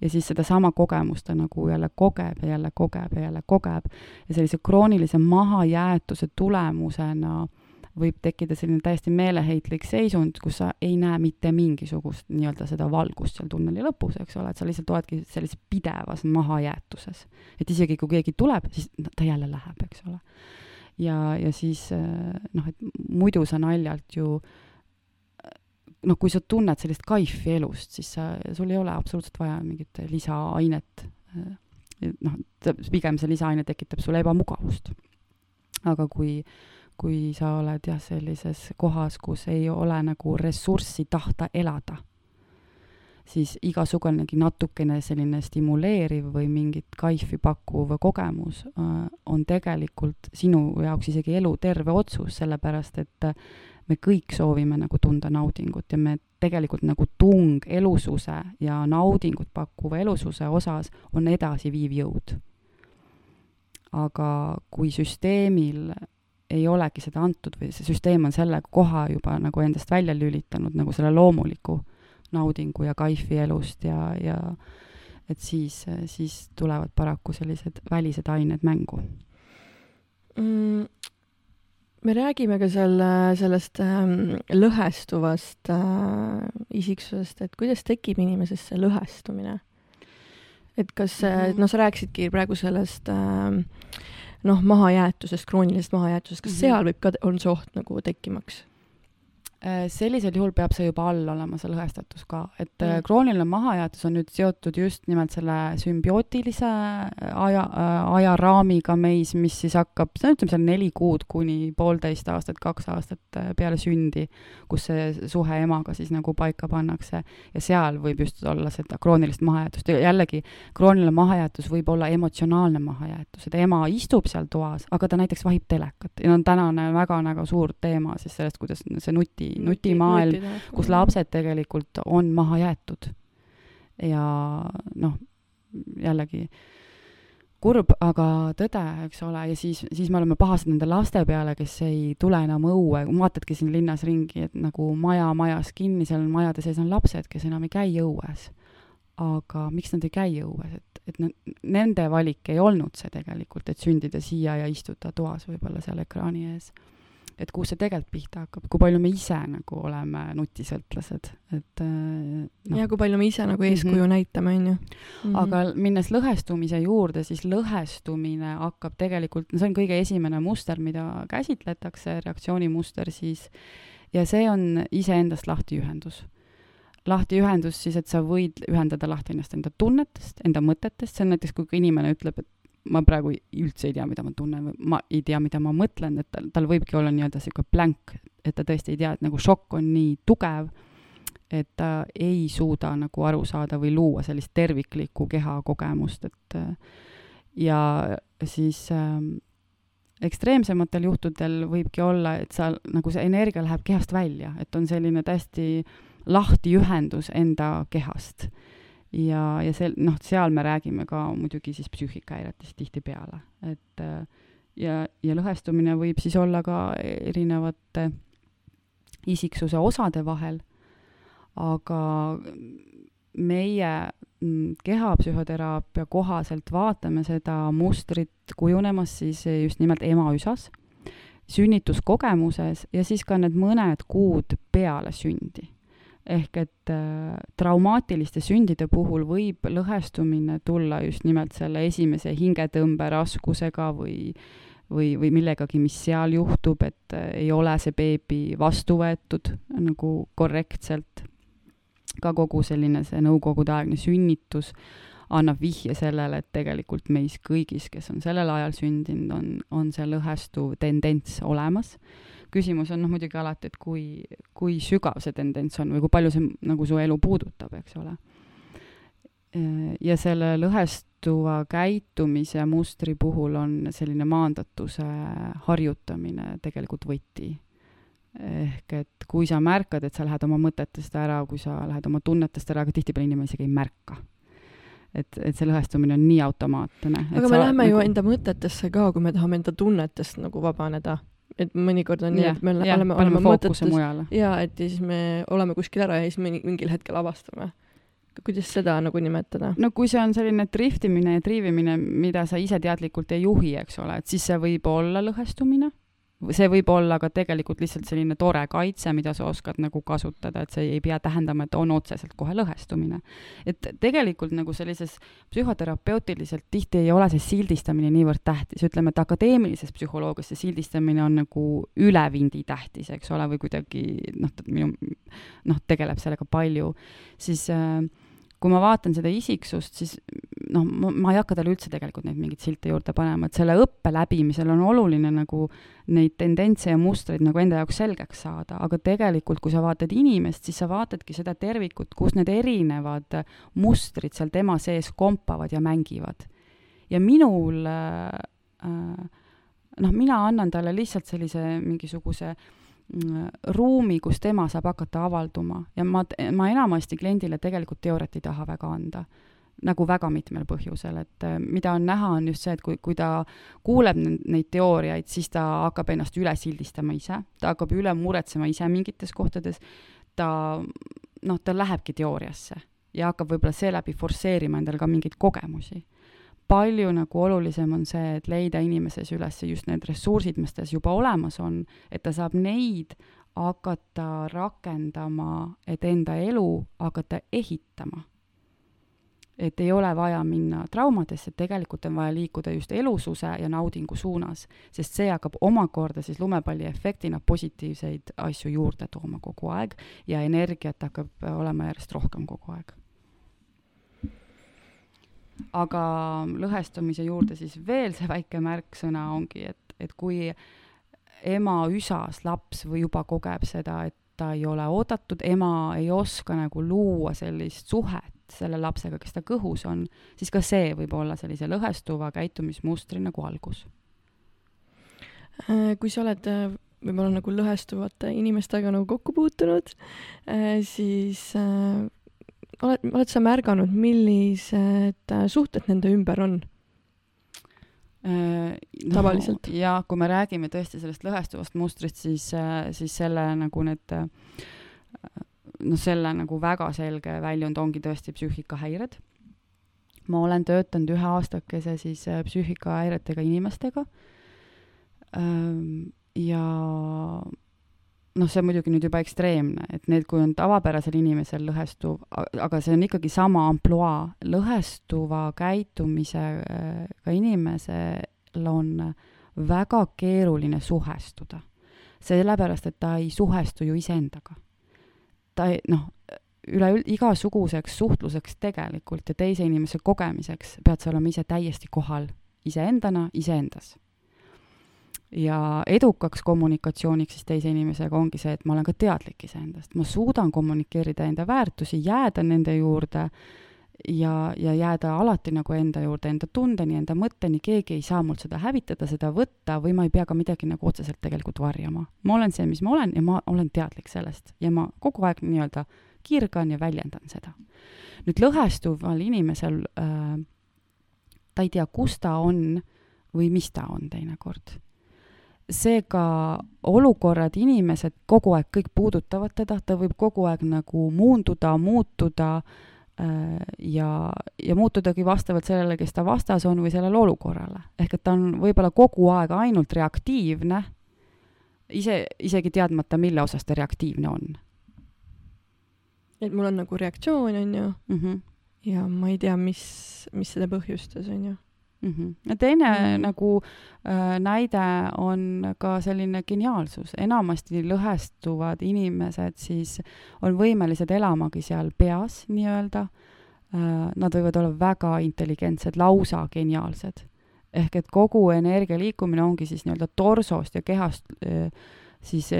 ja siis sedasama kogemust ta nagu jälle kogeb ja jälle kogeb ja jälle kogeb ja sellise kroonilise mahajäetuse tulemusena äh, võib tekkida selline täiesti meeleheitlik seisund, kus sa ei näe mitte mingisugust nii-öelda seda valgust seal tunneli lõpus, eks ole, et sa lihtsalt oledki sellises pidevas mahajäetuses. et isegi kui keegi tuleb, siis ta jälle läheb, eks ole. ja, ja siis noh, et muidu sa naljalt ju noh, kui sa tunned sellist kaifi elust, siis sa, sul ei ole absoluutselt vaja mingit lisaainet. noh, pigem see lisaaine tekitab sulle ebamugavust. aga kui äh, kui sa oled jah, sellises kohas, kus ei ole nagu ressurssi tahta elada, siis igasugunegi natukene selline stimuleeriv või mingit kaifi pakkuv kogemus äh, on tegelikult sinu jaoks isegi eluterve otsus, sellepärast et me kõik soovime nagu tunda naudingut ja me tegelikult nagu tung elususe ja naudingut pakkuva elususe osas on edasiviiv jõud. aga kui süsteemil ei olegi seda antud või see süsteem on selle koha juba nagu endast välja lülitanud, nagu selle loomuliku naudingu ja kaifi elust ja, ja et siis, siis tulevad paraku sellised välised ained mängu mm,. me räägime ka selle, sellest ähm, lõhestuvast äh, isiksusest, et kuidas tekib inimeses see lõhestumine? et kas mm, -hmm. noh, sa rääkisidki praegu sellest äh, noh, mahajäetusest, kroonilisest mahajäetusest, kas mm -hmm. seal võib ka, on see oht nagu tekkimaks? Äh, sellisel juhul peab see juba all olema, see lõhestatus ka, et mm. krooniline mahajäetus on nüüd seotud just nimelt selle sümbiootilise äh, aja äh,, ajaraamiga meis, mis siis hakkab, see on ütleme seal neli kuud kuni poolteist aastat, kaks aastat peale sündi, kus see suhe emaga siis nagu paika pannakse. Ja seal võib just olla seda kroonilist mahajäetust. Ja jällegi, krooniline mahajäetus võib olla emotsionaalne mahajäetus, et ema istub seal toas, aga ta näiteks vahib telekat. Ja on tänane väga-väga suur teema siis sellest, kuidas see nuti, nutimaailm, kus lapsed tegelikult on maha jäetud. ja noh, jällegi kurb, aga tõde, eks ole, ja siis, siis me oleme pahased nende laste peale, kes ei tule enam õue, vaatadki siin linnas ringi, et nagu maja majas kinni, seal majade sees on lapsed, kes enam ei käi õues. aga miks nad ei käi õues, et, et nende valik ei olnud see tegelikult, et sündida siia ja istuda toas võib-olla seal ekraani ees et kust see tegelikult pihta hakkab, kui palju me ise nagu oleme nutisõltlased, et äh, no.. ja kui palju me ise nagu eeskuju mm -hmm. näitame, on ju. Mhm. aga minnes lõhestumise juurde, siis lõhestumine hakkab tegelikult, no see on kõige esimene muster, mida käsitletakse, reaktsioonimuster siis, ja see on iseendast lahtiühendus lahtiühendus siis, et sa võid ühendada lahti ennast enda tunnetest, enda mõtetest, see on näiteks, kui inimene ütleb, et ma praegu üldse ei tea, mida ma tunnen või ma ei tea, mida ma mõtlen, et tal, tal võibki olla nii-öelda niisugune blank, et ta tõesti ei tea, et nagu šokk on nii tugev, et ta ei suuda nagu aru saada või luua sellist terviklikku kehakogemust, et ja siis äh, ekstreemsematel juhtudel võibki olla, et sa nagu see energia läheb kehast välja, et on selline täiesti lahtiühendus enda kehast ja, ja sel-, noh, seal me räägime ka muidugi siis psüühikahäiretest tihtipeale, et äh, ja, ja lõhestumine võib siis olla ka erinevate isiksuse osade vahel, aga meie mm, kehapsühhoteraapia kohaselt vaatame seda mustrit kujunemas siis just nimelt ema üsas, sünnituskogemuses ja siis ka need mõned kuud peale sündi ehk et äh, traumaatiliste sündide puhul võib lõhestumine tulla just nimelt selle esimese hingetõmbe raskusega või või, või millegagi, mis seal juhtub, et äh, ei ole see beebi vastu võetud nagu korrektselt. ka kogu selline see nõukogudeaegne sünnitus annab vihje sellele, et tegelikult meis kõigis, kes on sellel ajal sündinud, on, on see lõhestuv tendents olemas küsimus on noh, muidugi alati, et kui, kui sügav see tendents on või kui palju see nagu su elu puudutab, eks ole. ja selle lõhestuva käitumise mustri puhul on selline maandatuse harjutamine tegelikult võti. ehk et kui sa märkad, et sa lähed oma mõtetest ära, kui sa lähed oma tunnetest ära, aga tihtipeale inimene isegi ei märka et, et see lõhestumine on nii automaatne. aga me läheme nagu... ju enda mõtetesse ka, kui me tahame enda tunnetest nagu vabaneda et mõnikord on nii, et me ja, oleme, oleme mõtetes ja et siis me oleme kuskil ära ja siis me mingil hetkel avastame. kuidas seda nagu nimetada? no kui see on selline driftimine ja triivimine, mida sa ise teadlikult ei juhi, eks ole, et siis see võib olla lõhestumine see võib olla ka tegelikult lihtsalt selline tore kaitse, mida sa oskad nagu kasutada, et see ei pea tähendama, et on otseselt kohe lõhestumine. et tegelikult nagu sellises psühhoterapeutiliselt tihti ei ole see sildistamine niivõrd tähtis, ütleme, et akadeemilises psühholoogias see sildistamine on nagu ülevindi tähtis, eks ole, või kuidagi noh, minu noh, tegeleb sellega palju, siis äh, kui ma vaatan seda isiksust, siis noh, ma, ei hakka talle üldse tegelikult neid mingeid silte juurde panema, et selle õppe läbimisel on oluline nagu neid tendentse ja mustreid nagu enda jaoks selgeks saada, aga tegelikult, kui sa vaatad inimest, siis sa vaatadki seda tervikut, kus need erinevad mustrid seal tema sees kompavad ja mängivad. ja minul äh, noh, mina annan talle lihtsalt sellise mingisuguse äh, Mm, ruumi, kus tema saab hakata avalduma ja ma, ma enamasti kliendile tegelikult teooriat ei taha väga anda nagu väga mitmel põhjusel, et äh, mida on näha, on just see, et kui, kui ta kuuleb neid teooriaid, siis ta hakkab ennast üle sildistama ise, ta hakkab üle muretsema ise mingites kohtades, ta noh, ta lähebki teooriasse ja hakkab võib-olla seeläbi forsseerima endale ka mingeid kogemusi palju nagu olulisem on see, et leida inimeses üles just need ressursid, mis tas juba olemas on, et ta saab neid hakata rakendama, et enda elu hakata ehitama. Et ei ole vaja minna traumadesse, tegelikult on vaja liikuda just elususe ja naudingu suunas, sest see hakkab omakorda siis lumepalliefektina positiivseid asju juurde tooma kogu aeg ja energiat hakkab olema järjest rohkem kogu aeg. Aga lõhestumise juurde siis veel see väike märksõna ongi, et, et kui ema üsas laps või juba kogeb seda, et ta ei ole oodatud, ema ei oska nagu luua sellist suhet selle lapsega, kes ta kõhus on, siis ka see võib olla sellise lõhestuva käitumismustri nagu algus. Äh, kui sa oled äh, võib-olla nagu lõhestuvate inimestega nagu kokku puutunud, äh, siis oled, oled sa märganud, millised suhted nende ümber on? No, tavaliselt. ja kui me räägime tõesti sellest lõhestuvast mustrist, siis, äh, siis selle nagu need noh, selle nagu väga selge väljund ongi tõesti psüühikahäired. ma olen töötanud ühe aastakese siis äh, psüühikahäiretega inimestega ja noh, see on muidugi nüüd juba ekstreemne, et need, kui on tavapärasel inimesel lõhestuv, aga see on ikkagi sama ampluaa, lõhestuva käitumisega inimesel on väga keeruline suhestuda. sellepärast, et ta ei suhestu ju iseendaga. ta ei, noh, üle igasuguseks suhtluseks tegelikult ja teise inimese kogemiseks pead sa olema ise täiesti kohal iseendana, iseendas ja edukaks kommunikatsiooniks siis teise inimesega ongi see, et ma olen ka teadlik iseendast, ma suudan kommunikeerida enda väärtusi, jääda nende juurde ja, ja jääda alati nagu enda juurde, enda tundeni, enda mõtteni, keegi ei saa mult seda hävitada, seda võtta või ma ei pea ka midagi nagu otseselt tegelikult varjama. ma olen see, mis ma olen ja ma olen teadlik sellest ja ma kogu aeg nii-öelda kirgan ja väljendan seda. nüüd lõhestuval inimesel äh, ta ei tea, kus ta on või mis ta on teinekord seega olukorrad, inimesed kogu aeg kõik puudutavad teda, ta võib kogu aeg nagu muunduda, muutuda äh, ja, ja muutudagi vastavalt sellele, kes ta vastas on või sellele olukorrale. ehk et ta on võib-olla kogu aeg ainult reaktiivne, ise, isegi teadmata, mille osas ta reaktiivne on. et mul on nagu reaktsioon, on ju mm, -hmm. ja ma ei tea, mis, mis seda põhjustas, on ju mm. -hmm. ja teine mm -hmm. nagu äh, näide on ka selline geniaalsus, enamasti lõhestuvad inimesed siis on võimelised elamagi seal peas nii-öelda äh,. Nad võivad olla väga intelligentsed, lausa geniaalsed. ehk et kogu energia liikumine ongi siis nii-öelda torsost ja kehast äh, siis äh,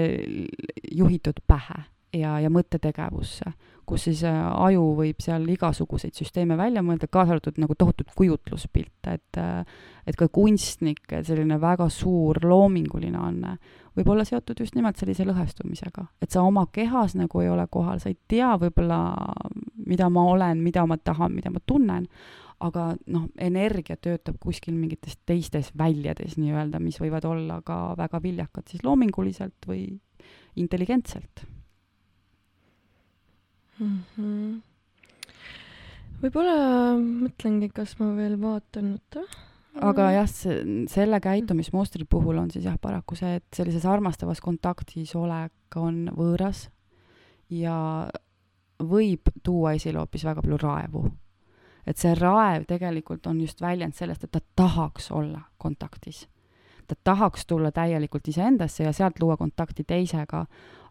juhitud pähe ja, ja mõttetegevusse, kus siis äh, aju võib seal igasuguseid süsteeme välja mõelda, kaasa arvatud nagu tohutut kujutluspilte, et äh, et ka kunstnike selline väga suur loominguline anne võib olla seotud just nimelt sellise lõhestumisega. et sa oma kehas nagu ei ole kohal, sa ei tea võib-olla, mida ma olen, mida ma tahan, mida ma tunnen, aga noh, energia töötab kuskil mingites teistes väljades nii-öelda, mis võivad olla ka väga viljakad siis loominguliselt või intelligentselt mm. -hmm. võib-olla mõtlengi, kas ma veel vaatan, oota aga jah, see, selle käitumismustri puhul on siis jah, paraku see, et sellises armastavas kontaktis olek on võõras ja võib tuua esile hoopis väga palju raevu. et see raev tegelikult on just väljend sellest, et ta tahaks olla kontaktis. ta tahaks tulla täielikult iseendasse ja sealt luua kontakti teisega,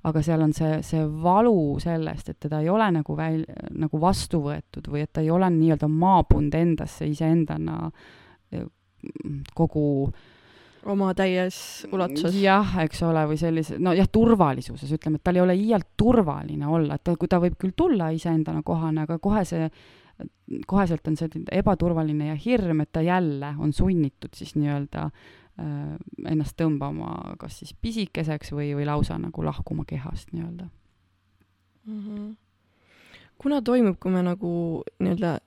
aga seal on see, see valu sellest, et teda ei ole nagu väl-, nagu vastu võetud või et ta ei ole nii-öelda maabunud endasse iseendana kogu oma täies ulatuses. jah, eks ole, või sellise, no jah, turvalisuses, ütleme, et tal ei ole iialt turvaline olla, et ta, kui ta võib küll tulla iseendana kohane, aga kohe see, koheselt on see ebaturvaline ja hirm, et ta jälle on sunnitud siis nii-öelda ennast tõmbama kas siis pisikeseks või, või lausa nagu lahkuma kehast nii-öelda mm. -hmm. kuna toimub, kui me nagu nii-öelda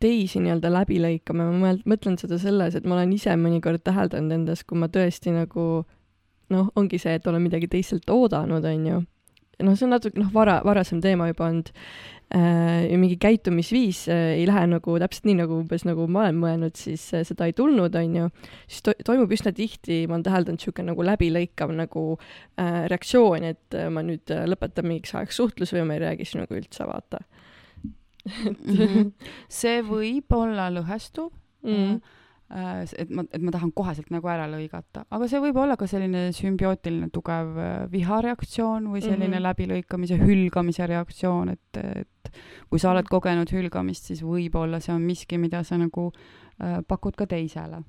teisi nii-öelda läbi lõikama, ma mõtlen seda selles, et ma olen ise mõnikord täheldanud endas, kui ma tõesti nagu noh, ongi see, et olen midagi teiselt oodanud, on ju. noh, see on natuke noh, vara, varasem teema juba olnud äh,. mingi käitumisviis äh, ei lähe nagu täpselt nii, nagu umbes nagu ma olen mõelnud, siis äh, seda ei tulnud, on ju. siis to toimub üsna tihti, ma olen täheldanud niisugune nagu läbilõikav nagu äh, reaktsioon, et ma nüüd lõpetan mingiks ajaks suhtluse või ma ei räägi sinuga üldse, vaata mm. -hmm. see võib olla lõhestuv mm. -hmm et ma, et ma tahan koheselt nagu ära lõigata, aga see võib olla ka selline sümbiootiline tugev äh, vihareaktsioon või selline mm -hmm. läbilõikamise, hülgamise reaktsioon, et, et kui sa oled kogenud hülgamist, siis võib-olla see on miski, mida sa nagu äh, pakud ka teisele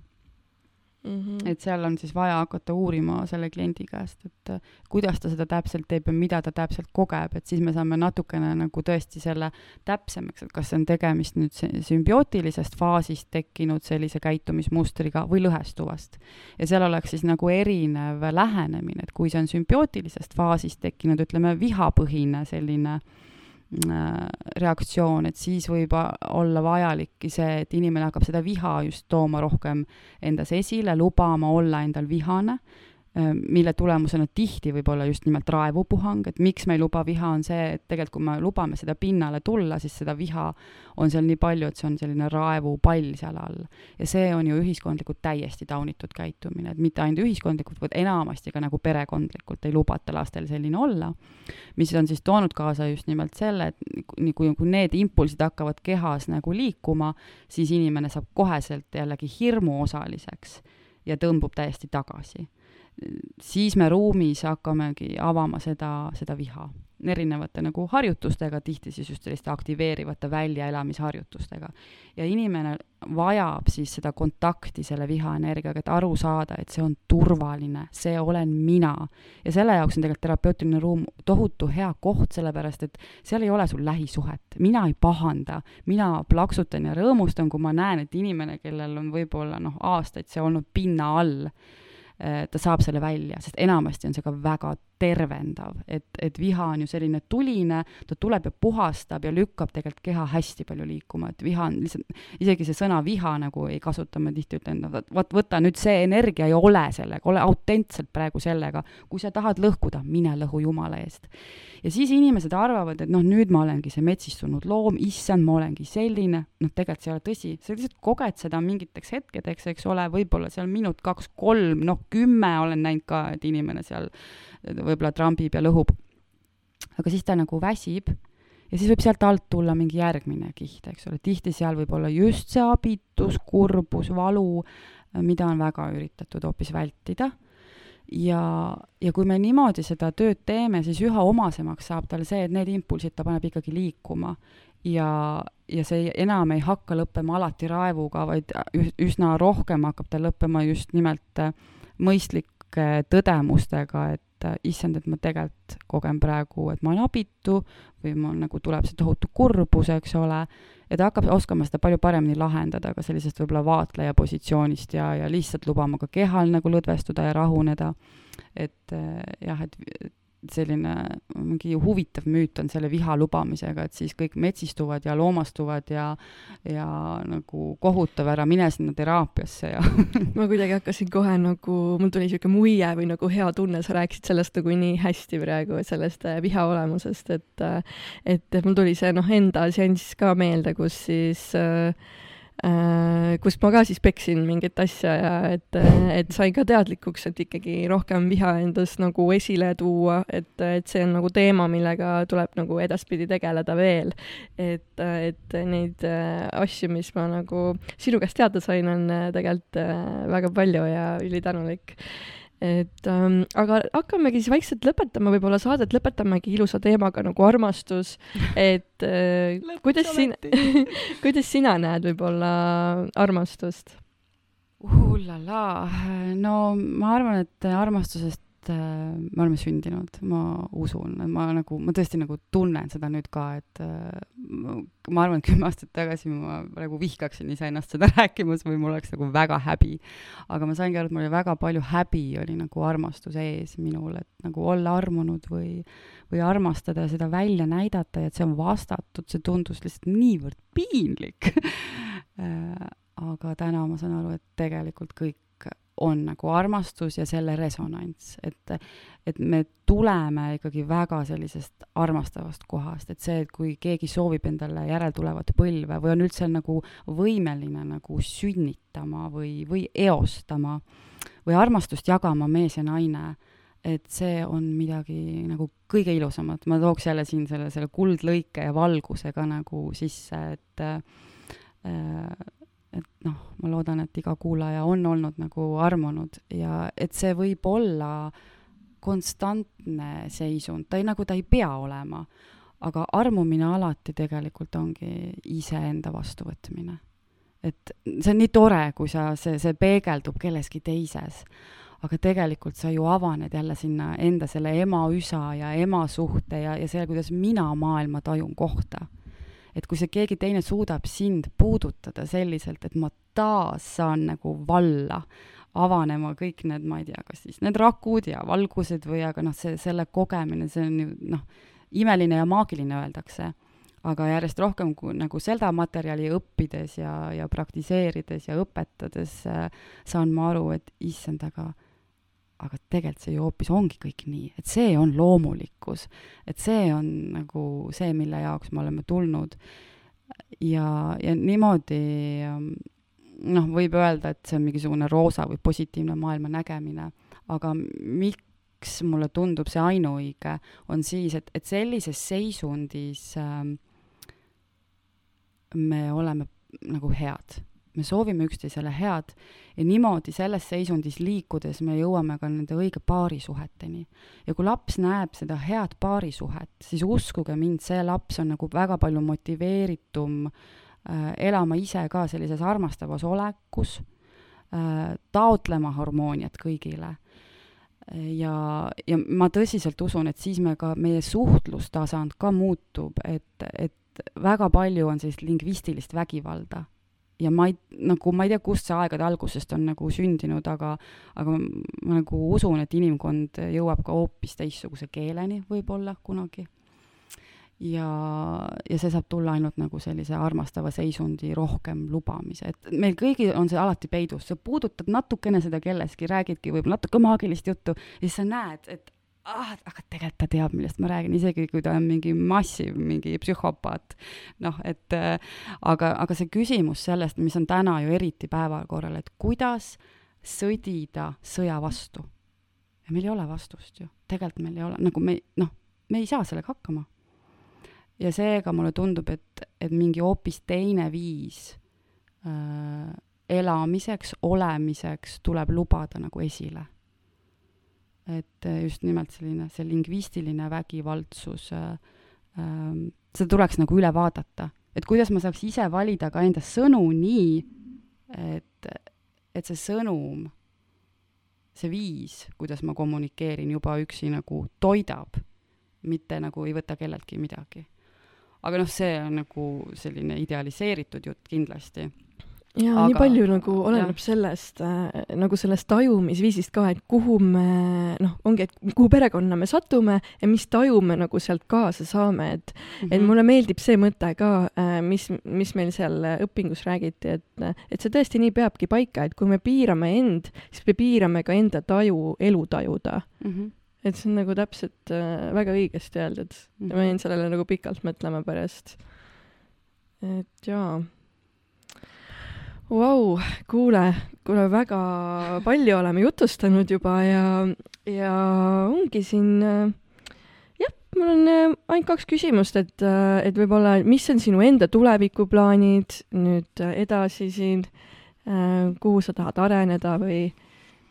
Mm -hmm. et seal on siis vaja hakata uurima selle kliendi käest, et äh, kuidas ta seda täpselt teeb ja mida ta täpselt kogeb, et siis me saame natukene nagu tõesti selle täpsemaks, et kas on tegemist nüüd sümbiootilisest faasist tekkinud sellise käitumismustriga või lõhestuvast. ja seal oleks siis nagu erinev lähenemine, et kui see on sümbiootilisest faasist tekkinud, ütleme, vihapõhine selline äh, reaktsioon, et siis võib olla vajalikki see, et inimene hakkab seda viha just tooma rohkem endas esile, lubama olla endal vihane. Äh, mille tulemusena tihti võib olla just nimelt raevupuhang, et miks me ei luba viha, on see, et tegelikult kui me lubame seda pinnale tulla, siis seda viha on seal nii palju, et see on selline raevupall seal all. ja see on ju ühiskondlikult täiesti taunitud käitumine, et mitte ainult ühiskondlikult, vaid enamasti ka nagu perekondlikult ei lubata lastel selline olla, mis on siis toonud kaasa just nimelt selle, et nii kui, kui need impulsid hakkavad kehas nagu liikuma, siis inimene saab koheselt jällegi hirmuosaliseks ja tõmbub täiesti tagasi siis me ruumis hakkamegi avama seda, seda viha erinevate nagu harjutustega, tihti siis just selliste aktiveerivate väljaelamisharjutustega. ja inimene vajab siis seda kontakti selle vihaenergiaga, et aru saada, et see on turvaline, see olen mina. ja selle jaoks on tegelikult terapeutiline ruum tohutu hea koht, sellepärast et seal ei ole sul lähisuhet. mina ei pahanda, mina plaksutan ja rõõmustan, kui ma näen, et inimene, kellel on võib-olla noh, aastaid see olnud pinna all, ta saab selle välja, sest enamasti on see ka väga tervendav, et, et viha on ju selline tuline, ta tuleb ja puhastab ja lükkab tegelikult keha hästi palju liikuma, et viha on lihtsalt, isegi see sõna viha nagu ei kasuta, ma tihti ütlen, vot, võta nüüd see energia ja ole sellega, ole autentselt praegu sellega, kui sa tahad lõhkuda, mine lõhu Jumala eest. ja siis inimesed arvavad, et noh, nüüd ma olengi see metsistunud loom, issand, ma olengi selline, noh, tegelikult see ei ole tõsi, sa lihtsalt koged seda mingiteks hetkedeks, eks ole, võib-olla seal minut, kaks, kolm, noh, kümme olen näinud ka, et inimene seal võib-olla trambib ja lõhub. aga siis ta nagu väsib ja siis võib sealt alt tulla mingi järgmine kiht, eks ole, tihti seal võib olla just see abitus, kurbus, valu, mida on väga üritatud hoopis vältida. ja, ja kui me niimoodi seda tööd teeme, siis üha omasemaks saab tal see, et need impulsid ta paneb ikkagi liikuma ja, ja see enam ei hakka lõppema alati raevuga, vaid üsna rohkem hakkab ta lõppema just nimelt mõistlike tõdemustega, et et äh, issand, et ma tegelikult kogen praegu, et ma olen abitu või mul nagu tuleb see tohutu kurbus, eks ole, ja ta hakkab oskama seda palju paremini lahendada ka sellisest võib-olla vaatleja positsioonist ja, ja lihtsalt lubama ka kehal nagu lõdvestuda ja rahuneda. et äh, jah, et selline mingi huvitav müüt on selle viha lubamisega, et siis kõik metsistuvad ja loomastuvad ja ja nagu kohutav, ära mine sinna teraapiasse ja ma kuidagi hakkasin kohe nagu, mul tuli niisugune muie või nagu hea tunne, sa rääkisid sellest nagu nii hästi praegu, sellest äh, viha olemusest, et äh, et mul tuli see noh, enda seanss ka meelde, kus siis Äh, kus ma ka siis peksin mingit asja ja et, et sain ka teadlikuks, et ikkagi rohkem viha endas nagu esile tuua, et, et see on nagu teema, millega tuleb nagu edaspidi tegeleda veel. et, et neid äh, asju, mis ma nagu sinu käest teada sain, on äh, tegelikult väga palju ja ülitänulik et ähm, aga hakkamegi siis vaikselt lõpetama, võib-olla saadet lõpetamegi ilusa teemaga nagu armastus, et äh, kuidas sina kuidas sina näed võib-olla armastust? Uhlala, no ma arvan, et armastusest et äh, me oleme sündinud, ma usun, ma nagu, ma tõesti nagu tunnen seda nüüd ka, et äh, ma arvan, et kümme aastat tagasi ma nagu vihkaksin iseennast seda rääkimas või mul oleks nagu väga häbi. aga ma saingi aru, et mul oli väga palju häbi oli nagu armastuse ees minul, et nagu olla armunud või, või armastada ja seda välja näidata ja et see on vastatud, see tundus lihtsalt niivõrd piinlik äh, aga täna ma saan aru, et tegelikult kõik on nagu armastus ja selle resonants, et, et me tuleme ikkagi väga sellisest armastavast kohast, et see, et kui keegi soovib endale järeltulevat põlve või on üldse nagu võimeline nagu sünnitama või, või eostama või armastust jagama mees ja naine, et see on midagi nagu kõige ilusamat, ma tooks jälle siin selle, selle kuldlõike ja valgusega nagu sisse, et äh, et noh, ma loodan, et iga kuulaja on olnud nagu armunud ja et see võib olla konstantne seisund, ta ei, nagu ta ei pea olema, aga armumine alati tegelikult ongi iseenda vastuvõtmine. et see on nii tore, kui sa, see, see peegeldub kelleski teises, aga tegelikult sa ju avaned jälle sinna enda selle ema-üsa ja ema suhte ja, ja selle, kuidas mina maailma tajun kohta et kui see keegi teine suudab sind puudutada selliselt, et ma taas saan nagu valla, avanema kõik need, ma ei tea, kas siis need rakud ja valgused või aga noh, see, selle kogemine, see on ju noh, imeline ja maagiline öeldakse, aga järjest rohkem kui nagu seda materjali õppides ja, ja praktiseerides ja õpetades äh, saan ma aru, et issand, aga aga tegelikult see ju hoopis ongi kõik nii, et see on loomulikkus, et see on nagu see, mille jaoks me oleme tulnud. ja, ja niimoodi noh, võib öelda, et see on mingisugune roosa või positiivne maailma nägemine, aga miks mulle tundub see ainuõige, on siis, et, et sellises seisundis äh, me oleme nagu head me soovime üksteisele head ja niimoodi selles seisundis liikudes me jõuame ka nende õige paarisuheteni. ja kui laps näeb seda head paarisuhet, siis uskuge mind, see laps on nagu väga palju motiveeritum äh, elama ise ka sellises armastavas olekus äh,, taotlema harmooniat kõigile ja, ja ma tõsiselt usun, et siis me ka, meie suhtlustasand ka muutub, et, et väga palju on sellist lingvistilist vägivalda ja ma ei, nagu ma ei tea, kust see aegade algusest on nagu sündinud, aga aga ma nagu usun, et inimkond jõuab ka hoopis teistsuguse keeleni võib-olla kunagi. ja, ja see saab tulla ainult nagu sellise armastava seisundi rohkem lubamise, et meil kõigil on see alati peidus, sa puudutad natukene seda kellestki, räägidki võib-olla natuke maagilist juttu ja siis sa näed, et ah, aga tegelikult ta teab, millest ma räägin, isegi kui ta on mingi massiv, mingi psühhopaat. noh, et äh, aga, aga see küsimus sellest, mis on täna ju eriti päevakorral, et kuidas sõdida sõja vastu. ja meil ei ole vastust ju, tegelikult meil ei ole, nagu me, noh, me ei saa sellega hakkama. ja seega mulle tundub, et, et mingi hoopis teine viis äh, elamiseks, olemiseks tuleb lubada nagu esile et äh, just nimelt selline, see lingvistiline vägivaldsus äh,, äh, seda tuleks nagu üle vaadata. et kuidas ma saaks ise valida ka enda sõnu nii, et, et see sõnum, see viis, kuidas ma kommunikeerin, juba üksi nagu toidab, mitte nagu ei võta kelleltki midagi. aga noh, see on nagu selline idealiseeritud jutt kindlasti ja Aga, nii palju nagu oleneb jah. sellest äh, nagu sellest tajumisviisist ka, et kuhu me noh, ongi, et kuhu perekonna me satume ja mis taju me nagu sealt kaasa saame, et mm -hmm. et mhm. mulle meeldib see mõte ka äh,, mis, mis meil seal õpingus räägiti, et et see tõesti nii peabki paika, et kui me piirame end, siis me piirame ka enda taju elu tajuda mm. -hmm et see on nagu täpselt äh, väga õigesti öeldud mm. -hmm. ja ma jäin sellele nagu pikalt mõtlema pärast. et jaa Vau, kuule, kuule väga palju oleme jutustanud juba ja, ja ongi siin jah, mul on äh, ainult kaks küsimust, et, äh, et võib-olla, mis on sinu enda tulevikuplaanid nüüd äh, edasi siin, kuhu sa tahad areneda või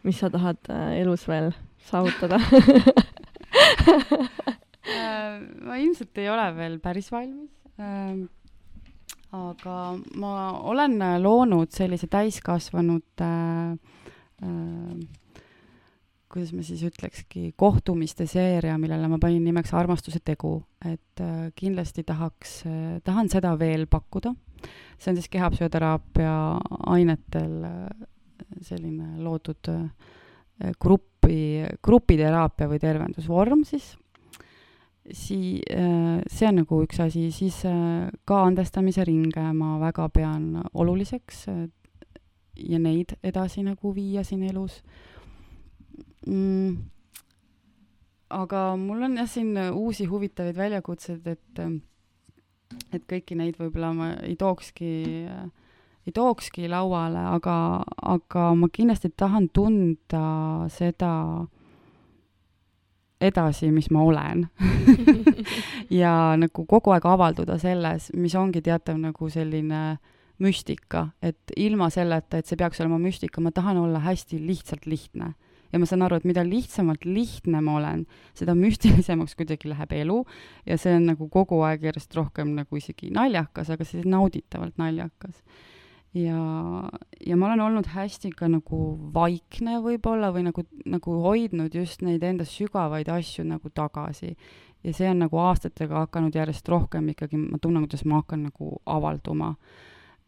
mis sa tahad elus veel saavutada? Ma ilmselt ei ole veel päris valmis aga ma olen loonud sellise täiskasvanute äh, kuidas ma siis ütlekski, kohtumiste seeria, millele ma panin nimeks Armastuse tegu, et äh, kindlasti tahaks äh,, tahan seda veel pakkuda. see on siis kehapsühhoteraapia ainetel äh, selline loodud äh, grupi, grupiteraapia või tervendusvorm siis sii-, äh, see on nagu üks asi, siis äh, ka andestamise ringe ma väga pean oluliseks äh, ja neid edasi nagu viia siin elus. Mm.. aga mul on jah, siin uusi huvitavaid väljakutseid, et, et kõiki neid võib-olla ma ei tookski, ei tookski lauale, aga, aga ma kindlasti tahan tunda seda edasi, mis ma olen. Ja nagu kogu aeg avalduda selles, mis ongi teatav nagu selline müstika, et ilma selleta, et see peaks olema müstika, ma tahan olla hästi lihtsalt lihtne. ja ma saan aru, et mida lihtsamalt lihtne ma olen, seda müstilisemaks kuidagi läheb elu. Ja see on nagu kogu aeg järjest rohkem nagu isegi naljakas, aga see nauditavalt naljakas ja, ja ma olen olnud hästi ka nagu vaikne võib-olla või nagu, nagu hoidnud just neid enda sügavaid asju nagu tagasi. ja see on nagu aastatega hakanud järjest rohkem ikkagi, ma tunnen, kuidas ma hakkan nagu avalduma.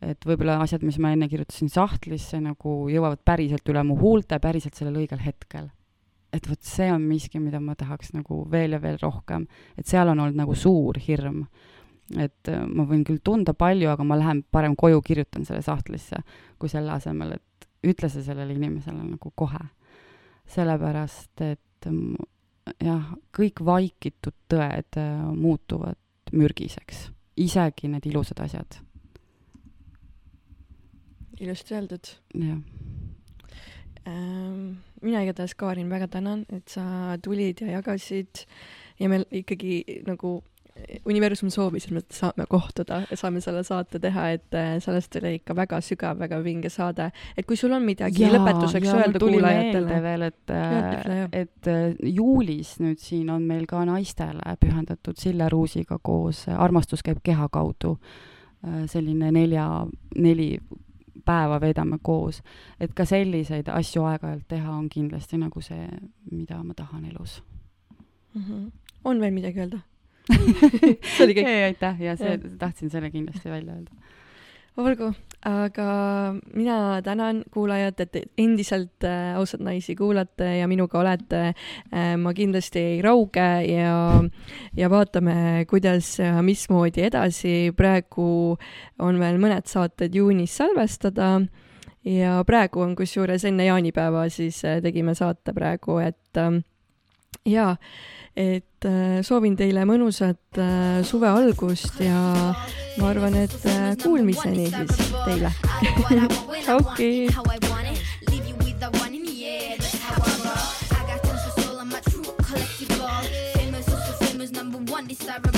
et võib-olla asjad, mis ma enne kirjutasin sahtlisse, nagu jõuavad päriselt üle mu huulte päriselt sellel õigel hetkel. et vot see on miski, mida ma tahaks nagu veel ja veel rohkem, et seal on olnud nagu suur hirm et äh, ma võin küll tunda palju, aga ma lähen parem koju, kirjutan selle sahtlisse, kui selle asemel, et ütle see sellele inimesele nagu kohe. sellepärast, et mm, jah, kõik vaikitud tõed äh, muutuvad mürgiseks, isegi need ilusad asjad. ilusti öeldud. jah ähm,. mina igatahes, Kaarin, väga tänan, et sa tulid ja jagasid ja me ikkagi nagu universum soovis, et me saame kohtuda ja saame selle saate teha, et äh, sellest oli ikka väga sügav, väga vinge saade. et kui sul on midagi ja, lõpetuseks ja, öelda kuulajatele. veel, et, äh, et äh, juulis nüüd siin on meil ka naistele pühendatud Sille Ruusiga koos Armastus käib keha kaudu. selline nelja, neli päeva veedame koos. et ka selliseid asju aeg-ajalt teha on kindlasti nagu see, mida ma tahan elus mm. -hmm. on veel midagi öelda? see oli kõik. aitäh ja see, tahtsin selle kindlasti välja öelda. olgu, aga mina tänan kuulajat, et endiselt äh, ausalt naisi kuulate ja minuga olete äh,. ma kindlasti ei rauge ja, ja vaatame, kuidas ja mismoodi edasi. praegu on veel mõned saated juunis salvestada ja praegu on kusjuures enne jaanipäeva siis äh, tegime saate praegu, et äh, jaa et äh, soovin teile mõnusat äh, suve algust ja ma arvan, et äh, kuulmiseni siis teile. tšauki. undesirable. I do what I